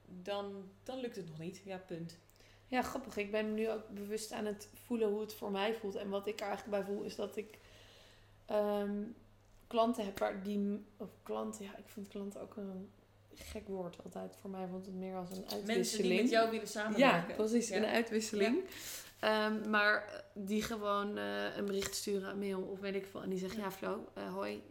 C: dan, dan lukt het nog niet. Ja, punt.
B: Ja, grappig. Ik ben nu ook bewust aan het voelen hoe het voor mij voelt. En wat ik er eigenlijk bij voel is dat ik ehm, klanten heb waar die... Of klanten, ja, ik vind klanten ook een gek woord altijd voor mij. Want het meer als een uitwisseling.
C: Mensen die met jou willen
B: Ja,
C: samenwerken.
B: precies.
C: Ja.
B: Een uitwisseling. Ehm, maar die gewoon eh, een bericht sturen, een mail of weet ik veel. En die zeggen,
C: Ja.
B: ja Flo, eh, hoi,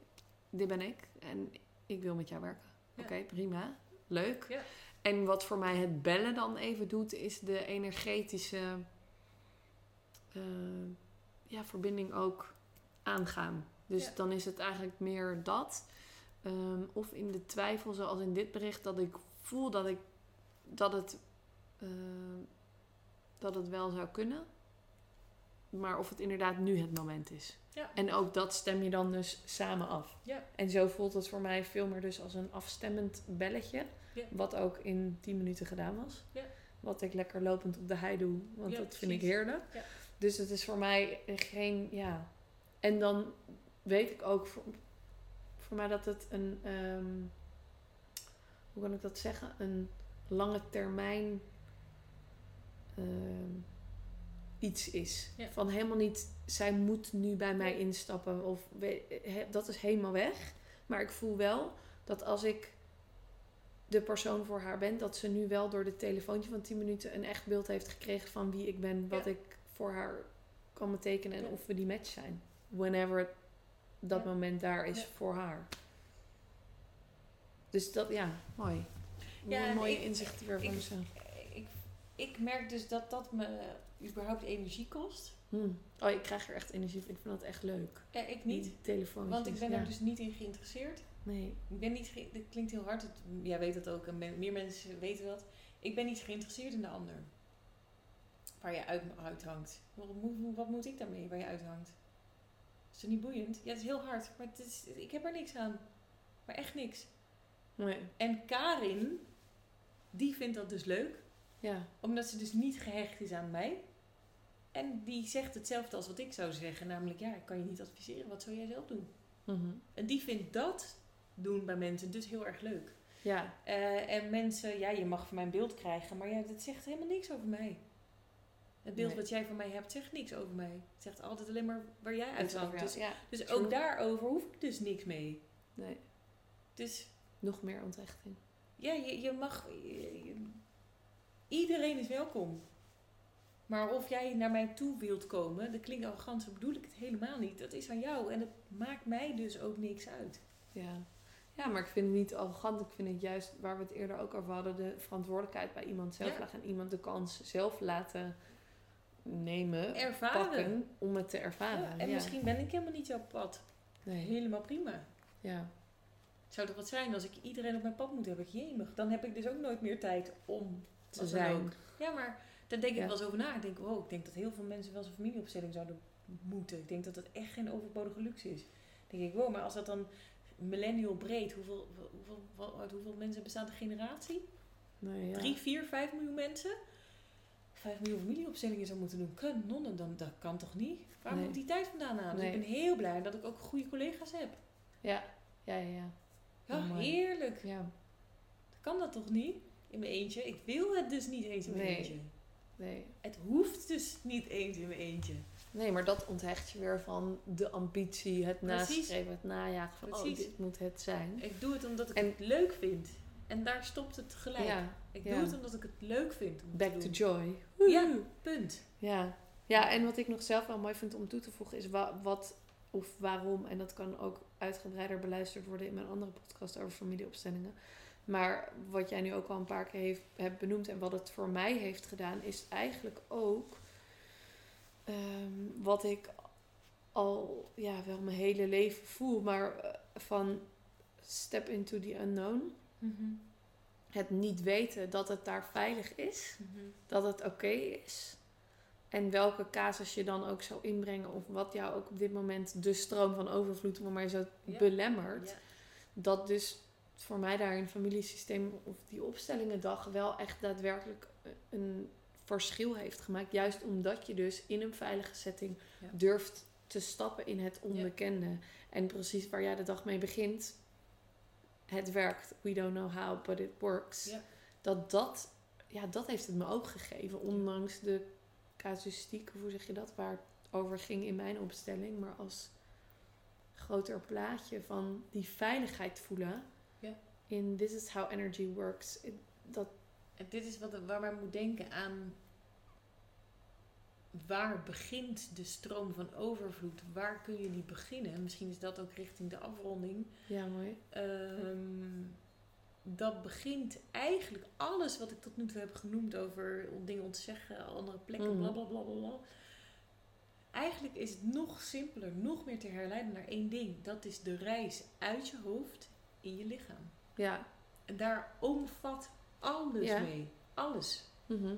B: dit ben ik. En ik wil met jou werken. Oké, prima. Leuk. En wat voor mij het bellen dan even doet, is de energetische eh, ja, verbinding ook aangaan. Dus
C: Ja.
B: dan is het eigenlijk meer dat. Ehm, of in de twijfel, zoals in dit bericht, dat ik voel dat, ik, dat, het, ehm, dat het wel zou kunnen. Maar of het inderdaad nu het moment is.
C: Ja.
B: En ook dat stem je dan dus samen af.
C: Ja.
B: En zo voelt het voor mij veel meer dus als een afstemmend belletje.
C: Ja.
B: Wat ook in 10 minuten gedaan was.
C: Ja.
B: Wat ik lekker lopend op de hei doe. Want dat vind ik heerlijk.
C: Ja.
B: Dus het is voor mij geen, ja. En dan weet ik ook voor, voor mij dat het een, ehm, hoe kan ik dat zeggen? Een lange termijn ehm, iets is.
C: Ja.
B: Van helemaal niet, zij moet nu bij mij instappen. Of dat is helemaal weg. Maar ik voel wel dat als ik de persoon voor haar ben, dat ze nu wel door dit telefoontje van 10 minuten een echt beeld heeft gekregen van wie ik ben, wat
C: Ja.
B: ik voor haar kan betekenen en
C: Ja.
B: of we die match zijn. Whenever dat moment daar is voor haar. Dus dat, ja, mooi.
C: Ja,
B: mooie inzichten weer van mezelf.
C: Ik, merk dus dat dat me überhaupt energie kost.
B: Hm. Oh, ik krijg er echt energie van. Ik vind dat echt leuk.
C: Ja, ik niet.
B: Die telefoontjes.
C: Want ik ben
B: ja.
C: er dus niet in geïnteresseerd.
B: Nee.
C: Ik ben niet, ge- dit klinkt heel hard, het, jij weet dat ook en meer mensen weten dat. Ik ben niet geïnteresseerd in de ander. Waar je uit, uithangt. Wat moet, wat moet ik daarmee waar je uithangt? Is het niet boeiend? Ja, het is heel hard, maar het is, ik heb er niks aan. Maar echt niks.
B: Nee.
C: En Karin, die vindt dat dus leuk,
B: Ja.
C: omdat ze dus niet gehecht is aan mij. En die zegt hetzelfde als wat ik zou zeggen, namelijk ja, ik kan je niet adviseren, wat zou jij zelf doen?
B: Mhm.
C: En die vindt dat doen bij mensen dus heel erg leuk.
B: Ja.
C: Eh, en mensen, ja, je mag van mijn beeld krijgen, maar ja, dat zegt helemaal niks over mij. Het beeld
B: Nee.
C: wat jij van mij hebt, zegt niks over mij. Het zegt altijd alleen maar waar jij uit
B: jou.
C: Dus,
B: ja.
C: dus
B: true.
C: ook daarover hoef ik dus niks mee.
B: Nee.
C: Dus
B: Nog meer ontrechting.
C: ja, je, je mag. je- je- iedereen is welkom. Maar of jij naar mij toe wilt komen, dat klinkt arrogant, zo bedoel ik het helemaal niet. Dat is aan jou en het maakt mij dus ook niks uit.
B: Ja. Ja, maar ik vind het niet arrogant. Ik vind het juist, waar we het eerder ook over hadden, de verantwoordelijkheid bij iemand zelf
C: Ja.
B: leggen. En iemand de kans zelf laten nemen,
C: Ervaren.
B: pakken, om het te ervaren.
C: Ja, en
B: ja.
C: misschien ben ik helemaal niet jouw pad.
B: Nee.
C: Helemaal prima.
B: Ja.
C: Zou toch wat zijn als ik iedereen op mijn pad moet hebben? Jemig, dan heb ik dus ook nooit meer tijd om
B: Te
C: wat
B: zijn.
C: Ja, maar daar denk ik
B: Ja.
C: wel eens over na. Ik denk, wow, ik denk dat heel veel mensen wel eens een familieopstelling zouden moeten. Ik denk dat dat echt geen overbodige luxe is. Dan denk ik, wow, maar als dat dan millennial breed, hoeveel, hoeveel, hoeveel, uit hoeveel mensen bestaat de generatie?
B: Nee, ja.
C: Drie, vier, vijf miljoen mensen? Vijf miljoen familieopstellingen zou moeten doen. Kanonnen, dan, dat kan toch niet? Waar
B: Nee.
C: moet die tijd vandaan halen? Dus ik ben heel blij dat ik ook goede collega's heb.
B: Ja. Ja, ja, ja. Oh,
C: heerlijk.
B: Ja.
C: Kan dat toch niet? In mijn eentje. Ik wil het dus niet eens in mijn
B: Nee.
C: eentje.
B: Nee.
C: Het hoeft dus niet eens in mijn eentje.
B: Nee, maar dat onthecht je weer van de ambitie, het
C: Precies.
B: nastreven, het najagen van, oh,
C: Precies.
B: dit moet het zijn.
C: Ik doe het omdat ik
B: En-
C: het leuk vind. En daar stopt het gelijk.
B: Ja,
C: ik
B: ja.
C: doe het omdat ik het leuk vind. Om
B: back
C: te
B: to joy.
C: Ja, punt.
B: Ja. ja, en wat ik nog zelf wel mooi vind om toe te voegen is wa- wat of waarom, en dat kan ook uitgebreider beluisterd worden in mijn andere podcast over familieopstellingen. Maar wat jij nu ook al een paar keer heeft, hebt benoemd en wat het voor mij heeft gedaan, is eigenlijk ook ehm, wat ik al ja, wel mijn hele leven voel, maar eh, van step into the unknown. Het niet weten dat het daar veilig is dat het oké is. En welke casus je dan ook zou inbrengen, of wat jou ook op dit moment de stroom van overvloed, maar zo
C: Ja.
B: belemmert. Dat dus voor mij daar in familiesysteem of die opstellingendag wel echt daadwerkelijk een verschil heeft gemaakt. Juist omdat je dus in een veilige setting
C: Ja.
B: durft te stappen in het onbekende. En precies waar jij de dag mee begint, het werkt. We don't know how, but it works.
C: Ja.
B: Dat dat, ja, dat heeft het me ook gegeven. Ondanks de casuïstiek, hoe zeg je dat, waar het over ging in mijn opstelling. Maar als groter plaatje van die veiligheid voelen. In this is how energy works. Dat,
C: En dit is wat, waar men moet denken aan waar begint de stroom van overvloed? Waar kun je die beginnen? Misschien is dat ook richting de afronding.
B: ja, mooi.
C: Ehm, dat begint eigenlijk alles wat ik tot nu toe heb genoemd over dingen ontzeggen, andere plekken,
B: Mhm.
C: bla bla bla bla. bla. Eigenlijk is het nog simpeler, nog meer te herleiden naar één ding. Dat is de reis uit je hoofd in je lichaam.
B: Ja.
C: En daar omvat alles
B: Ja.
C: mee. Alles.
B: Mhm.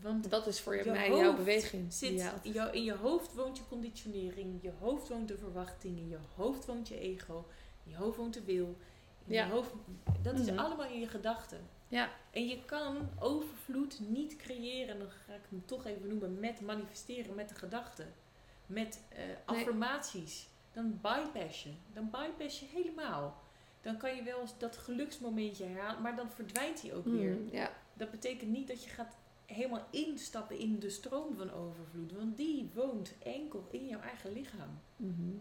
C: Want
B: Dat is voor je, mij jouw beweging.
C: zit, jou- in je hoofd woont je conditionering, in je hoofd woont de verwachting, in je hoofd woont je ego, in je hoofd woont de wil. In
B: Ja.
C: je hoofd, dat is
B: Mhm.
C: allemaal in je gedachten.
B: Ja.
C: En je kan overvloed niet creëren, en dan ga ik hem toch even noemen, met manifesteren, met de gedachten. Met eh, affirmaties. Dan bypass je. Dan bypass je helemaal. Dan kan je wel eens dat geluksmomentje herhalen, maar dan verdwijnt hij ook weer.
B: Mhm. Ja.
C: Dat betekent niet dat je gaat helemaal instappen in de stroom van overvloed. Want die woont enkel in jouw eigen lichaam.
B: Mhm.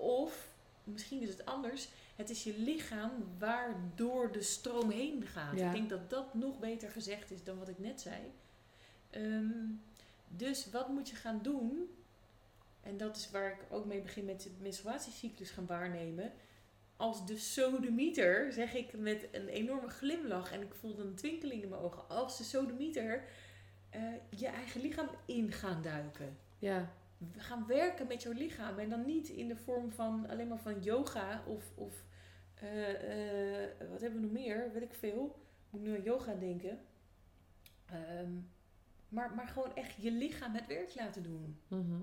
C: Of, misschien is het anders, het is je lichaam waardoor de stroom heen gaat.
B: Ja.
C: Ik denk dat dat nog beter gezegd is dan wat ik net zei. Ehm, dus wat moet je gaan doen? En dat is waar ik ook mee begin met de menstruatiecyclus gaan waarnemen. Als de sodemieter, zeg ik met een enorme glimlach en ik voelde een twinkeling in mijn ogen. Als de sodemieter eh, je eigen lichaam in gaan duiken
B: Ja.
C: we gaan werken met jouw lichaam. En dan niet in de vorm van alleen maar van yoga of, of eh, eh, wat hebben we nog meer? Weet ik veel. Moet nu aan yoga denken. Ehm, maar, maar gewoon echt je lichaam het werk laten doen.
B: Mhm.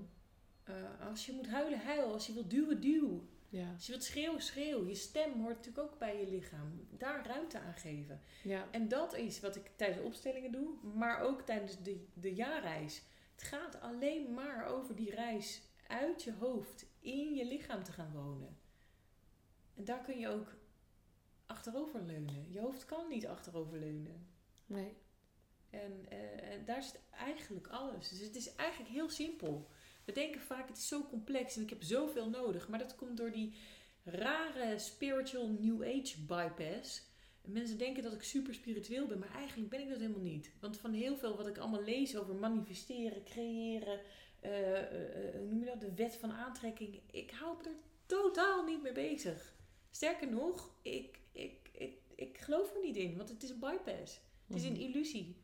C: Als je moet huilen, huil. Als je wilt duwen, duw.
B: Ja.
C: Als je wilt schreeuwen, schreeuw. Je stem hoort natuurlijk ook bij je lichaam. Daar ruimte aan geven.
B: Ja.
C: En dat is wat ik tijdens de opstellingen doe, maar ook tijdens de, de jaarreis. Het gaat alleen maar over die reis uit je hoofd in je lichaam te gaan wonen. En daar kun je ook achterover leunen. Je hoofd kan niet achterover leunen.
B: Nee.
C: En, eh, en daar zit eigenlijk alles. Dus het is eigenlijk heel simpel. We denken vaak het is zo complex en ik heb zoveel nodig. Maar dat komt door die rare spiritual new age bypass. En mensen denken dat ik super spiritueel ben, maar eigenlijk ben ik dat helemaal niet. Want van heel veel wat ik allemaal lees over manifesteren, creëren, eh, eh, eh, noem je dat, de wet van aantrekking. Ik hou me er totaal niet mee bezig. Sterker nog, ik, ik, ik, ik geloof er niet in, want het is een bypass. Het is een
B: Mhm.
C: illusie.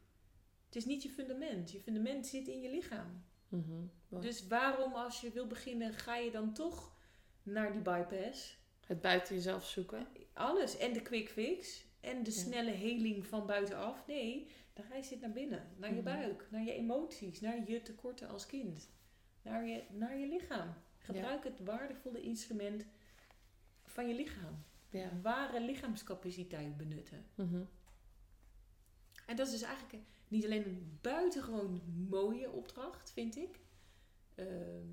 C: Het is niet je fundament. Je fundament zit in je lichaam.
B: Mhm.
C: Dus waarom, als je wil beginnen, ga je dan toch naar die bypass?
B: Het buiten jezelf zoeken.
C: Alles. En de quick fix. En de
B: Ja.
C: snelle heling van buitenaf. Nee, dan ga je zitten naar binnen. Naar je
B: Mhm.
C: buik. Naar je emoties. Naar je tekorten als kind. Naar je, naar je lichaam. Gebruik het waardevolle instrument van je lichaam.
B: Ja.
C: Ware lichaamscapaciteit benutten.
B: Mhm.
C: En dat is dus eigenlijk niet alleen een buitengewoon mooie opdracht, vind ik. Ehm,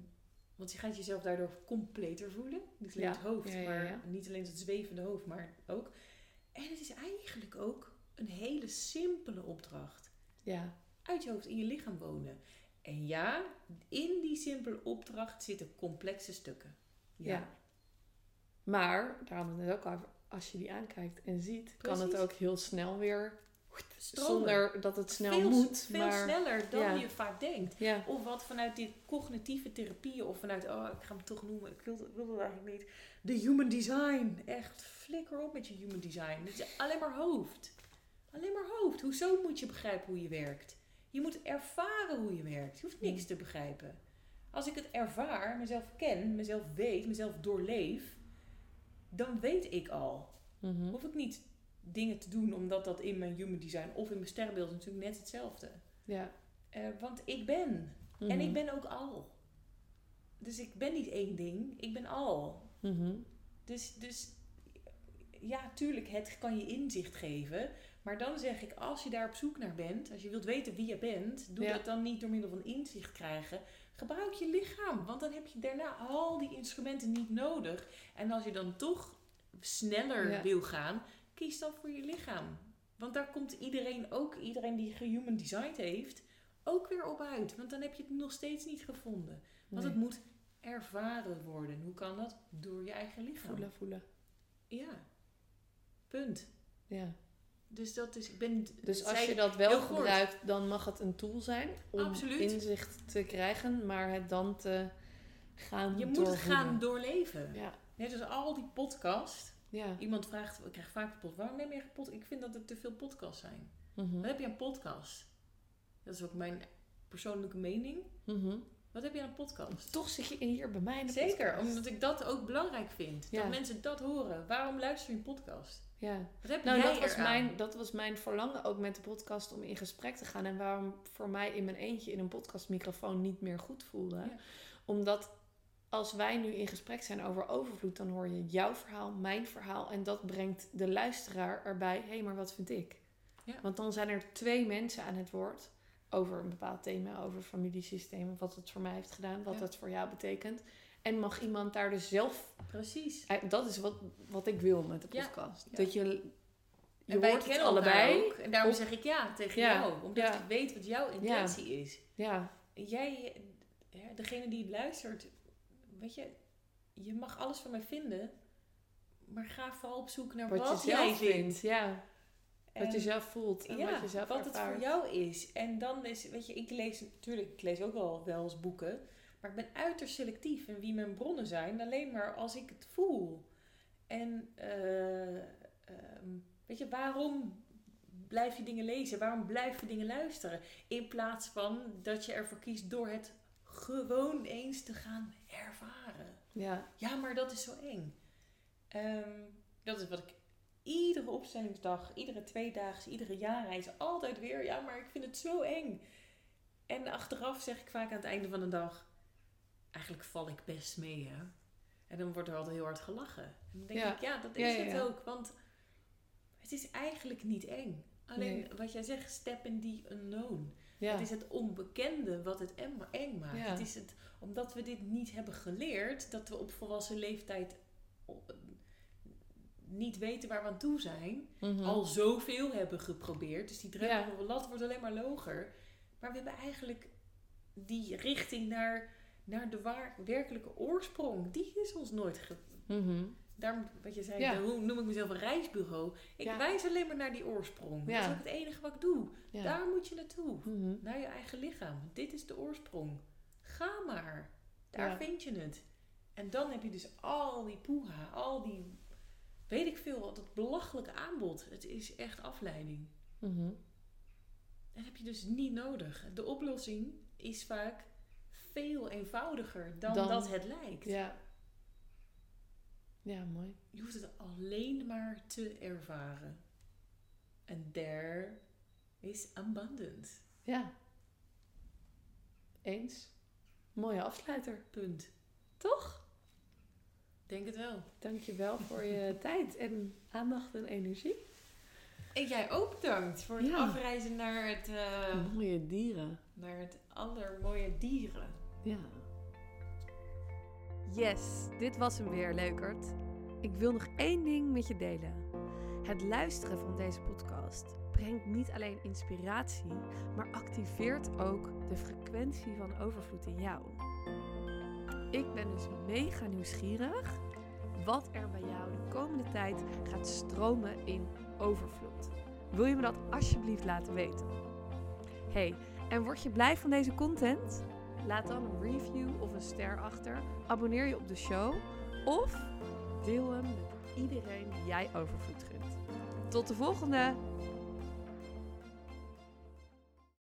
C: want je gaat jezelf daardoor completer voelen. Niet alleen
B: Ja,
C: het hoofd,
B: ja, ja,
C: maar niet alleen het zwevende hoofd, maar ook. En het is eigenlijk ook een hele simpele opdracht.
B: Ja.
C: Uit je hoofd in je lichaam wonen. En ja, in die simpele opdracht zitten complexe stukken.
B: Ja. Maar, daar hadden we het net ook over, als je die aankijkt en ziet, kan het ook heel snel weer,
C: Stromen.
B: zonder dat het snel
C: veel,
B: moet.
C: Veel
B: maar,
C: sneller dan
B: ja.
C: je vaak denkt.
B: Ja.
C: Of wat vanuit die cognitieve therapieën of vanuit, oh, ik ga hem toch noemen, ik wil, wil het eigenlijk niet. De human design. Echt, flikker op met je human design. Het is alleen maar hoofd. Alleen maar hoofd. Hoezo moet je begrijpen hoe je werkt? Je moet ervaren hoe je werkt. Je hoeft niks te begrijpen. Als ik het ervaar, mezelf ken, mezelf weet, mezelf doorleef, dan weet ik al.
B: Mhm.
C: Hoef ik niet dingen te doen omdat dat in mijn human design of in mijn sterrenbeeld is natuurlijk net hetzelfde.
B: Ja.
C: Eh, want ik ben. En
B: Mhm.
C: ik ben ook al. Dus ik ben niet één ding, ik ben al.
B: Mhm.
C: Dus, dus ja, tuurlijk, het kan je inzicht geven. Maar dan zeg ik, als je daar op zoek naar bent, als je wilt weten wie je bent, doe
B: Ja.
C: dat dan niet door middel van inzicht krijgen. Gebruik je lichaam, want dan heb je daarna al die instrumenten niet nodig. En als je dan toch sneller
B: Ja.
C: wil gaan, kies dan voor je lichaam. Want daar komt iedereen ook, iedereen die gehuman designed heeft, ook weer op uit. Want dan heb je het nog steeds niet gevonden. Want
B: Nee.
C: het moet ervaren worden. Hoe kan dat? Door je eigen lichaam.
B: Voelen, voelen.
C: Ja. Punt.
B: Ja.
C: Dus dat is, ik ben...
B: Dus als je dat wel
C: kort.
B: gebruikt, dan mag het een tool zijn om
C: Absoluut.
B: inzicht te krijgen, maar het dan te gaan
C: je moet het gaan doorleven.
B: Ja.
C: Net als al die podcast.
B: Ja.
C: Iemand vraagt, ik krijg vaak de podcast, waarom neem je geen podcast? Ik vind dat er te veel podcasts zijn.
B: Mhm.
C: Dan heb je een podcast. Dat is ook mijn persoonlijke mening.
B: Mhm.
C: Wat heb je aan een podcast?
B: Toch zit je hier bij mij in de
C: Zeker,
B: podcast.
C: omdat ik dat ook belangrijk vind.
B: Ja.
C: Dat mensen dat horen. Waarom luister je een podcast?
B: Ja.
C: Wat heb
B: Nou,
C: jij
B: dat was, mijn, dat was mijn verlangen ook met de podcast om in gesprek te gaan. En waarom voor mij in mijn eentje in een podcastmicrofoon niet meer goed voelde.
C: Ja.
B: Omdat als wij nu in gesprek zijn over overvloed, dan hoor je jouw verhaal, mijn verhaal. En dat brengt de luisteraar erbij. Hé, hey, maar wat vind ik?
C: Ja.
B: Want dan zijn er twee mensen aan het woord over een bepaald thema, over familiesystemen, wat het voor mij heeft gedaan, wat
C: Ja.
B: het voor jou betekent. En mag iemand daar dus zelf
C: Precies.
B: Dat is wat, wat ik wil met de podcast.
C: ja.
B: Dat je, je
C: en wij
B: hoort het allebei.
C: ook. En daarom
B: op-
C: zeg ik ja tegen jou. Omdat ik weet wat jouw intentie is.
B: Ja,
C: En jij, degene die het luistert, weet je, je mag alles van mij vinden. Maar ga vooral op zoek naar
B: wat,
C: wat,
B: je
C: jij
B: zelf
C: vindt.
B: vindt. Ja, wat je zelf voelt en
C: ja,
B: wat je zelf
C: wat het voor jou is. En dan is, weet je, ik lees natuurlijk, ik lees ook wel, wel eens boeken. Maar ik ben uiterst selectief in wie mijn bronnen zijn. Alleen maar als ik het voel. En eh, ehm, weet je, waarom blijf je dingen lezen? Waarom blijf je dingen luisteren? In plaats van dat je ervoor kiest door het gewoon eens te gaan ervaren.
B: Ja,
C: Ja, maar dat is zo eng. Ehm, dat is wat ik iedere opstellingsdag, iedere tweedaags, iedere jaarreis altijd weer. Ja, maar ik vind het zo eng. En achteraf zeg ik vaak aan het einde van de dag: eigenlijk val ik best mee, hè? En dan wordt er altijd heel hard gelachen. En dan denk
B: Ja.
C: ik: ja, dat is
B: ja,
C: het ook. Want het is eigenlijk niet eng. Alleen
B: Nee.
C: wat jij zegt, step in the unknown. Het is het onbekende wat het eng maakt. Het is het, omdat we dit niet hebben geleerd, dat we op volwassen leeftijd o- niet weten waar we aan toe zijn.
B: Mhm.
C: Al zoveel hebben geprobeerd. Dus die drempel op de lat wordt alleen maar loger. Maar we hebben eigenlijk die richting naar, naar de waar, werkelijke oorsprong. Die is ons nooit ge...
B: Mhm.
C: Daarom, wat je zei,
B: Ja.
C: hoe noem ik mezelf een reisbureau? Ik
B: Ja.
C: wijs alleen maar naar die oorsprong.
B: Ja.
C: Dat is ook het enige wat ik doe. Daar moet je naartoe.
B: Mhm.
C: Naar je eigen lichaam. Dit is de oorsprong. Ga maar. Daar
B: Ja.
C: vind je het. En dan heb je dus al die poeha, al die, weet ik veel, dat belachelijke aanbod. Het is echt afleiding.
B: Mhm.
C: Dat heb je dus niet nodig. De oplossing is vaak veel eenvoudiger dan,
B: Dan-
C: dat het lijkt.
B: Ja. Ja, mooi.
C: Je hoeft het alleen maar te ervaren. And there is abundance.
B: Ja. Eens. Mooie afsluiter.
C: Punt.
B: Toch?
C: Denk het wel.
B: Dankjewel voor je tijd en aandacht en energie.
C: En jij ook bedankt voor het
B: Ja.
C: afreizen naar het, eh,
B: Mooie dieren.
C: naar het allermooie dieren.
B: Ja.
A: Yes, dit was hem weer, leukert. Ik wil nog één ding met je delen. Het luisteren van deze podcast brengt niet alleen inspiratie, maar activeert ook de frequentie van overvloed in jou. Ik ben dus mega nieuwsgierig wat er bij jou de komende tijd gaat stromen in overvloed. Wil je me dat alsjeblieft laten weten? Hey, en word je blij van deze content? Laat dan een review of een ster achter. Abonneer je op de show. Of deel hem met iedereen die jij overvloed gunt. Tot de volgende!